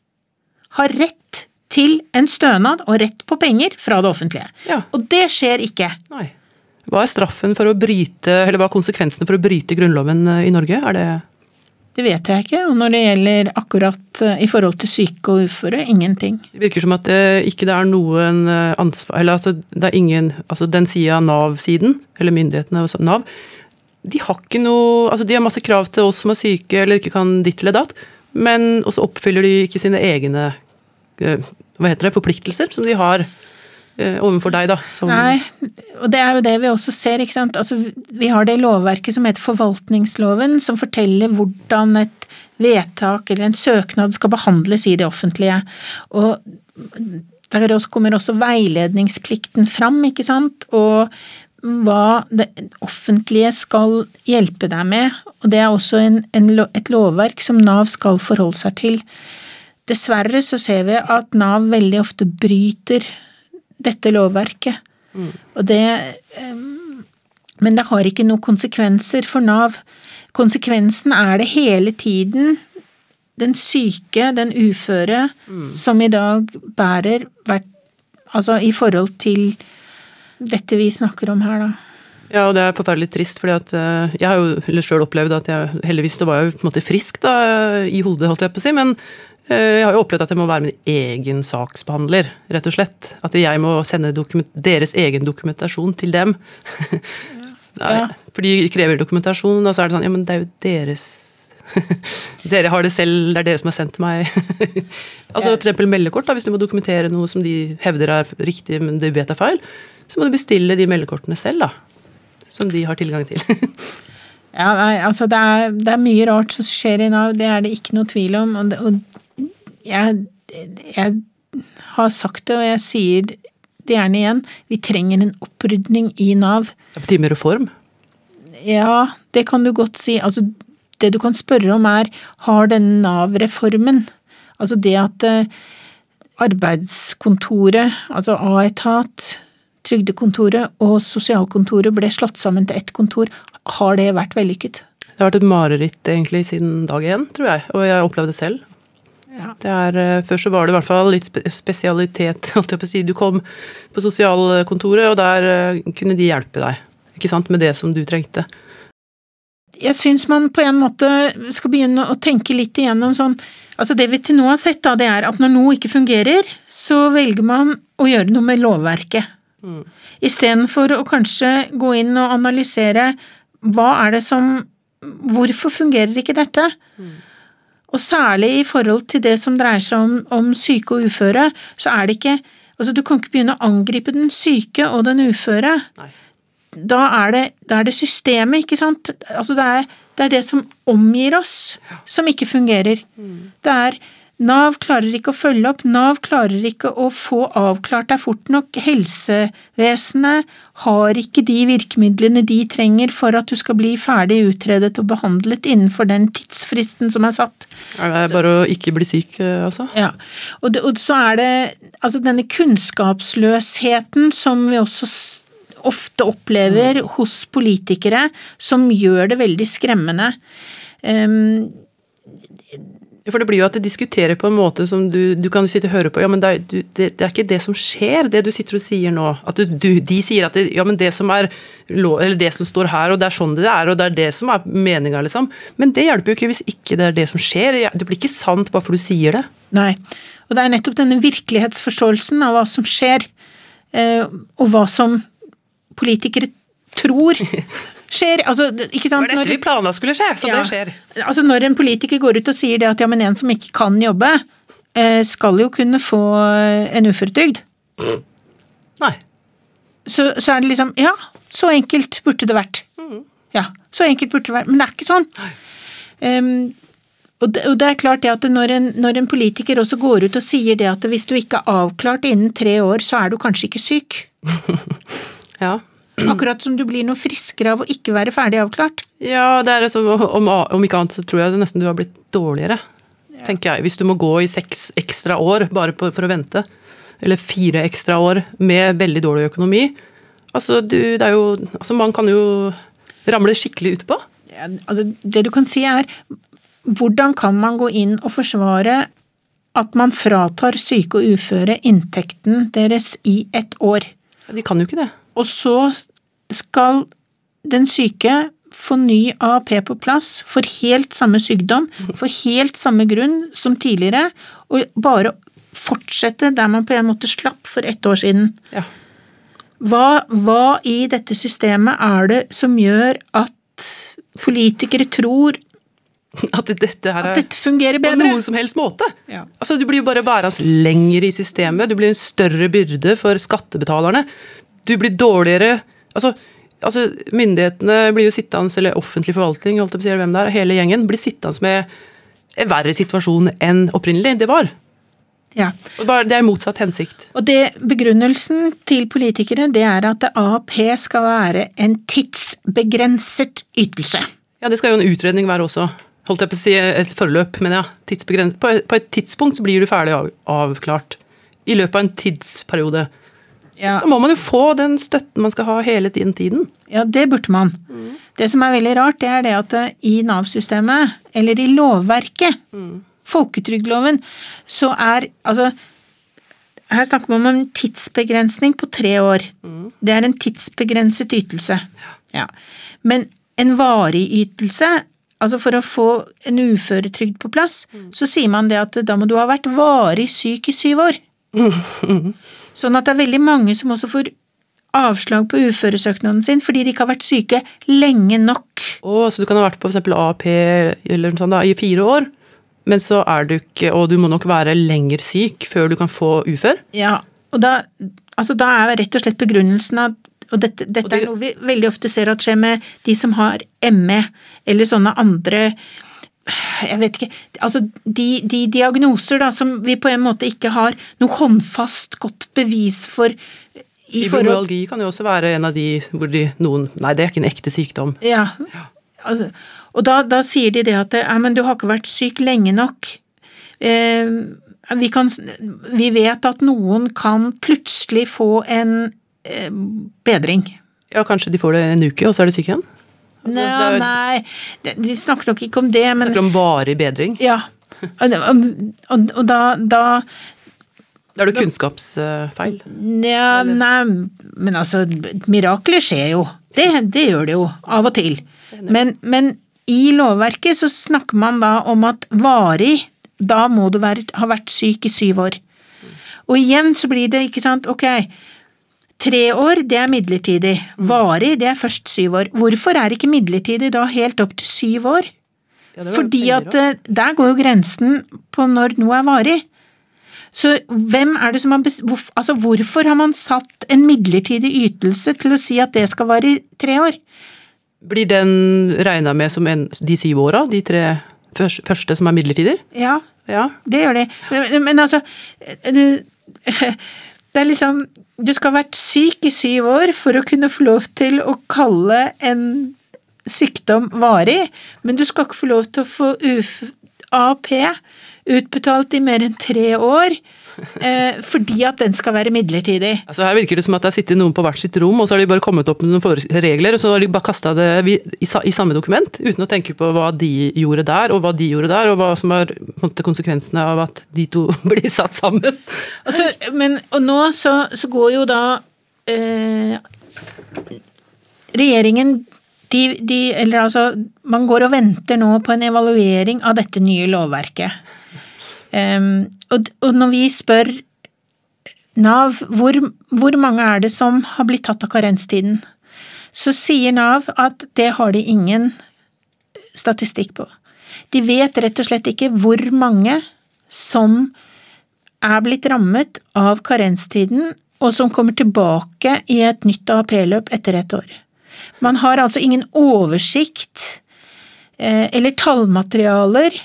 har rett til en stønad og rett på penger fra det offentlige.
Ja.
Og det skjer ikke.
Nei. Hva er straffen for å bryte, eller hva er konsekvensene for å bryte Grunnloven eh, i Norge? Er det
Det vet jeg ikke. Og når det gjelder akkurat eh, i forhold til syke og uføre, ingenting.
Det virker som at det ikke det er noen ansvar Eller altså, det er ingen Altså den sida Nav-siden, eller myndighetene og Nav, de har ikke noe Altså de har masse krav til oss som er syke eller ikke kan ditt eller datt, men også oppfyller de ikke sine egne eh, hva heter det, forpliktelser som de har eh, overfor deg, da. Som
Nei, og det er jo det vi også ser, ikke sant. Altså, vi har det lovverket som heter forvaltningsloven, som forteller hvordan et vedtak eller en søknad skal behandles i det offentlige. Og der kommer også veiledningsplikten fram, ikke sant. Og hva det offentlige skal hjelpe deg med. Og det er også en, en, et lovverk som Nav skal forholde seg til. Dessverre så ser vi at Nav veldig ofte bryter dette lovverket. Og det Men det har ikke noen konsekvenser for Nav. Konsekvensen er det hele tiden den syke, den uføre, som i dag bærer hvert Altså i forhold til dette vi snakker om her, da.
Ja, og det er forferdelig trist, fordi at eh, jeg har jo sjøl opplevd at jeg Heldigvis det var jo på en måte frisk da, i hodet, holdt jeg på å si, men eh, jeg har jo opplevd at jeg må være min egen saksbehandler, rett og slett. At jeg må sende deres egen dokumentasjon til dem. Ja.
Ja.
For de krever dokumentasjon, og så er det sånn Ja, men det er jo deres Dere har det selv, det er dere som har sendt meg Altså eksempel meldekort, da, hvis du må dokumentere noe som de hevder er riktig, men de vet er feil, så må du bestille de meldekortene selv, da. Som de har tilgang til.
Ja, nei, altså det er, det er mye rart som skjer i Nav, det er det ikke noe tvil om. Og, det, og jeg, jeg har sagt det, og jeg sier det gjerne igjen, vi trenger en opprydning i Nav.
Det betyr med reform.
Ja, det kan du godt si. Altså, det du kan spørre om er, har denne Nav-reformen, altså det at eh, arbeidskontoret, altså A-etat, trygdekontoret og sosialkontoret ble slått sammen til ett kontor, har det vært vellykket?
Det har vært et mareritt egentlig siden dag én, tror jeg, og jeg har opplevd det selv.
Ja.
Det er, eh, før så var det i hvert fall litt spesialitet. Du kom på sosialkontoret, og der eh, kunne de hjelpe deg, ikke sant, med det som du trengte.
jeg syns man på en måte skal begynne å tenke litt igjennom sånn Altså det vi til nå har sett, da, det er at når noe ikke fungerer, så velger man å gjøre noe med lovverket.
Mm.
Istedenfor å kanskje gå inn og analysere hva er det som Hvorfor fungerer ikke dette? Og særlig i forhold til det som dreier seg om, om syke og uføre, så er det ikke Altså, du kan ikke begynne å angripe den syke og den uføre
Nei.
da er det, da er det systemet, ikke sant? Altså det er, det er det som omgir oss, som ikke fungerer. Det er Nav klarer ikke å følge opp, Nav klarer ikke å få avklart deg fort nok. Helsevesenet har ikke de virkemidlene de trenger for at du skal bli ferdig utredet og behandlet innenfor den tidsfristen som er satt.
Er det bare å ikke bli syk, eh, altså?
Ja, og, det, og så er det altså denne kunnskapsløsheten som vi også ofte opplever hos politikere, som gjør det veldig skremmende. Um,
For det blir jo at de diskuterer på en måte som du, du kan sitte og høre på. Ja, men det er, du, det, det er ikke det som skjer, det du sitter og sier nå. At du, du, de sier at det, ja, men det som er eller det som står her, og det er sånn det er, og det er det som er meninga, liksom. Men det hjelper jo ikke hvis ikke det er det som skjer. Det blir ikke sant bare for du sier det.
nei. Og det er nettopp denne virkelighetsforståelsen av hva som skjer, eh, og hva som politikere tror skjer. Altså, ikke sant?
Det var dette
Når-
vi planla skulle skje, så
Ja.
det skjer.
Altså Når en politiker går ut og sier det at ja, men en som ikke kan jobbe, eh, skal jo kunne få eh, en uføretrygd,
Nei.
så, så er det liksom Ja, så enkelt burde det vært. Ja, så enkelt burde det vært. Men det er ikke sånn. Um, og, det, og det er klart det at når en, når en politiker også går ut og sier det at hvis du ikke er avklart innen tre år, så er du kanskje ikke syk.
Ja.
Akkurat som du blir noe friskere av å ikke være ferdig avklart.
Ja, det er liksom, om, om ikke annet så tror jeg det nesten du har blitt dårligere. Tenker jeg. Hvis du må gå i seks ekstra år bare på, for å vente, eller fire ekstra år med veldig dårlig økonomi. Altså, du, det er jo Altså, man kan jo ramle skikkelig utpå.
Ja, altså, det du kan si er hvordan kan man gå inn og forsvare at man fratar syke og uføre inntekten deres i et år?
De kan jo ikke det.
Og så skal den syke få ny AAP på plass for helt samme sykdom, for helt samme grunn som tidligere, og bare fortsette der man på en måte slapp for ett år siden.
Ja.
Hva, hva i dette systemet er det som gjør at politikere tror
At dette her
at dette fungerer
på
bedre?
noen som helst måte.
Ja.
Altså, Du blir jo bare værende lenger i systemet, du blir en større byrde for skattebetalerne. Du blir dårligere Altså, altså myndighetene blir jo sittende, eller offentlig forvaltning, holdt jeg på å si, hvem det er, hele gjengen, blir sittende med en verre situasjon enn opprinnelig det var.
Ja.
Det er motsatt hensikt.
Og det, begrunnelsen til politikere det er at AAP skal være en tidsbegrenset ytelse.
Ja, det skal jo en utredning være også. Holdt jeg på å si et forløp, men ja. På, på et tidspunkt så blir du ferdig av, avklart. I løpet av en tidsperiode.
Ja,
Da må man jo få den støtten man skal ha hele tiden. tiden.
ja det burde man. Det som er veldig rart, det er det at eh, i Nav-systemet, eller i lovverket, folketrygdloven, så er altså her snakker man om en tidsbegrensning på tre år. Det er en tidsbegrenset ytelse. Ja. Men en varig ytelse, altså for å få en uføretrygd på plass, så sier man det at da må du ha vært varig syk i syv år. Sånn at det er veldig mange som også får avslag på uføresøknaden sin fordi de ikke har vært syke lenge nok.
Å, så du kan ha vært på eksempel AAP eller noe sånt da, i fire år, men så er du ikke Og du må nok være lenger syk før du kan få ufør?
Ja, og da, altså da er rett og slett begrunnelsen at og dette, dette
Og det-
er noe vi veldig ofte ser at skjer med de som har ME, eller sånne andre jeg vet ikke, altså de, de diagnoser da, som vi på en måte ikke har noe håndfast godt bevis for i
Fibromyalgi kan jo også være en av de hvor de, noen Nei, det er ikke en ekte sykdom.
Ja. Altså, og da, da sier de det at ja, men du har ikke vært syk lenge nok. Eh, vi, kan, vi vet at noen kan plutselig få en eh, bedring.
Ja, kanskje de får det en uke, og så er de syke igjen? Altså, det er-
nei, de, de snakker nok ikke om det, men
Snakker om varig bedring.
ja. Og, og, og da, da
Da er det kunnskapsfeil.
Ja, nei, men altså, mirakler skjer jo. Det, det gjør det jo, av og til. Men, men i lovverket så snakker man da om at varig, da må du være, ha vært syk i syv år. Og igjen så blir det, ikke sant, ok, tre år det er midlertidig, varig det er først syv år. Hvorfor er ikke midlertidig da helt opp til syv år?
Ja,
Fordi at eh, der går jo grensen på når noe er varig. Så hvem er det som har bes- hvorf- altså hvorfor har man satt en midlertidig ytelse til å si at det skal vare i tre år?
Blir den regna med som en, de syv åra, de tre første som er midlertidig?
Ja,
Ja.
det gjør de. Men, men altså du, Det er liksom Du skal ha vært syk i syv år for å kunne få lov til å kalle en sykdom varig, men du skal ikke få lov til å få UF, AAP utbetalt i mer enn tre år. Eh, fordi at den skal være midlertidig.
Altså Her virker det som at det har sittet noen på hvert sitt rom, og så har de bare kommet opp med noen regler, og så har de bare kasta det i, i, i samme dokument, uten å tenke på hva de gjorde der, og hva de gjorde der, og hva som er måte, konsekvensene av at de to blir satt sammen.
Og, men, og nå så, så går jo da eh, Regjeringen de, de, eller altså, Man går og venter nå på en evaluering av dette nye lovverket. Em, og, og når vi spør Nav hvor, hvor mange er det som har blitt tatt av karenstiden, så sier Nav at det har de ingen statistikk på. De vet rett og slett ikke hvor mange som er blitt rammet av karenstiden, og som kommer tilbake i et nytt AAP-løp etter et år. Man har altså ingen oversikt eh, eller tallmaterialer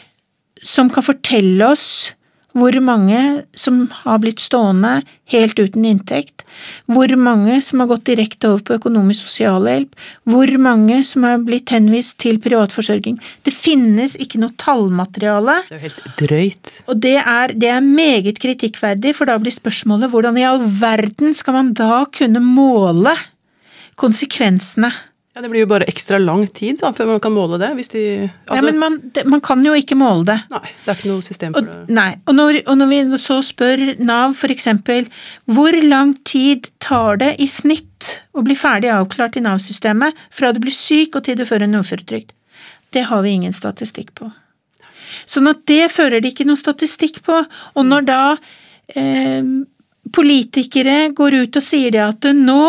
som kan fortelle oss hvor mange som har blitt stående helt uten inntekt, hvor mange som har gått direkte over på økonomisk sosialhjelp, hvor mange som har blitt henvist til privatforsørging. Det finnes ikke noe tallmateriale.
Det er helt drøyt.
Og det er, det er meget kritikkverdig, for da blir spørsmålet hvordan i all verden skal man da kunne måle konsekvensene
Ja, Det blir jo bare ekstra lang tid da, før man kan måle det. hvis de... Altså,
ja, men man, det, man kan jo ikke måle det.
Nei, det er ikke noe system for
Og,
det.
nei, og når, og når vi så spør Nav eksempel hvor lang tid tar det i snitt å bli ferdig avklart i Nav-systemet fra du blir syk og til du får en uføretrygd, det har vi ingen statistikk på. Sånn at det fører de ikke noe statistikk på, og når da eh, politikere går ut og sier det at nå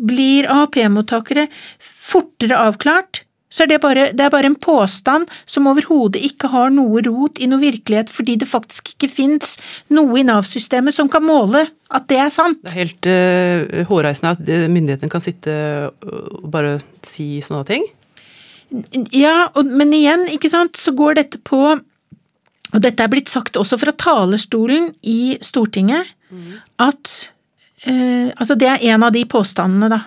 blir AAP-mottakere fortere avklart, så er det bare, det er bare en påstand som overhodet ikke har noe rot i noe virkelighet, fordi det faktisk ikke fins noe i Nav-systemet som kan måle at det er sant.
Det er helt uh, hårreisende at eh, myndighetene kan sitte og bare si sånne ting.
Ja, og, men igjen, ikke sant, så går dette på Og dette er blitt sagt også fra talerstolen i Stortinget, at eh, Altså, det er en av de påstandene, da.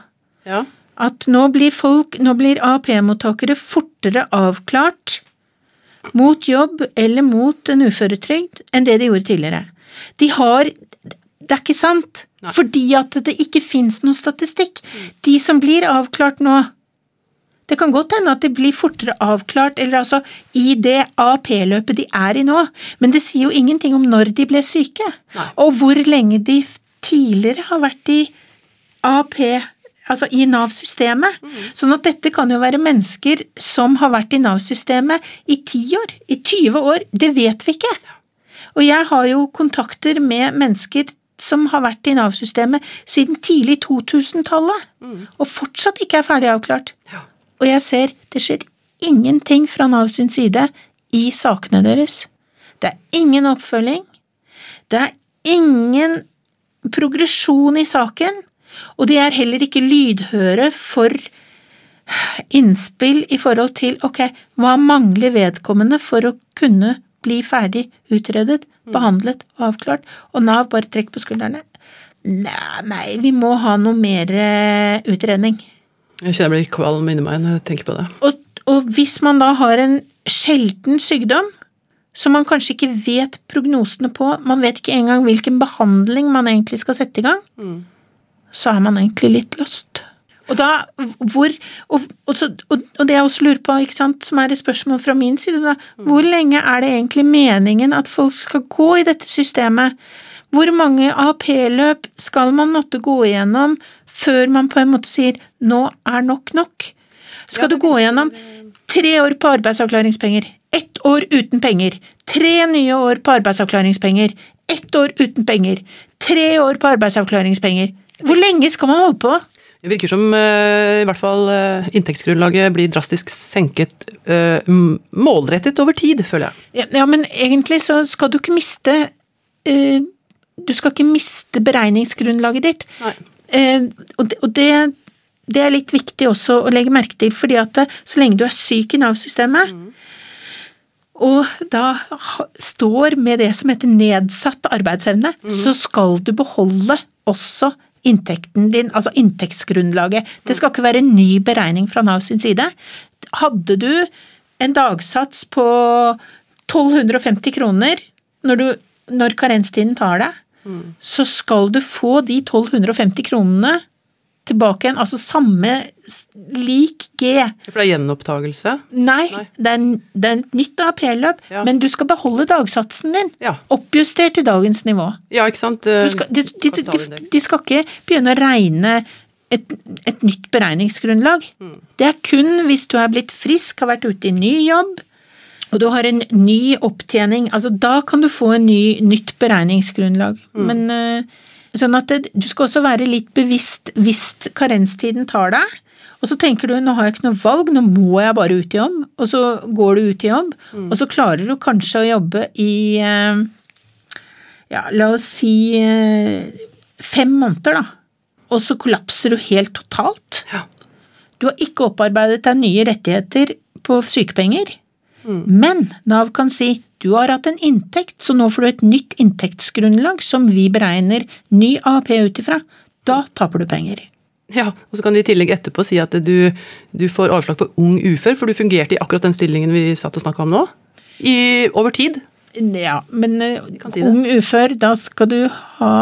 Ja.
At nå blir folk, nå blir AAP-mottakere fortere avklart mot jobb eller mot en uføretrygd enn det de gjorde tidligere. De har Det er ikke sant,
Nei.
fordi at det ikke fins noen statistikk. De som blir avklart nå, det kan godt hende at det blir fortere avklart, eller altså i det AAP-løpet de er i nå, men det sier jo ingenting om når de ble syke,
Nei.
og hvor lenge de tidligere har vært i AAP, altså i Nav-systemet. Sånn at dette kan jo være mennesker som har vært i Nav-systemet i 10 år, i 20 år, det vet vi ikke. Og jeg har jo kontakter med mennesker som har vært i Nav-systemet siden tidlig 2000-tallet, og fortsatt ikke er ferdig avklart.
Ja.
Og jeg ser det skjer ingenting fra Nav sin side i sakene deres. Det er ingen oppfølging. Det er ingen progresjon i saken, og de er heller ikke lydhøre for innspill i forhold til ok, hva mangler vedkommende for å kunne bli ferdig utredet, behandlet og avklart, og Nav bare trekker på skuldrene. Nei, nei, vi må ha noe mer eh, utredning.
Jeg kjenner jeg blir kvalm inni meg når jeg tenker på det.
Og, og hvis man da har en sjelden sykdom, som man kanskje ikke vet prognosene på, man vet ikke engang hvilken behandling man egentlig skal sette i gang, så er man egentlig litt lost. Og da, hvor, og, og, og, og det jeg også lurer på, ikke sant, som er et spørsmål fra min side, da, hvor lenge er det egentlig meningen at folk skal gå i dette systemet? Hvor mange AAP-løp skal man måtte gå igjennom før man på en måte sier nå er nok nok? Skal du gå gjennom tre år på arbeidsavklaringspenger, ett år uten penger, tre nye år på arbeidsavklaringspenger, ett år uten penger, tre år på arbeidsavklaringspenger? Hvor lenge skal man holde på?
Det virker som eh, i hvert fall eh, inntektsgrunnlaget blir drastisk senket eh, målrettet over tid, føler jeg.
Ja, men egentlig så skal du ikke miste Du skal ikke miste beregningsgrunnlaget ditt.
Nei.
Eh, og det, det, er litt viktig også å legge merke til, fordi at så lenge du er syk i Nav-systemet, og da står med det som heter nedsatt arbeidsevne, så skal du beholde også inntekten din, altså inntektsgrunnlaget. Det skal ikke være en ny beregning fra Nav sin side. Hadde du en dagsats på 1250 kroner når, du, når karenstiden tar deg, så skal du få de 1250 kronene tilbake igjen, altså samme lik G.
For det er gjenopptagelse.
Nei,
Nei.
Det, er, en- det er et nytt AAP-løp,
Ja.
men du skal beholde dagsatsen din.
Ja.
Oppjustert til dagens nivå.
ja, ikke sant?
Du skal, de, de, de, de skal ikke begynne å regne et, et nytt beregningsgrunnlag. Det er kun hvis du er blitt frisk, har vært ute i ny jobb, og du har en ny opptjening. altså Da kan du få en ny, nytt beregningsgrunnlag. Men eh, sånn at det, du skal også være litt bevisst hvis karenstiden tar deg. Og så tenker du nå har jeg ikke noe valg, nå må jeg bare ut i jobb. Og så går du ut i jobb, og så klarer du kanskje å jobbe i eh, ja, la oss si eh, fem måneder, da. Og så kollapser du helt totalt.
Ja.
Du har ikke opparbeidet deg nye rettigheter på sykepenger. Men Nav kan si du har hatt en inntekt, så nå får du et nytt inntektsgrunnlag som vi beregner ny AAP ut ifra. Da taper du penger.
Ja, og så kan de i tillegg etterpå si at du, du får avslag på ung ufør, for du fungerte i akkurat den stillingen vi satt og snakka om nå. I, over tid.
Ja, men eh,
si
ung ufør, da skal du ha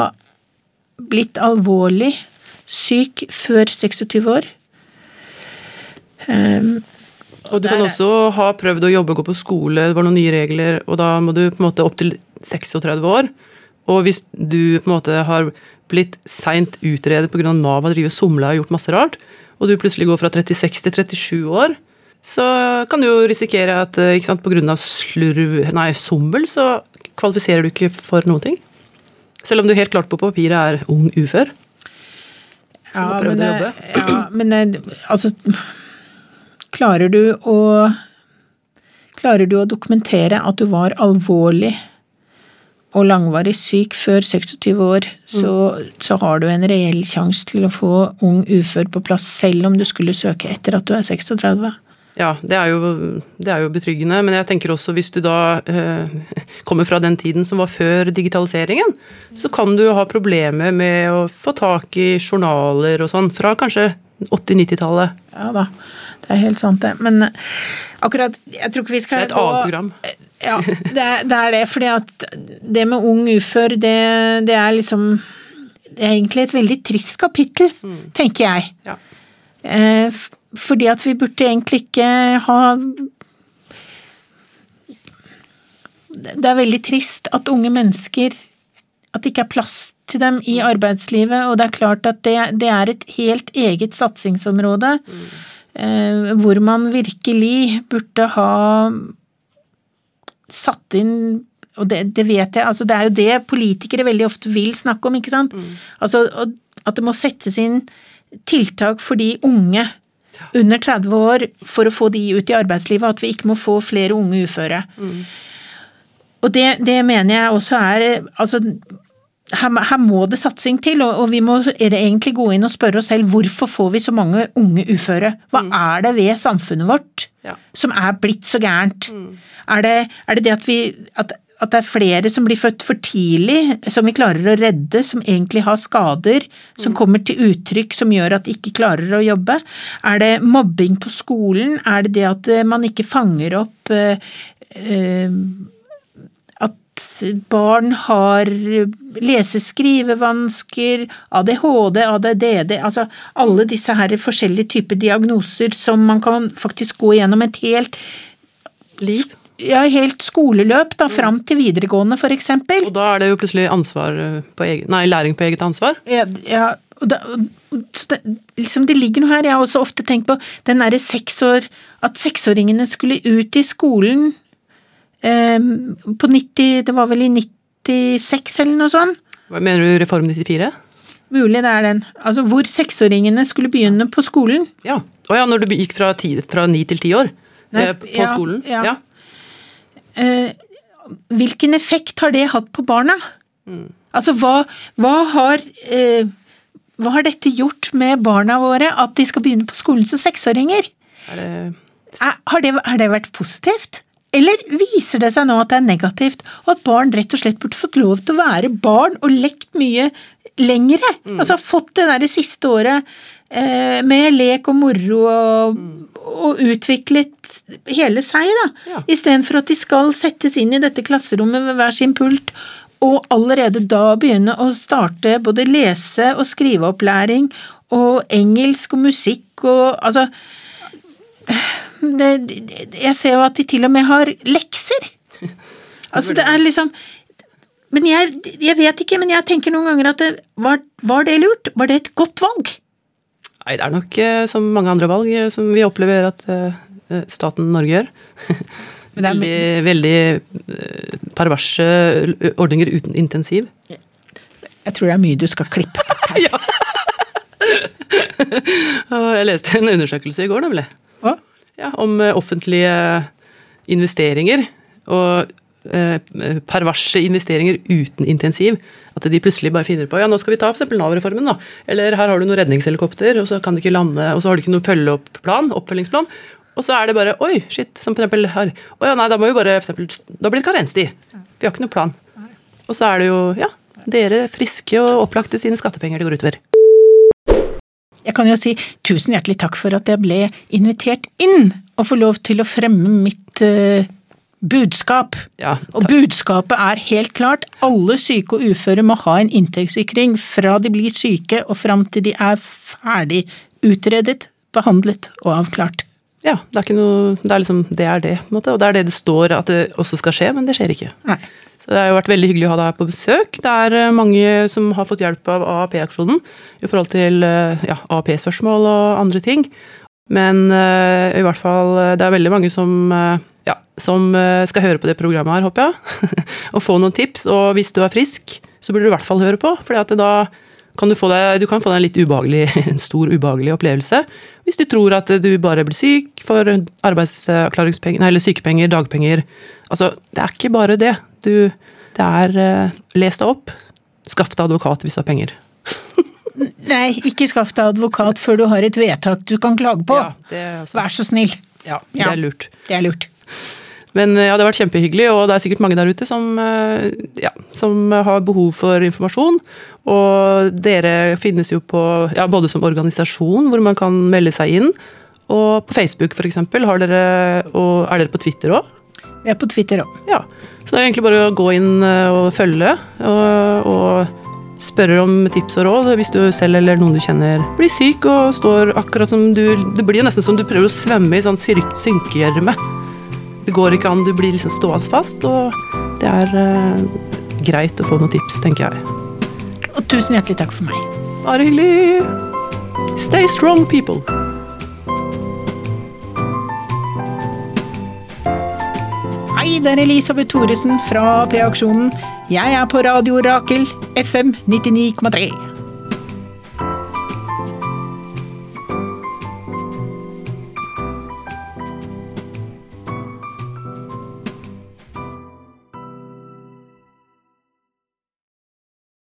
blitt alvorlig syk før 26 år. Um,
og du kan også ha prøvd å jobbe og gå på skole, det var noen nye regler, og da må du på en måte opp til 36 år. Og hvis du på en måte har blitt seint utredet pga. Nav har drevet somla og gjort masse rart, og du plutselig går fra 36 til 37 år, så kan du jo risikere at ikke sant, pga. slurv, nei, sommel, så kvalifiserer du ikke for noen ting. Selv om du helt klart på papiret er ung ufør.
Som ja, men. Ja, men altså Klarer du å Klarer du å dokumentere at du var alvorlig og langvarig syk før 26 år, så, så har du en reell sjanse til å få ung ufør på plass, selv om du skulle søke etter at du er 36.
Ja, det er, jo, det er jo betryggende, men jeg tenker også hvis du da eh, kommer fra den tiden som var før digitaliseringen, så kan du ha problemer med å få tak i journaler og sånn fra kanskje 80-90-tallet.
Ja da, det er helt sant det. Men akkurat Jeg tror ikke vi skal
Det er et annet program.
Ja, det er, det er det. Fordi at det med ung ufør, det, det, er liksom Det er egentlig et veldig trist kapittel, mm. tenker jeg. Ja. Eh, fordi at vi burde egentlig ikke ha Det er veldig trist at unge mennesker At det ikke er plass til dem i arbeidslivet, og det er klart at det, det er et helt eget satsingsområde. Mm. Eh, hvor man virkelig burde ha satt inn og det, det, vet jeg, altså det er jo det politikere veldig ofte vil snakke om, ikke sant. Mm. Altså at det må settes inn tiltak for de unge under 30 år for å få de ut i arbeidslivet, at vi ikke må få flere unge uføre. Mm. Og det, det, mener jeg også er altså her, her, må det satsing til, og, og vi må egentlig gå inn og spørre oss selv hvorfor får vi så mange unge uføre? Hva mm. er det ved samfunnet vårt ja. som er blitt så gærent? Mm. Er, det, er, det, det at vi at, at, det er flere som blir født for tidlig, som vi klarer å redde, som egentlig har skader, som mm. kommer til uttrykk som gjør at de ikke klarer å jobbe? Er det mobbing på skolen? Er det det at eh, man ikke fanger opp øh, øh, barn har lese-skrivevansker, ADHD, ADDD, altså alle disse her forskjellige typer diagnoser som man kan faktisk gå gjennom et helt
liv.
Ja, helt skoleløp da, fram til videregående f.eks.
Og da er det jo plutselig ansvar på egen, nei, læring på eget ansvar?
Ja, ja da, det, liksom det ligger noe her. Jeg har også ofte tenkt på den derre seksår At seksåringene skulle ut i skolen på 90 Det var vel i 96 eller noe sånt.
Hva Mener du Reform 94?
Mulig det er den. Altså hvor seksåringene skulle begynne på skolen.
Ja. Å ja, når du gikk fra, ti, fra 9 til 10 år Nei, eh, på ja, skolen? Ja. ja.
Eh, hvilken effekt har det hatt på barna? Mm. Altså hva, hva har eh, hva har dette gjort med barna våre, at de skal begynne på skolen som seksåringer? Er det... Er, har, det, har det vært positivt? Eller viser det seg nå at det er negativt, og at barn rett og slett burde fått lov til å være barn og lekt mye lengre? Mm. Altså fått det der det siste året eh, med lek og moro og, mm. og utviklet hele seg, da. Ja. Istedenfor at de skal settes inn i dette klasserommet ved hver sin pult og allerede da begynne å starte både lese- og skriveopplæring og engelsk og musikk og altså det, Jeg ser jo at de til og med har lekser. Altså, det er liksom Men jeg, jeg vet ikke, men jeg tenker noen ganger at det, var, var, det lurt? Var det et godt valg?
Nei, det er nok eh, som mange andre valg eh, som vi opplever at uh, staten Norge gjør. veldig, veldig uh, perverse ordninger uten intensiv.
Jeg tror det er mye du skal klippe bort her. ja.
jeg leste en undersøkelse i går, nemlig. Hva? Ja, om eh, offentlige investeringer. Og eh, perverse investeringer uten intensiv. At de plutselig bare finner på ja, nå skal vi ta f.eks. Nav-reformen. da, Eller her har du noen redningshelikopter, og så kan de ikke lande, og så har du ikke noen følgeopp-plan, oppfølgingsplan. Og så er det bare oi, shit, som eksempel her. Å ja, nei, da må vi bare eksempel, Da blir det karenstid. Vi har ikke noen plan. Og så er det jo ja, dere friske og opplagte sine skattepenger det går utover.
Jeg kan jo si tusen hjertelig takk for at jeg ble invitert inn og får lov til å fremme mitt uh, budskap. Ja, og budskapet er helt klart. Alle syke og uføre må ha en inntektssikring fra de blir syke og fram til de er ferdig utredet, behandlet og avklart.
Ja, det er ikke noe Det er liksom Det er det, på en måte. Og det er det det står at det også skal skje, men det skjer ikke.
Nei.
Så det har jo vært veldig hyggelig å ha deg her på besøk. Det er eh, mange som har fått hjelp av AAP-aksjonen i forhold til eh, ja, AAP-spørsmål og andre ting. Men uh, i hvert fall det er veldig mange som, uh, ja, som skal høre på det programmet her, håper jeg. og få noen tips. Og hvis du er frisk, så burde du i hvert fall høre på. For da kan du få deg, du kan få deg en litt ubehagelig, en stor ubehagelig opplevelse. Hvis du tror at du bare blir syk for arbeidsavklaringspenger, eller sykepenger, dagpenger. Altså, det er ikke bare det. Du, det er eh, Les deg opp. Skaff deg advokat hvis du har penger.
Nei, ikke skaff deg advokat før du har et vedtak du kan klage på.
Ja, det er
Vær så snill.
Ja, det er lurt.
Det er lurt.
Men eh, ja, det har vært kjempehyggelig, og det er sikkert mange der ute som, eh, ja, som har behov for informasjon. Og dere finnes jo på, ja, både som organisasjon, hvor man kan melde seg inn, og på Facebook f.eks. Har dere, og er dere på Twitter òg?
Vi er på Twitter òg.
Ja. Så det er egentlig bare å gå inn eh, og følge, og, og spørre om tips og råd hvis du selv eller noen du kjenner blir syk og står akkurat som du Det blir nesten som du prøver å svømme i sånn synkegjørme. Det går ikke an, du blir liksom stående fast, og det er eh, greit å få noen tips, tenker jeg.
Og tusen hjertelig takk for meg.
Bare hyggelig. Stay strong, people.
Hei, det er Elisabeth Thoresen fra P-aksjonen. Jeg er på Radio Rakel, FM 99,3.